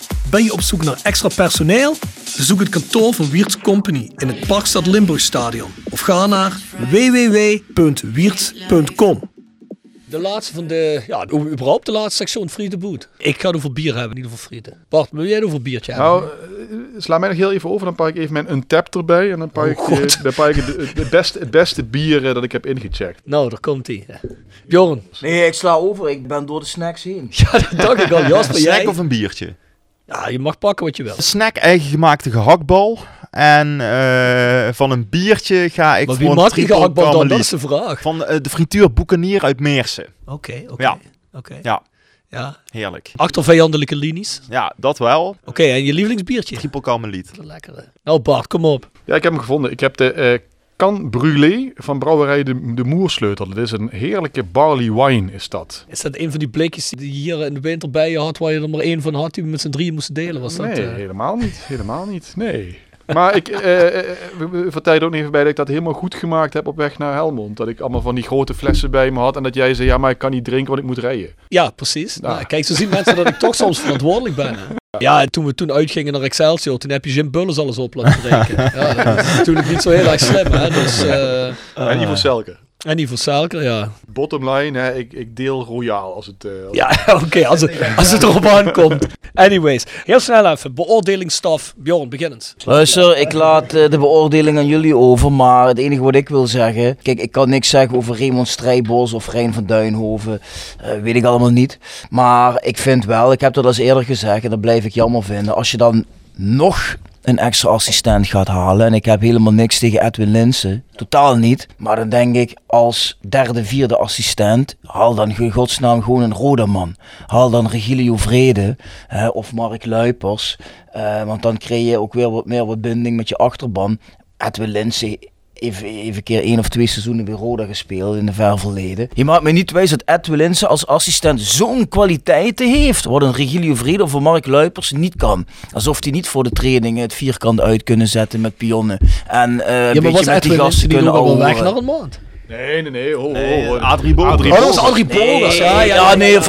Speaker 6: Ben je op zoek naar extra personeel? Bezoek het kantoor van Wiert's Company in het Parkstad Limburg Stadion. Of ga naar www.wiert.com. De laatste van de, ja, überhaupt de laatste section Friede Boot. Ik ga het over bier hebben, niet over frieten. Bart, wil jij het over biertje hebben?
Speaker 10: Nou, eh, sla mij nog heel even over. Dan pak ik even mijn Untapped erbij. En dan pak ik,
Speaker 6: Oh, God.
Speaker 10: eh, dan pak ik het, het, het beste, het beste bier eh, dat ik heb ingecheckt.
Speaker 6: Nou, daar komt hij. Bjorn.
Speaker 8: Nee, ik sla over. Ik ben door de snacks heen.
Speaker 6: Ja, dat dacht ik al. Jasper,
Speaker 7: Een
Speaker 6: jij?
Speaker 7: snack of een biertje?
Speaker 6: Ja, je mag pakken wat je wil.
Speaker 7: Snack eigen gemaakte gehaktbal. En eh, van een biertje ga ik
Speaker 6: Maar
Speaker 7: voor
Speaker 6: wie maakt die gehaktbal dan? Dat is de vraag.
Speaker 7: Van eh, de frituur Boekenier uit Meersen.
Speaker 6: Oké, oké.
Speaker 7: Ja.
Speaker 6: Oké.
Speaker 7: Ja,
Speaker 6: Ja.
Speaker 7: heerlijk.
Speaker 6: Achter vijandelijke linies.
Speaker 7: Ja, dat wel.
Speaker 6: Oké, en je lievelingsbiertje?
Speaker 7: Triple karmeliet.
Speaker 6: Lekker. Nou Bart, kom op.
Speaker 10: Ja, ik heb hem gevonden. Ik heb de eh Can Brûlé van brouwerij De, de Moersleutel. Dat is een heerlijke barley wine, is dat.
Speaker 6: Is dat een van die blikjes die je hier in de winter bij je had, waar je er maar één van had, die we met z'n drieën moesten delen? Was dat,
Speaker 10: nee,
Speaker 6: eh?
Speaker 10: helemaal niet. Helemaal niet. Nee. Maar ik eh, eh, vertel je er ook even bij dat ik dat helemaal goed gemaakt heb op weg naar Helmond. Dat ik allemaal van die grote flessen bij me had. En dat jij zei, ja, maar ik kan niet drinken, want ik moet rijden.
Speaker 6: Ja, precies. Nou, kijk, zo zien mensen dat ik toch soms verantwoordelijk ben. Ja, en toen we toen uitgingen naar Excelsior, toen heb je Jim Bullis alles op laten drinken. <laughs> ja, dat is natuurlijk niet zo heel erg slim, hè. Dus, eh,
Speaker 10: en Ivo Selke.
Speaker 6: En die van Selker, ja.
Speaker 10: Bottom line, hè, ik, ik deel royaal als het... eh, als
Speaker 6: Ja, <laughs> oké, als, het, als het erop aankomt. Anyways, heel snel even. Beoordelingsstaf. Bjorn, beginnend.
Speaker 8: Luister, ik laat eh, de beoordeling aan jullie over, maar het enige wat ik wil zeggen... Kijk, ik kan niks zeggen over Raymond Strijbos of Rijn van Duinhoven, eh, weet ik allemaal niet. Maar ik vind wel, ik heb dat al eens eerder gezegd en dat blijf ik jammer vinden... als je dan nog een extra assistent gaat halen... en ik heb helemaal niks tegen Edwin Linsen, totaal niet... maar dan denk ik, als derde, vierde assistent... haal dan in godsnaam gewoon een Rodaman. Haal dan Regilio Vrede hè, of Mark Luipers... Eh, want dan creëer je ook weer wat meer wat binding met je achterban. Edwin Lindsay even, even een keer één of twee seizoenen bij Roda gespeeld in de ver verleden. Je maakt me niet wijs dat Edwin Lindsay als assistent zo'n kwaliteiten heeft. Wat een Regilio Vrede of een Mark Luipers niet kan. Alsof hij niet voor de trainingen het vierkant uit kunnen zetten met pionnen. En eh een
Speaker 6: Ja,
Speaker 8: beetje met die gasten kunnen
Speaker 6: al weg naar een maand?
Speaker 10: Nee, nee, nee. Oh,
Speaker 7: Nee. Adrie Bogers.
Speaker 10: Adrie
Speaker 6: Oh, dat was. Adrie Ja, ja,
Speaker 8: nee,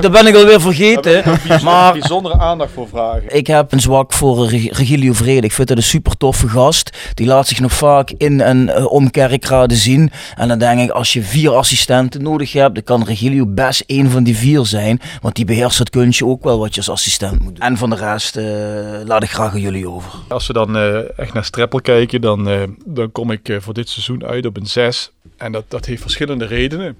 Speaker 8: daar ben ik alweer vergeten.
Speaker 10: Maar... Bijzondere aandacht voor vragen.
Speaker 8: Ik heb een zwak voor Reg- Regilio Vrede. Ik vind dat een super toffe gast. Die laat zich nog vaak in en eh, om kerkraden zien. En dan denk ik, als je vier assistenten nodig hebt, dan kan Regilio best één van die vier zijn. Want die beheerst het kunstje ook wel wat je als assistent moet doen. En van de rest eh, laat ik graag aan jullie over.
Speaker 10: Als we dan echt naar Streppel kijken, dan, dan kom ik voor dit seizoen uit op een 6. En dat, dat heeft verschillende redenen.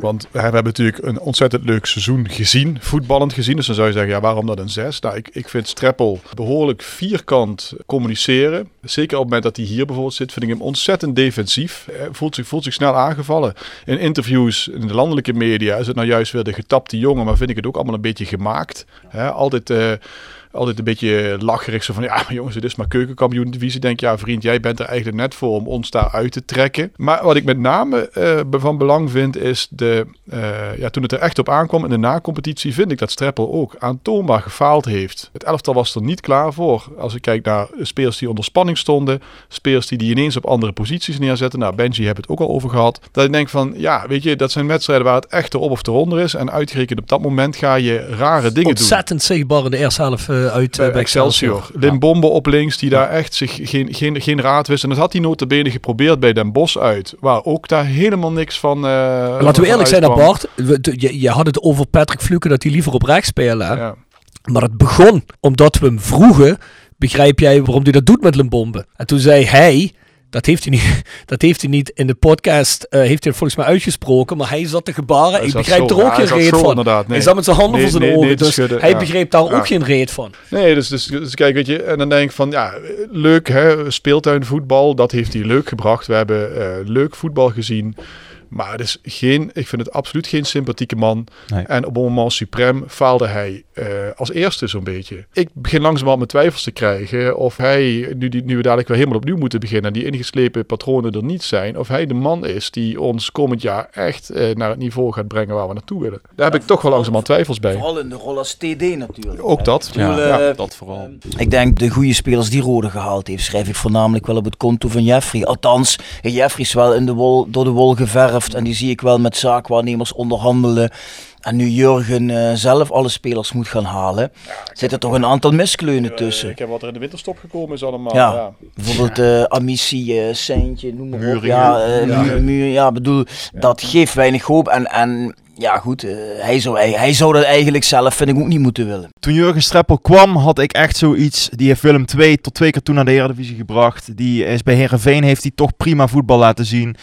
Speaker 10: Want we hebben natuurlijk een ontzettend leuk seizoen gezien, voetballend gezien. Dus dan zou je zeggen, ja, waarom dat een 6? Nou, ik, ik vind Streppel behoorlijk vierkant communiceren. Zeker op het moment dat hij hier bijvoorbeeld zit, vind ik hem ontzettend defensief. Hij voelt zich, voelt zich snel aangevallen. In interviews in de landelijke media is het nou juist weer de getapte jongen, maar vind ik het ook allemaal een beetje gemaakt. Altijd... eh, altijd een beetje lacherig. Zo van, ja maar jongens, het is maar keukenkampioen divisie. Denk ja vriend, jij bent er eigenlijk net voor om ons daar uit te trekken. Maar wat ik met name eh, van belang vind is de, eh, ja, toen het er echt op aankwam in de na-competitie, vind ik dat Streppel ook aantoonbaar gefaald heeft. Het elftal was er niet klaar voor. Als ik kijk naar spelers die onder spanning stonden, spelers die die ineens op andere posities neerzetten. Nou, Benji heb het ook al over gehad. Dat ik denk van, ja, weet je, dat zijn wedstrijden waar het echt erop of eronder is. En uitgerekend op dat moment ga je rare dingen doen.
Speaker 6: Ontzettend zichtbaar in de eerste helft eh, uit
Speaker 10: Bij
Speaker 6: eh, bij
Speaker 10: Excelsior. Limbombe op links, die daar echt zich geen, geen, geen raad wist. En dat had hij notabene geprobeerd bij Den Bosch uit. Waar ook daar helemaal niks van eh,
Speaker 6: Laten we eerlijk zijn. Bart. We- Je, je had het over Patrick Fluke dat hij liever op rechts spelen.
Speaker 10: Ja.
Speaker 6: Maar het begon omdat we hem vroegen. Begrijp jij waarom hij dat doet met Limbombe? En toen zei hij. Dat heeft hij niet, <laughs> dat heeft hij niet in de podcast, eh, heeft hij volgens mij uitgesproken, maar hij zat te gebaren.
Speaker 10: Hij
Speaker 6: ik begrijp
Speaker 10: zo.
Speaker 6: er ook
Speaker 10: Ja,
Speaker 6: geen reet van.
Speaker 10: nee.
Speaker 6: Hij zat met zijn handen
Speaker 10: Nee,
Speaker 6: voor zijn
Speaker 10: nee,
Speaker 6: ogen, dus
Speaker 10: schudden,
Speaker 6: hij
Speaker 10: ja.
Speaker 6: begreep daar
Speaker 10: Ja.
Speaker 6: ook geen reet van.
Speaker 10: Nee, dus, dus, dus kijk, weet je, en dan denk ik van, ja, leuk hè, speeltuinvoetbal, dat heeft hij leuk gebracht. We hebben eh, leuk voetbal gezien. Maar het is geen, ik vind het absoluut geen sympathieke man.
Speaker 7: Nee.
Speaker 10: En op een moment suprem faalde hij eh, als eerste zo'n beetje. Ik begin langzamerhand mijn twijfels te krijgen of hij, nu, die, nu we dadelijk weer helemaal opnieuw moeten beginnen, die ingeslepen patronen er niet zijn, of hij de man is die ons komend jaar echt eh, naar het niveau gaat brengen waar we naartoe willen. Daar heb ik toch wel langzamerhand twijfels bij.
Speaker 8: Vooral in de rol als TD natuurlijk.
Speaker 10: Ook dat.
Speaker 8: bedoel,
Speaker 10: Ja,
Speaker 8: eh,
Speaker 7: dat vooral.
Speaker 8: Ik denk de goede spelers die Rode gehaald heeft, schrijf ik voornamelijk wel op het konto van Jeffrey. Althans, Jeffrey is wel in de wol, door de wol geverfd en die zie ik wel met zaakwaarnemers onderhandelen. En nu Jurgen eh, zelf alle spelers moet gaan halen, zitten toch een aantal miskleunen tussen.
Speaker 10: Ik heb wat er in de winterstop gekomen is allemaal.
Speaker 8: Ja,
Speaker 10: Ja.
Speaker 8: bijvoorbeeld eh Amici, eh Seintje, noem maar op. Ja, eh,
Speaker 10: Ja.
Speaker 8: Muur, Muur, ja, bedoel, dat geeft weinig hoop. En, en ja, goed, eh, hij, zou, hij, hij zou dat eigenlijk zelf, vind ik, ook niet moeten willen.
Speaker 7: Toen Jurgen Streppel kwam, had ik echt zoiets. Die heeft Willem II tot twee keer toe naar de Eredivisie gebracht. Die is bij Herenveen heeft hij toch prima voetbal laten zien.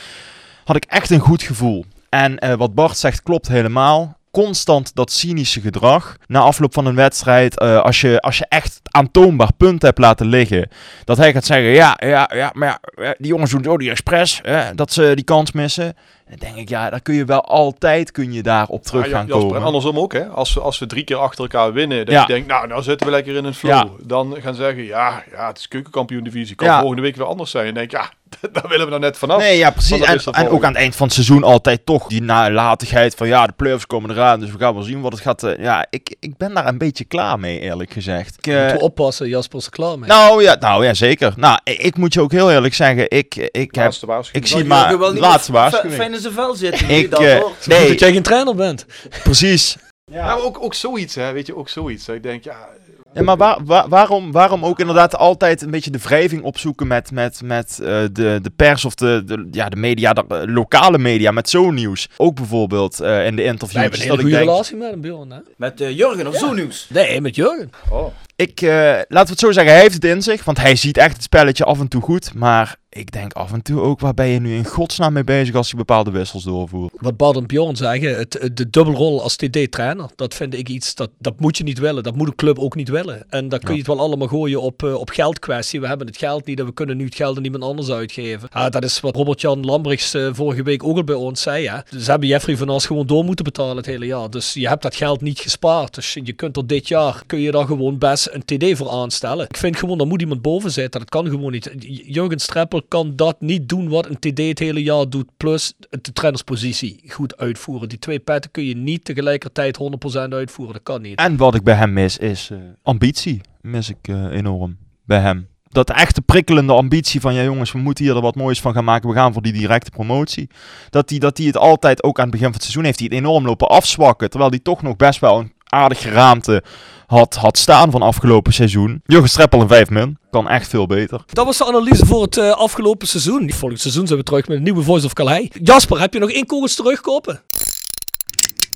Speaker 7: Had ik echt een goed gevoel. En eh, wat Bart zegt klopt helemaal. Constant dat cynische gedrag. Na afloop van een wedstrijd, eh, als, je, als je echt aantoonbaar punten hebt laten liggen. Dat hij gaat zeggen: Ja, ja, ja, maar ja, eh, die jongens doen zo die expres. hè, dat ze die kans missen. Dan denk ik, ja, dan kun je wel altijd kun je daar op terug
Speaker 10: Ja,
Speaker 7: gaan
Speaker 10: Jasper,
Speaker 7: komen.
Speaker 10: En andersom ook, hè. Als we, als we drie keer achter elkaar winnen, dat
Speaker 7: Ja.
Speaker 10: je denkt, nou, nou zitten we lekker in een flow.
Speaker 7: Ja.
Speaker 10: Dan gaan zeggen, ja, ja, het is keukenkampioen divisie. Kan volgende week weer anders zijn. En denk ja, <laughs> daar willen we nou net vanaf.
Speaker 7: Nee, ja, precies. En, ook aan het eind van het seizoen altijd toch die nalatigheid van ja, de play-offs komen eraan, dus we gaan wel zien wat het gaat. eh, ja, ik, ik ben daar een beetje klaar mee, eerlijk gezegd. Ik,
Speaker 6: Moeten we oppassen, Jasper is er klaar mee.
Speaker 7: nou ja, nou ja, zeker. Nou, ik, ik moet je ook heel eerlijk zeggen, ik, ik heb,
Speaker 10: Laatste waarschuwing.
Speaker 7: ik zie
Speaker 8: Nou,
Speaker 7: maar,
Speaker 8: wil niet
Speaker 7: laatste waarschuwing.
Speaker 8: Fijn in zijn vel zitten.
Speaker 7: Ik,
Speaker 8: hoort.
Speaker 7: nee,
Speaker 6: Dat jij geen trainer bent.
Speaker 7: precies.
Speaker 10: Ja, maar ook, ook zoiets, hè. Weet je, ook zoiets. Ik denk, ja,
Speaker 7: Ja, maar waar, waar- waarom, waarom ook inderdaad altijd een beetje de wrijving opzoeken met, met, met eh, de, de pers of de, de, ja, de media, de eh, lokale media, met zo'n nieuws. Ook bijvoorbeeld eh, in de
Speaker 6: Wij
Speaker 7: interviews.
Speaker 6: hebben een
Speaker 7: dat
Speaker 6: hele
Speaker 7: ik
Speaker 6: goede
Speaker 7: denk,
Speaker 6: relatie met hem, Bjorn. Hè?
Speaker 8: Met eh, Jurgen of zo nieuws.
Speaker 6: Nee, met Jurgen.
Speaker 10: oh.
Speaker 7: Ik, eh, laten we het zo zeggen, hij heeft het in zich. Want hij ziet echt het spelletje af en toe goed. Maar ik denk af en toe ook, waar ben je nu in godsnaam mee bezig als je bepaalde wissels doorvoert?
Speaker 6: Wat Bart en Bjorn zeggen, het, de dubbelrol als TD-trainer, dat vind ik iets, dat, dat moet je niet willen. Dat moet een club ook niet willen. En dan kun je het wel allemaal gooien op, eh, op geldkwestie. We hebben het geld niet en we kunnen nu het geld aan iemand anders uitgeven. Ah, dat is wat Robert-Jan Lambrechts eh, vorige week ook al bij ons zei. Hè? Ze hebben Jeffrey van As gewoon door moeten betalen het hele jaar. Dus je hebt dat geld niet gespaard. Dus je kunt er dit jaar, kun je daar gewoon best een TD voor aanstellen. Ik vind gewoon, daar moet iemand boven zitten. Dat kan gewoon niet. Jurgen Streppel kan dat niet doen wat een TD het hele jaar doet. Plus de trainerspositie goed uitvoeren. Die twee petten kun je niet tegelijkertijd 100% uitvoeren. Dat kan niet.
Speaker 7: En wat ik bij hem mis, is eh, ambitie. Mis ik eh, enorm bij hem. Dat echte prikkelende ambitie van, ja jongens, we moeten hier er wat moois van gaan maken. We gaan voor die directe promotie. Dat hij dat die het altijd, ook aan het begin van het seizoen, heeft hij het enorm lopen afzwakken. Terwijl hij toch nog best wel een aardig geraamte had, had staan van afgelopen seizoen. Jurgen Streppel een 5 min. Kan echt veel beter.
Speaker 6: Dat was de analyse voor het eh, afgelopen seizoen. Volgend seizoen zijn we terug met een nieuwe Voice of Calais. Jasper, heb je nog één kogels terugkopen?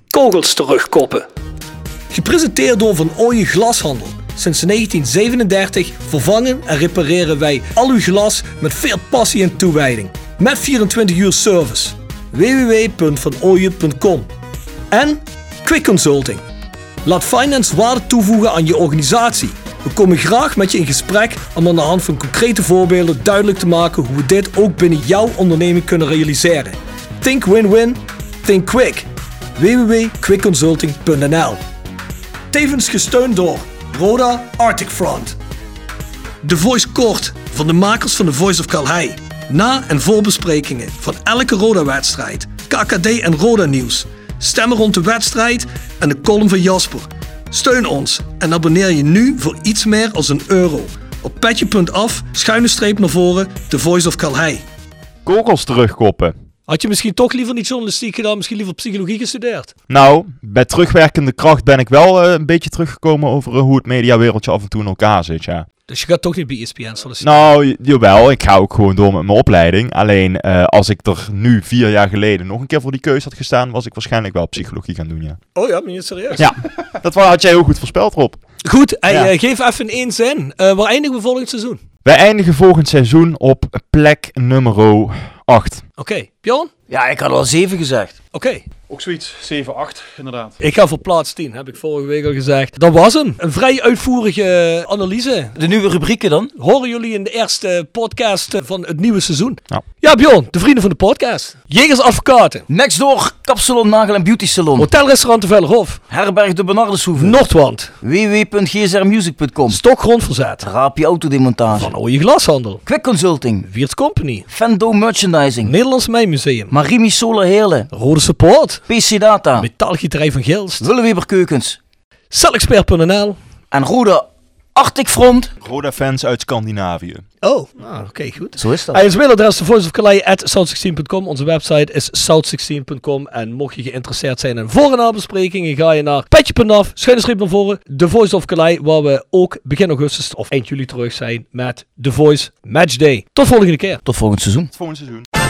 Speaker 6: Kogels terugkoppen. Gepresenteerd door Van Ooyen Glashandel. Sinds 1937 vervangen en repareren wij al uw glas met veel passie en toewijding. Met 24 uur service. www.vanooyen.com En Quick Consulting. Laat finance waarde toevoegen aan je organisatie. We komen graag met je in gesprek om aan de hand van concrete voorbeelden duidelijk te maken hoe we dit ook binnen jouw onderneming kunnen realiseren. Think win-win, think quick. www.quickconsulting.nl Tevens gesteund door Roda Arctic Front. De Voice Kort van de makers van The Voice of Calhei. Na- en voorbesprekingen van elke Roda-wedstrijd, KKD en Roda-nieuws. Stemmen rond de wedstrijd en de column van Jasper. Steun ons en abonneer je nu voor iets meer als een euro. Op petje.af, schuine streep naar voren, The Voice of Calhei.
Speaker 7: Kogels terugkoppen.
Speaker 6: Had je misschien toch liever niet journalistiek gedaan, misschien liever psychologie gestudeerd?
Speaker 7: Nou, bij terugwerkende kracht ben ik wel eh, een beetje teruggekomen over eh, hoe het mediawereldje af en toe in elkaar zit, ja.
Speaker 6: Dus je gaat toch niet bij ESPN solliciteren?
Speaker 7: Nou, jawel, ik ga ook gewoon door met mijn opleiding. Alleen eh, als ik er nu vier jaar geleden nog een keer voor die keuze had gestaan, was ik waarschijnlijk wel psychologie gaan doen, ja.
Speaker 6: Oh ja, ben je serieus?
Speaker 7: Ja, dat had jij heel goed voorspeld, Rob.
Speaker 6: Goed,
Speaker 7: Ja.
Speaker 6: eh, geef even in één zin. Eh, waar eindigen we volgend seizoen?
Speaker 7: Wij eindigen volgend seizoen op plek nummer 8.
Speaker 6: Oké, Bjorn?
Speaker 8: Ja, ik had al 7 gezegd.
Speaker 6: Oké.
Speaker 10: Ook zoiets, 7-8 inderdaad.
Speaker 6: Ik ga voor plaats 10, heb ik vorige week al gezegd. Dat was hem. Een vrij uitvoerige analyse.
Speaker 8: De nieuwe rubrieken dan?
Speaker 6: Horen jullie in de eerste podcast eh, van het nieuwe seizoen?
Speaker 7: Ja.
Speaker 6: Ja, Bjorn, de vrienden van de podcast. Jegers Advocaten.
Speaker 8: Next door, Kapsalon Nagel en Beauty Salon.
Speaker 6: Hotelrestaurant de Vellerhof.
Speaker 8: Herberg de Bernardeshoeve.
Speaker 6: Noordwand.
Speaker 8: www.gsrmusic.com.
Speaker 6: Stokgrond verzet.
Speaker 8: Raapje Autodemontage.
Speaker 6: Van Ooie Glashandel.
Speaker 8: Quick Consulting.
Speaker 6: Wiert's Company.
Speaker 8: Fendo Merchandising.
Speaker 6: Nederlands Mijnmuseum.
Speaker 8: Marimi Solar Heerlen.
Speaker 6: Rode Support.
Speaker 8: PC Data.
Speaker 6: Metaalgieterij van Gilst.
Speaker 8: Willeweber Keukens.
Speaker 6: Celexpert.nl.
Speaker 8: En Roda Arctic Front.
Speaker 12: Roda-fans uit Scandinavië.
Speaker 6: Oh, ah, oké, goed.
Speaker 8: Zo is dat.
Speaker 6: En ons mailadres is voiceofcalais.south16.com. Onze website is south16.com. En mocht je geïnteresseerd zijn in voor- en nabesprekingen, ga je naar petje.af, schuine streep naar voren, The Voice of Calais, waar we ook begin augustus of eind juli terug zijn met The Voice Match Day. Tot volgende keer.
Speaker 8: Tot volgend seizoen.
Speaker 12: Tot volgend seizoen.